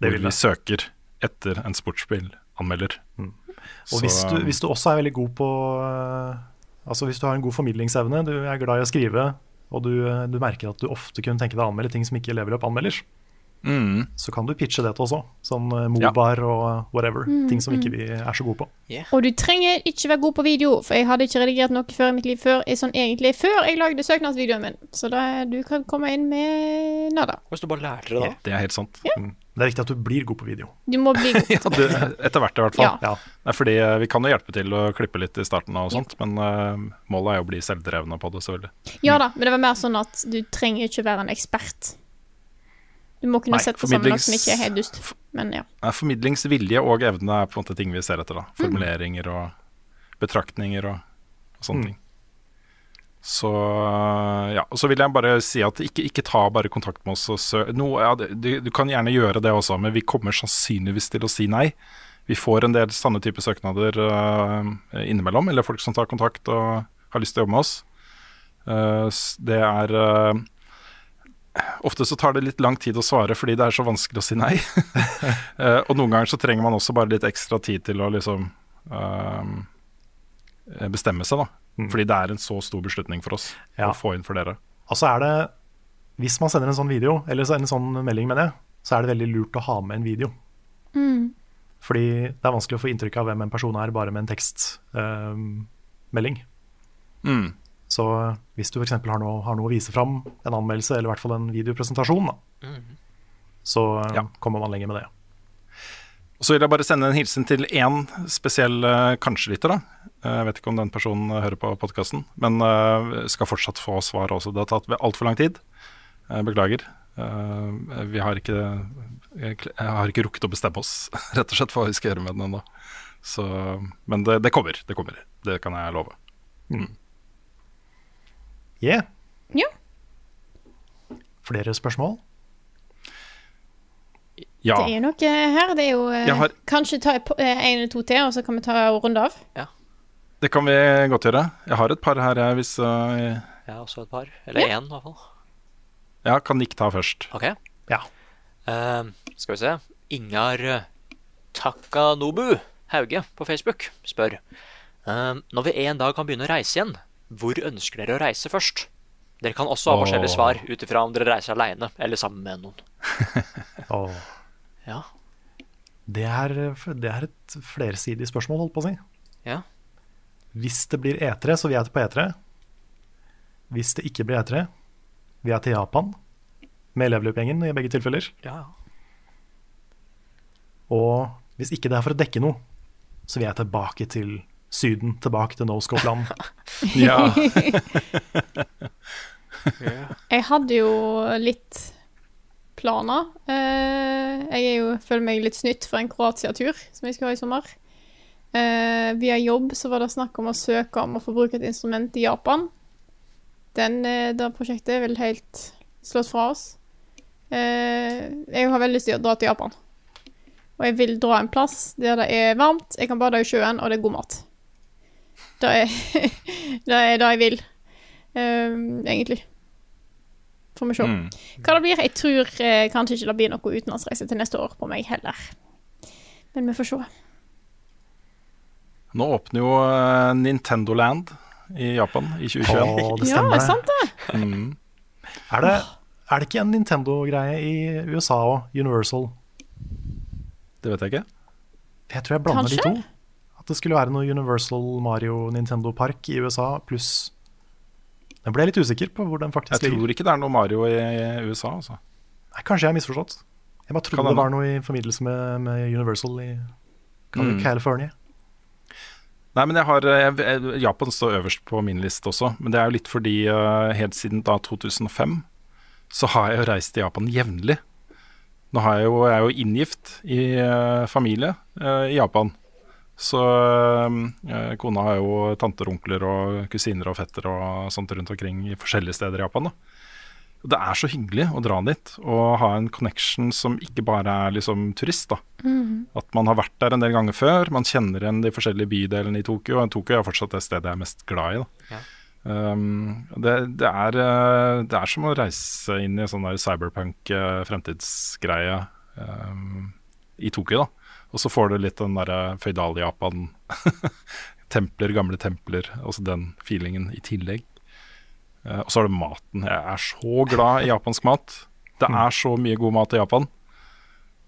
Det hvor vi søker etter en sportsspillanmelder. Og hvis du, hvis du også er veldig god på eh, Altså hvis du har en god formidlingsevne, du er glad i å skrive, og du, eh, du merker at du ofte kunne tenke deg å anmelde ting som ikke lever opp anmelders, Mm. så kan du pitche det til også. Sånn Mobar Mobar og whatever. Mm, ting som mm. ikke vi er så gode på. Og du trenger ikke være god på video, for jeg hadde ikke redigert noe før i mitt liv før jeg sånn egentlig før jeg lagde søknadsvideoen min. Så da, du kan komme inn med nada. Hvis du bare lærte det, da. Det er helt sant. Mm. Det er viktig at du blir god på video. Du må bli god. Ja, du, etter hvert i hvert fall. Ja. Det er fordi eh, Vi kan jo hjelpe til å klippe litt i starten, og sånt, men uh, målet er jo å bli selvdrevne på det, selvfølgelig. Ja da, men det var mer sånn at du trenger ikke være en ekspert. Du må kunne Nei, sette sammen noe som ikke er helt dust. Men ja. Nei, Formidlingsvilje og evne er på en måte ting vi ser etter. da Formuleringer og betraktninger og, og sånne Mm. ting. Så ja, og så vil jeg bare si at ikke, ikke ta bare kontakt med oss. No, ja, du, du kan gjerne gjøre det også, men vi kommer sannsynligvis til å si nei. Vi får en del sanne type søknader uh, innimellom, eller folk som tar kontakt og har lyst til å jobbe med oss. Uh, det er uh, Ofte så tar det litt lang tid å svare fordi det er så vanskelig å si nei. Eh, og noen ganger så trenger man også bare litt ekstra tid til å liksom eh, bestemme seg, da. Fordi det er en så stor beslutning for oss Ja. å få inn for dere. Altså er det Hvis man sender en sånn video, eller en sånn melding, mener jeg, så er det veldig lurt å ha med en video. Mm. Fordi det er vanskelig å få inntrykk av hvem en person er bare med en tekstmelding. Mm. Så hvis du f.eks. Har, noe- har noe å vise fram, en anmeldelse eller i hvert fall en videopresentasjon, da, så ja. kommer man lenger med det. Så vil jeg bare sende en hilsen til én spesiell uh, kanskje-lytter. da. Eh, Jeg vet ikke om den personen hører på podkasten, men eh, skal fortsatt få svar også. Det har tatt altfor lang tid. Eh, beklager. Eh, vi har ikke, jeg har ikke rukket å bestemme oss rett og slett for hva vi skal gjøre med den ennå. Men det, det kommer. Det kommer. Det kan jeg love. Yeah. Ja. Flere spørsmål? Ja. Det er jo noe her. Det er jo har- Kanskje ta en eller to til, og så kan vi ta runde av. Det kan vi godt gjøre. Jeg har et par her, jeg, hvis uh, Jeg har også et par. Eller Ja. én, i hvert fall. Ja, kan Nick ta først? Ok. Ja. Uh, skal vi se. Ingar eh, Takanobu Hauge på Facebook spør uh, Når vi en dag kan begynne å reise igjen, hvor ønsker dere å reise først? Dere kan også ha forskjellige forskjellige svar ut ifra om dere reiser aleine eller sammen med noen. Åh. Ja. Det er, det er et flersidig spørsmål, holdt på å si. Ja. Hvis det blir E3, så vil jeg til på E3. Hvis det ikke blir E3, vil jeg til Japan. Med Level-Up-gjengen i begge tilfeller. Ja, Og hvis ikke det er for å dekke noe, så vil jeg tilbake til Syden. Tilbake til Noscope-land. Ja. Jeg hadde jo litt planer. Eh, jeg er jo, føler meg litt snytt for en Kroatia-tur som jeg skal ha i sommer. Eh, via jobb så var det snakk om å søke om å få bruke et instrument i Japan. Den, eh, det prosjektet er vel helt slått fra oss. Eh, jeg har veldig lyst til å dra til Japan. Og jeg vil dra en plass der det er varmt, jeg kan bade i sjøen, og det er god mat. Det er det, er det jeg vil, eh, egentlig. Får vi se. Mm. Hva det blir? Jeg tror eh, kanskje ikke det blir noe utenlandsreise til neste år på meg heller. Men vi får se. Nå åpner jo eh, Nintendo Land i Japan i 2021. Å, det Ja, stemmer. sant det. Mm. Er, det, er det ikke en Nintendo-greie i USA og Universal? Det vet jeg ikke. Jeg tror jeg blander Kanskje? de to. At det skulle være noe Universal Mario Nintendo Park i USA pluss Jeg ble litt usikker på hvor den faktisk ligger. Jeg tror ikke det er noe Mario i, USA. Altså. Nei, kanskje jeg har misforstått. Jeg bare trodde Kan det var noe i formidlelse med, med Universal i Mm. Nei, men jeg har, jeg, Japan står øverst på min liste også. Men det er jo litt fordi uh, helt siden da 2005 så har jeg jo reist til Japan jevnlig. Nå har jeg jo, jeg er jo inngift i uh, familie uh, i Japan. Så kona har jo tanter, onkler og kusiner og fetter og sånt rundt omkring i forskjellige steder i Japan. da. Og Det er så hyggelig å dra dit og ha en connection som ikke bare er liksom turist. da. At man har vært der en del ganger før, man kjenner igjen de forskjellige bydelene i Tokyo. Og Tokyo er fortsatt det stedet jeg er mest glad i. Da. Ja. Um, det, det, er, eh, det er som å reise inn i en sånn der cyberpunk eh, fremtidsgreie um, i Tokyo. da. Og så får du litt den derre føydal-Japan. templer, gamle templer. Altså den feelingen i tillegg. Eh, og så er det maten. Jeg er så glad i japansk mat. Det er så mye god mat i Japan.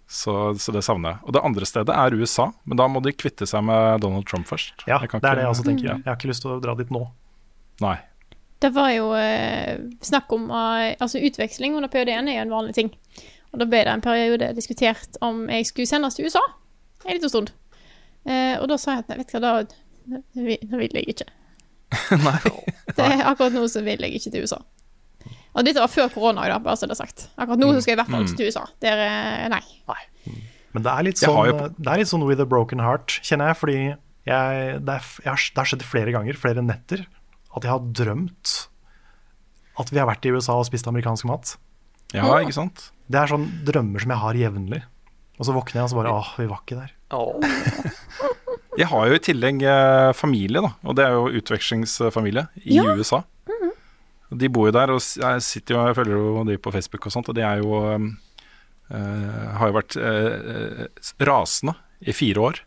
Så, så det savner jeg. Og det andre stedet er USA, men da må de kvitte seg med Donald Trump først. Ja, det er det jeg også tenker. Ja. Jeg har ikke lyst til å dra dit nå. Nei. Det var jo eh, snakk om eh, Altså, utveksling under PhD-en er jo en vanlig ting. Og da ble det en periode diskutert om jeg skulle sendes til USA en liten stund. Eh, og da sa jeg at nei, vet du hva, da, da da vil jeg ikke. Nei. Det er akkurat nå så vil jeg ikke til USA. Og dette var før korona, da, bare så det er sagt. Akkurat nå så skal jeg i hvert fall ikke til USA. Det er eh, nei. Men det er litt sånn, jo- det er litt sånn with a broken heart, kjenner jeg. Fordi jeg, det, er, jeg har, det har skjedd flere ganger, flere netter, at jeg har drømt at vi har vært i USA og spist amerikansk mat. Ja, ikke sant? Det er sånn drømmer som jeg har jevnlig. Og så våkner jeg og så bare åh, vi var ikke der. Åh. Jeg har jo i tillegg eh, familie, da. Og det er jo utvekslingsfamilie i Ja. USA. De bor jo der, og jeg sitter jo, jeg følger jo de på Facebook og sånt, og de er jo eh, Har jo vært eh, rasende i fire år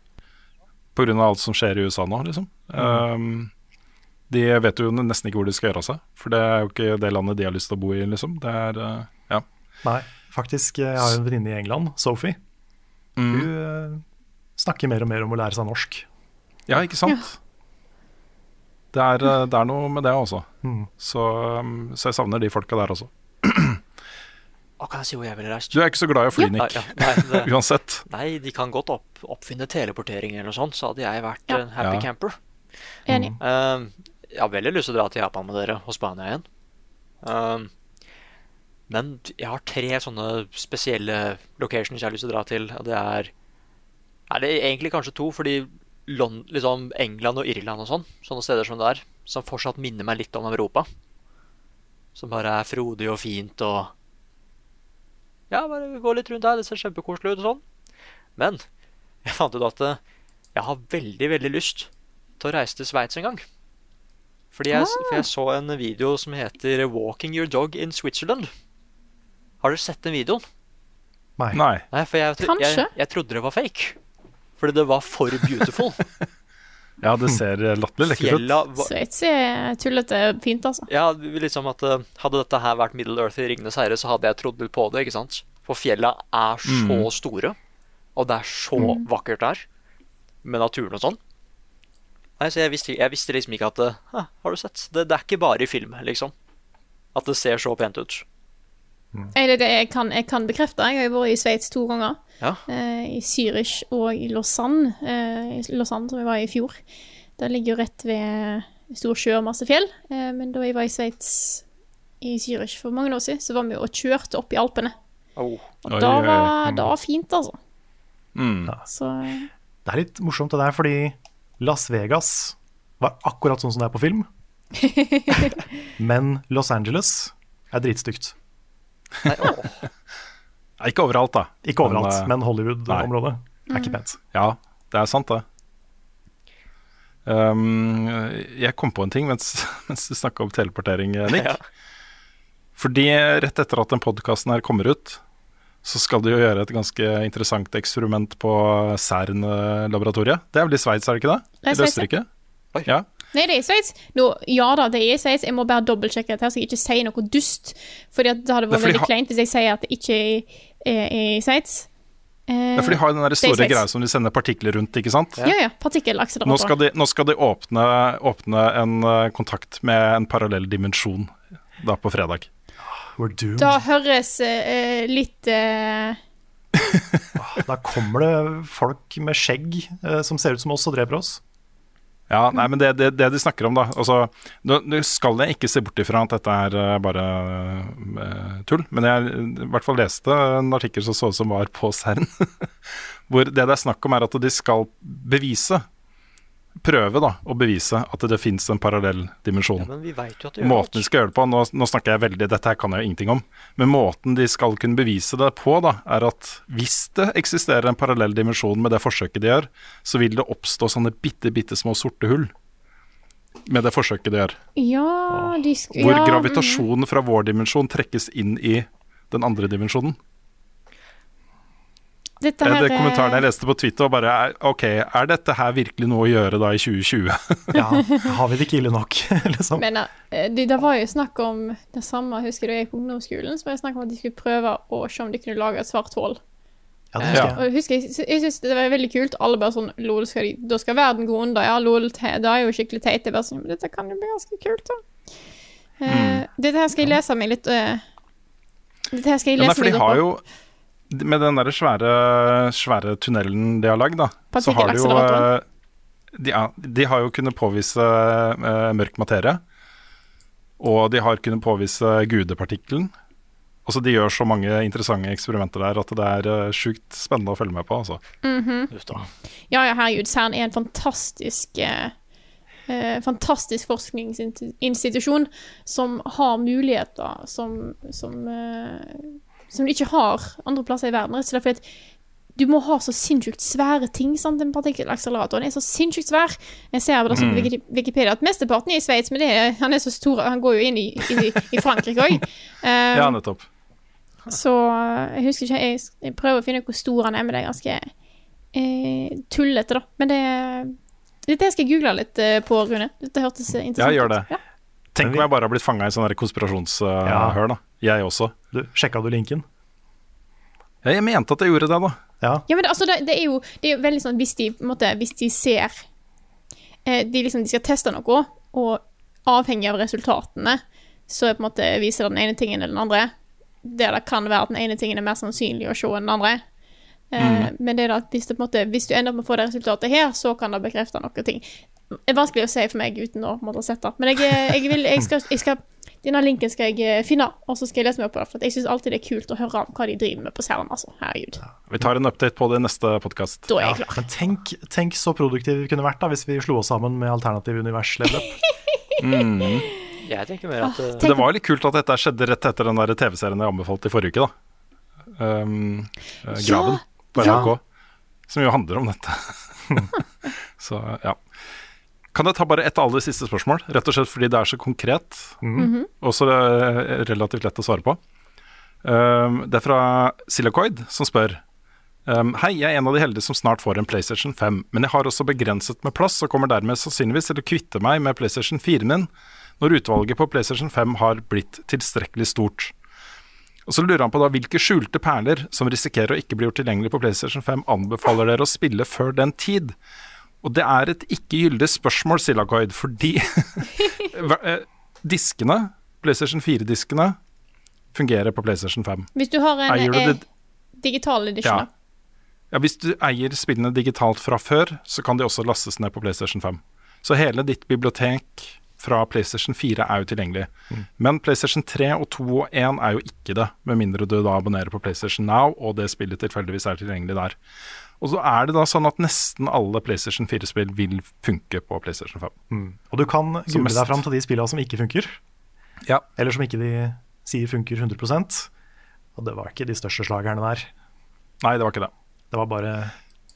av alt som skjer i USA nå, liksom. Um, de vet jo nesten ikke hvor de skal gjøre av seg, for det er jo ikke det landet de har lyst til å bo i, liksom. Det er Ja. Nei, faktisk, jeg har en venninne i England, Sophie. Mm. Hun snakker mer og mer om å lære seg norsk. Ja, ikke sant? Det, er, eh, det er noe med det også. Mm. Så, um, så jeg savner de folka der også. Hva kan jeg si hvor jeg ville reist? Du er ikke så glad i å fly, Nick. ja, nei, det, Uansett. nei, de kan godt opp, oppfinne teleportering eller noe sånt, så hadde jeg vært Ja. en happy Ja. camper. Enig. Um, jeg har veldig lyst til å dra til Japan med dere og Spania igjen. Uh, men jeg har tre sånne spesielle locations jeg har lyst til å dra til. Og det er Nei, det er egentlig kanskje to, fordi Lon liksom England og Irland og sånn, sånne steder som det er, som fortsatt minner meg litt om Europa. Som bare er frodig og fint og Ja, bare gå litt rundt her, det ser kjempekoselig ut og sånn. Men jeg fant ut at eh, jeg har veldig, veldig lyst til å reise til Sveits en gang. Fordi jeg, for jeg så en video som heter 'Walking your dog in Switzerland'. Har dere sett den videoen? Nei. Nei. Nei, for jeg, jeg, jeg, jeg trodde det var fake. Fordi det var for beautiful. Ja, det ser latterlig lekkert ut. Sveits er tullete fint, altså. Ja, liksom at eh, Hadde dette her vært Middle Earth i 'Ringenes herre', så hadde jeg trodd litt på det. ikke sant? For fjella er så Mm. store, og det er så vakkert der. Med naturen og sånn. Nei, så jeg visste, jeg visste liksom ikke at «Hæ, Har du sett? Det, det er ikke bare i film, liksom. At det ser så pent ut. Jeg, det, det, jeg, kan, jeg kan bekrefte. Jeg har jo vært i Sveits to ganger. Ja. Eh, I Zürich og i Lausanne. Eh, I Lausanne, som jeg var i i fjor. Det ligger jo rett ved stor sjø og masse fjell. Eh, men da jeg var i Sveits i Zürich for mange år siden, så var vi og kjørte opp i Alpene. Oh. Og da oi, oi. var det fint, altså. Mm. Så eh, Det er litt morsomt det der, fordi Las Vegas var akkurat sånn som det er på film. Men Los Angeles er dritstygt. Nei, ja, Ikke overalt, da. Ikke overalt, men, men Hollywood-området er ikke pent. Ja, det er sant, det. Um, jeg kom på en ting mens, mens du snakka om teleportering, Nick. Ja. Fordi rett etter at den podkasten her kommer ut, så skal de jo gjøre et ganske interessant eksperiment på Cern-laboratoriet. Det er vel i Sveits, er det ikke det? I Østerrike? Ja. Nei, det er i Sveits. No, Ja da, det er i Sveits. Jeg må bare dobbeltsjekke dette, så jeg ikke sier noe dust. Fordi at det hadde vært veldig kleint hvis jeg sier at det ikke er, i Sveits. Eh, ja, for de har jo den der er i store greia som de sender partikler rundt, ikke sant? Ja, ja. Nå Partikkelakselerator. skal de, nå skal de åpne, åpne en eh, kontakt med en parallell dimensjon da på fredag. We're doomed. Da høres uh, litt uh... Da kommer det folk med skjegg eh, som ser ut som oss og dreper oss. Ja, nei, men det, det, det de snakker om, da altså, Nå skal jeg ikke se bort ifra at dette er eh, bare uh, tull, men jeg i hvert fall leste en artikkel som så ut som var på CERN, hvor det det er snakk om, er at de skal bevise Prøve da, å bevise at det finnes en parallell dimensjon. Men vi vet jo at det Måten de skal gjøre det på, nå, nå snakker jeg veldig, dette her kan jeg jo ingenting om, men måten de skal kunne bevise det på, da, er at hvis det eksisterer en parallell dimensjon med det forsøket de gjør, så vil det oppstå sånne bitte, bitte små sorte hull med det forsøket de gjør. Ja, de sk Hvor ja, gravitasjonen fra vår dimensjon trekkes inn i den andre dimensjonen. Dette Er her, det kommentaren jeg eh, leste på Twitter, var bare OK, er dette her virkelig noe å gjøre da i 2020? Ja, har vi det ikke ille nok, liksom? Men da det, det var jo snakk om det samme, husker du, jeg gikk på ungdomsskolen, så var det snakk om at de skulle prøve å se om de kunne lage et svart hull. Ja, det Eh, husker jeg. og husker, jeg, jeg synes det var veldig kult. Alle bare sånn Lol, skal de, da skal verden gå under. Ja, lol, det er jo skikkelig teit. Det er bare sånn, men dette kan jo bli ganske kult, da. Eh, Mm. Dette her skal jeg lese meg litt uh, Dette her skal jeg lese Ja, nei, for de meg litt har opp. Med den der svære, svære tunnelen de har lagd, da, så har de jo eh, de, ja, de har jo kunnet påvise uh, mørk materie. Og de har kunnet påvise gudepartikkelen. Altså, de gjør så mange interessante eksperimenter der at det er uh, sjukt spennende å følge med på. Altså. Mm -hmm. Ja, ja, herregud. CERN er en fantastisk uh eh, Fantastisk forskningsinstitusjon som har muligheter som Som, eh, som du ikke har andre plasser i verden. Rett og slett fordi at du må ha så sinnssykt svære ting. sant? Den partikkelakseleratoren er så sinnssykt svær. Jeg ser på det som på Mm. Wikipedia at mesteparten er i Sveits, men det er, han er så stor Han går jo inn i, i, i Frankrike òg. Ja, nettopp. Så eh, jeg husker ikke Jeg, jeg prøver å finne ut hvor stor han er, men det er ganske eh, tullete, da. Men det Dette skal jeg google litt eh, på, Rune. Dette hørtes eh, Ja, gjør det. det. Tenk om jeg bare har blitt fanga i sånn konspirasjonshør, da. Jeg også. Du, Sjekka du linken? Ja, jeg mente at jeg gjorde det, da. Ja. Ja, men det, altså, det, det, er jo, det er jo veldig sånn hvis de, på måte, hvis de ser eh, de, liksom, de skal teste noe, og avhengig av resultatene, så på en måte viser det den ene tingen eller den andre. Der det kan være at den ene tingen er mer sannsynlig å se enn den andre. Eh, Men det er da at hvis, det på en måte, hvis du ender opp med å få det resultatet her, så kan det bekrefte noen ting. Det er vanskelig å si for meg uten å på en ha sett det. Men jeg, eh, jeg vil, jeg skal, jeg skal, denne linken skal jeg eh, finne, og så skal jeg lese meg opp på det. For jeg syns alltid det er kult å høre om hva de driver med på CERN. Altså. Herregud. Vi tar en update på det i neste podkast. Da er jeg klar. men tenk, tenk så produktive vi kunne vært da hvis vi slo oss sammen med Alternativ Univers Level Up. Jeg tenker mer at eh, Tenk- Det var litt kult at dette skjedde rett etter den TV-serien jeg anbefalte i forrige uke. da um, uh, Graven på Ja. NRK, som jo handler om dette. så ja. Kan jeg ta bare et aller siste spørsmål? Rett og slett fordi det er så konkret, og så relativt lett å svare på. Um, det er fra Silicoid som spør um, Hei, jeg er en av de heldige som snart får en PlayStation 5, men jeg har også begrenset med plass og kommer dermed sannsynligvis til å kvitte meg med PlayStation 4 min når utvalget på PlayStation 5 har blitt tilstrekkelig stort. Og så lurer han på da hvilke skjulte perler som risikerer å ikke bli gjort tilgjengelig på PlayStation 5, anbefaler dere å spille før den tid? Og det er et ikke gyldig spørsmål, Silacoid, fordi eh, diskene, PlayStation 4-diskene, fungerer på PlayStation 5. Hvis du har en Eier du eh, det- digital edition, Ja. da. Ja, Hvis du eier spillene digitalt fra før, så kan de også lastes ned på PlayStation 5. Så hele ditt bibliotek fra PlayStation 4 er jo tilgjengelig. Men PlayStation 3 og 2 og 1 er jo ikke det, med mindre du da abonnerer på PlayStation Now, og det spillet tilfeldigvis er tilgjengelig der. Og så er det da sånn at nesten alle PlayStation 4-spill vil funke på PlayStation 5. Og du kan google mest. deg fram til de spillene som ikke funker. Ja. Eller som ikke de sier funker 100% Og det var ikke de største slagerne der. Nei, det var ikke det. Det var bare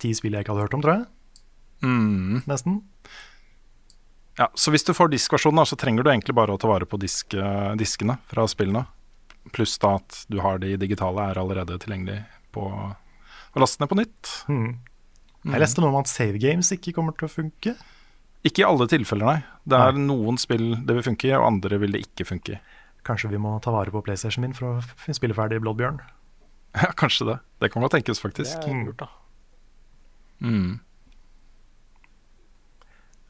ti spill jeg ikke hadde hørt om, tror jeg. Mm. Nesten. Ja, så hvis du får diskversjonen, så trenger du egentlig bare å ta vare på disk, eh, diskene fra spillene. Pluss da at du har de digitale er allerede tilgjengelig på å laste ned på nytt. Mm. Jeg leste noe om at save games ikke kommer til å funke. Ikke i alle tilfeller, nei. Det er noen spill det vil funke i, og andre vil det ikke funke i. Kanskje vi må ta vare på PlayStation min for å spille ferdig Bloodbjørn. Ja, kanskje det. Det kan godt tenkes, faktisk. Det er lurt, da. Mm.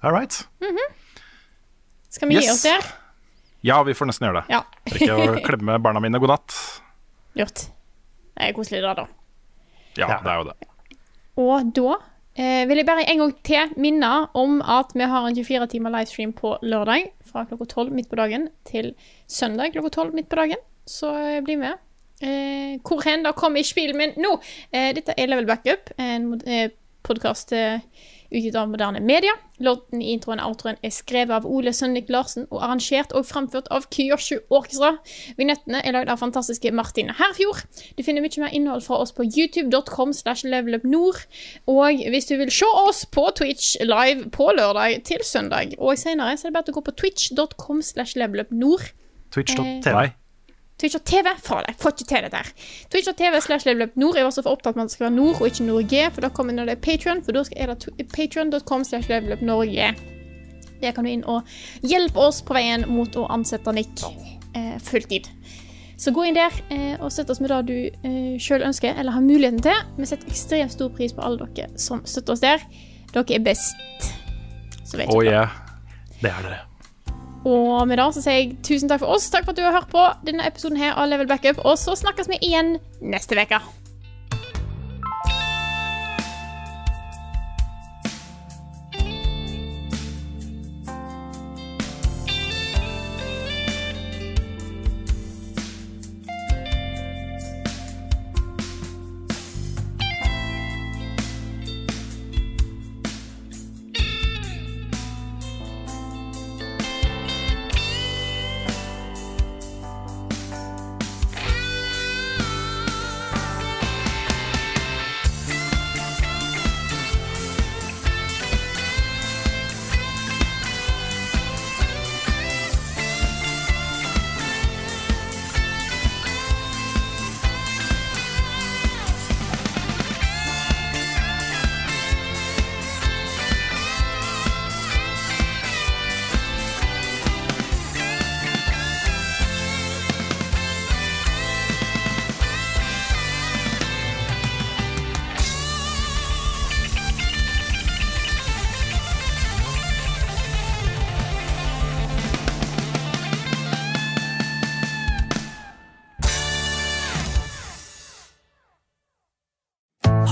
All right. Skal vi gi oss der? Ja, vi får nesten gjøre det. Ja. Rekker å klemme barna mine god natt. Gjort. Det er koselig da, da. Ja, det er jo det. Og da eh, vil jeg bare en gang til minne om at vi har en 24 timer livestream på lørdag fra klokka 12 midt på dagen til søndag klokka 12 midt på dagen. Så eh, bli med. Eh, hvor hen da kommer ikke bilen min nå? Eh, dette er Level Backup, en eh, podkast eh, utgitt av moderne media. Låten i introen og outroen er skrevet av Ole Sønnik Larsen og arrangert og framført av Kyoshu Orkestra. Vignettene er lagd av fantastiske Martin Herfjord. Du finner mye mer innhold fra oss på youtube.com slash levelupnord. Og hvis du vil se oss på Twitch live på lørdag til søndag og senere, så er det bare å gå på twitch.com slash levelupnord. Twitch.tv. Twitch og TV. Faen, jeg får ikke til dette her. Twitch og TV slash level up nord. Jeg var så for opptatt med at det skal være nord og ikke Norge, for da kommer det er Patreon, for da er det patreon.com slash level up Norge. Der kan du inn og hjelpe oss på veien mot å ansette Nick eh, fulltid. Så gå inn der eh, og støtt oss med det du eh, sjøl ønsker eller har muligheten til. Vi setter ekstremt stor pris på alle dere som støtter oss der. Dere er best. Så vet Oh yeah. Det er dere. Og med det så sier jeg tusen takk for oss. Takk for at du har hørt på denne episoden her av Level Backup. Og så snakkes vi igjen neste uke.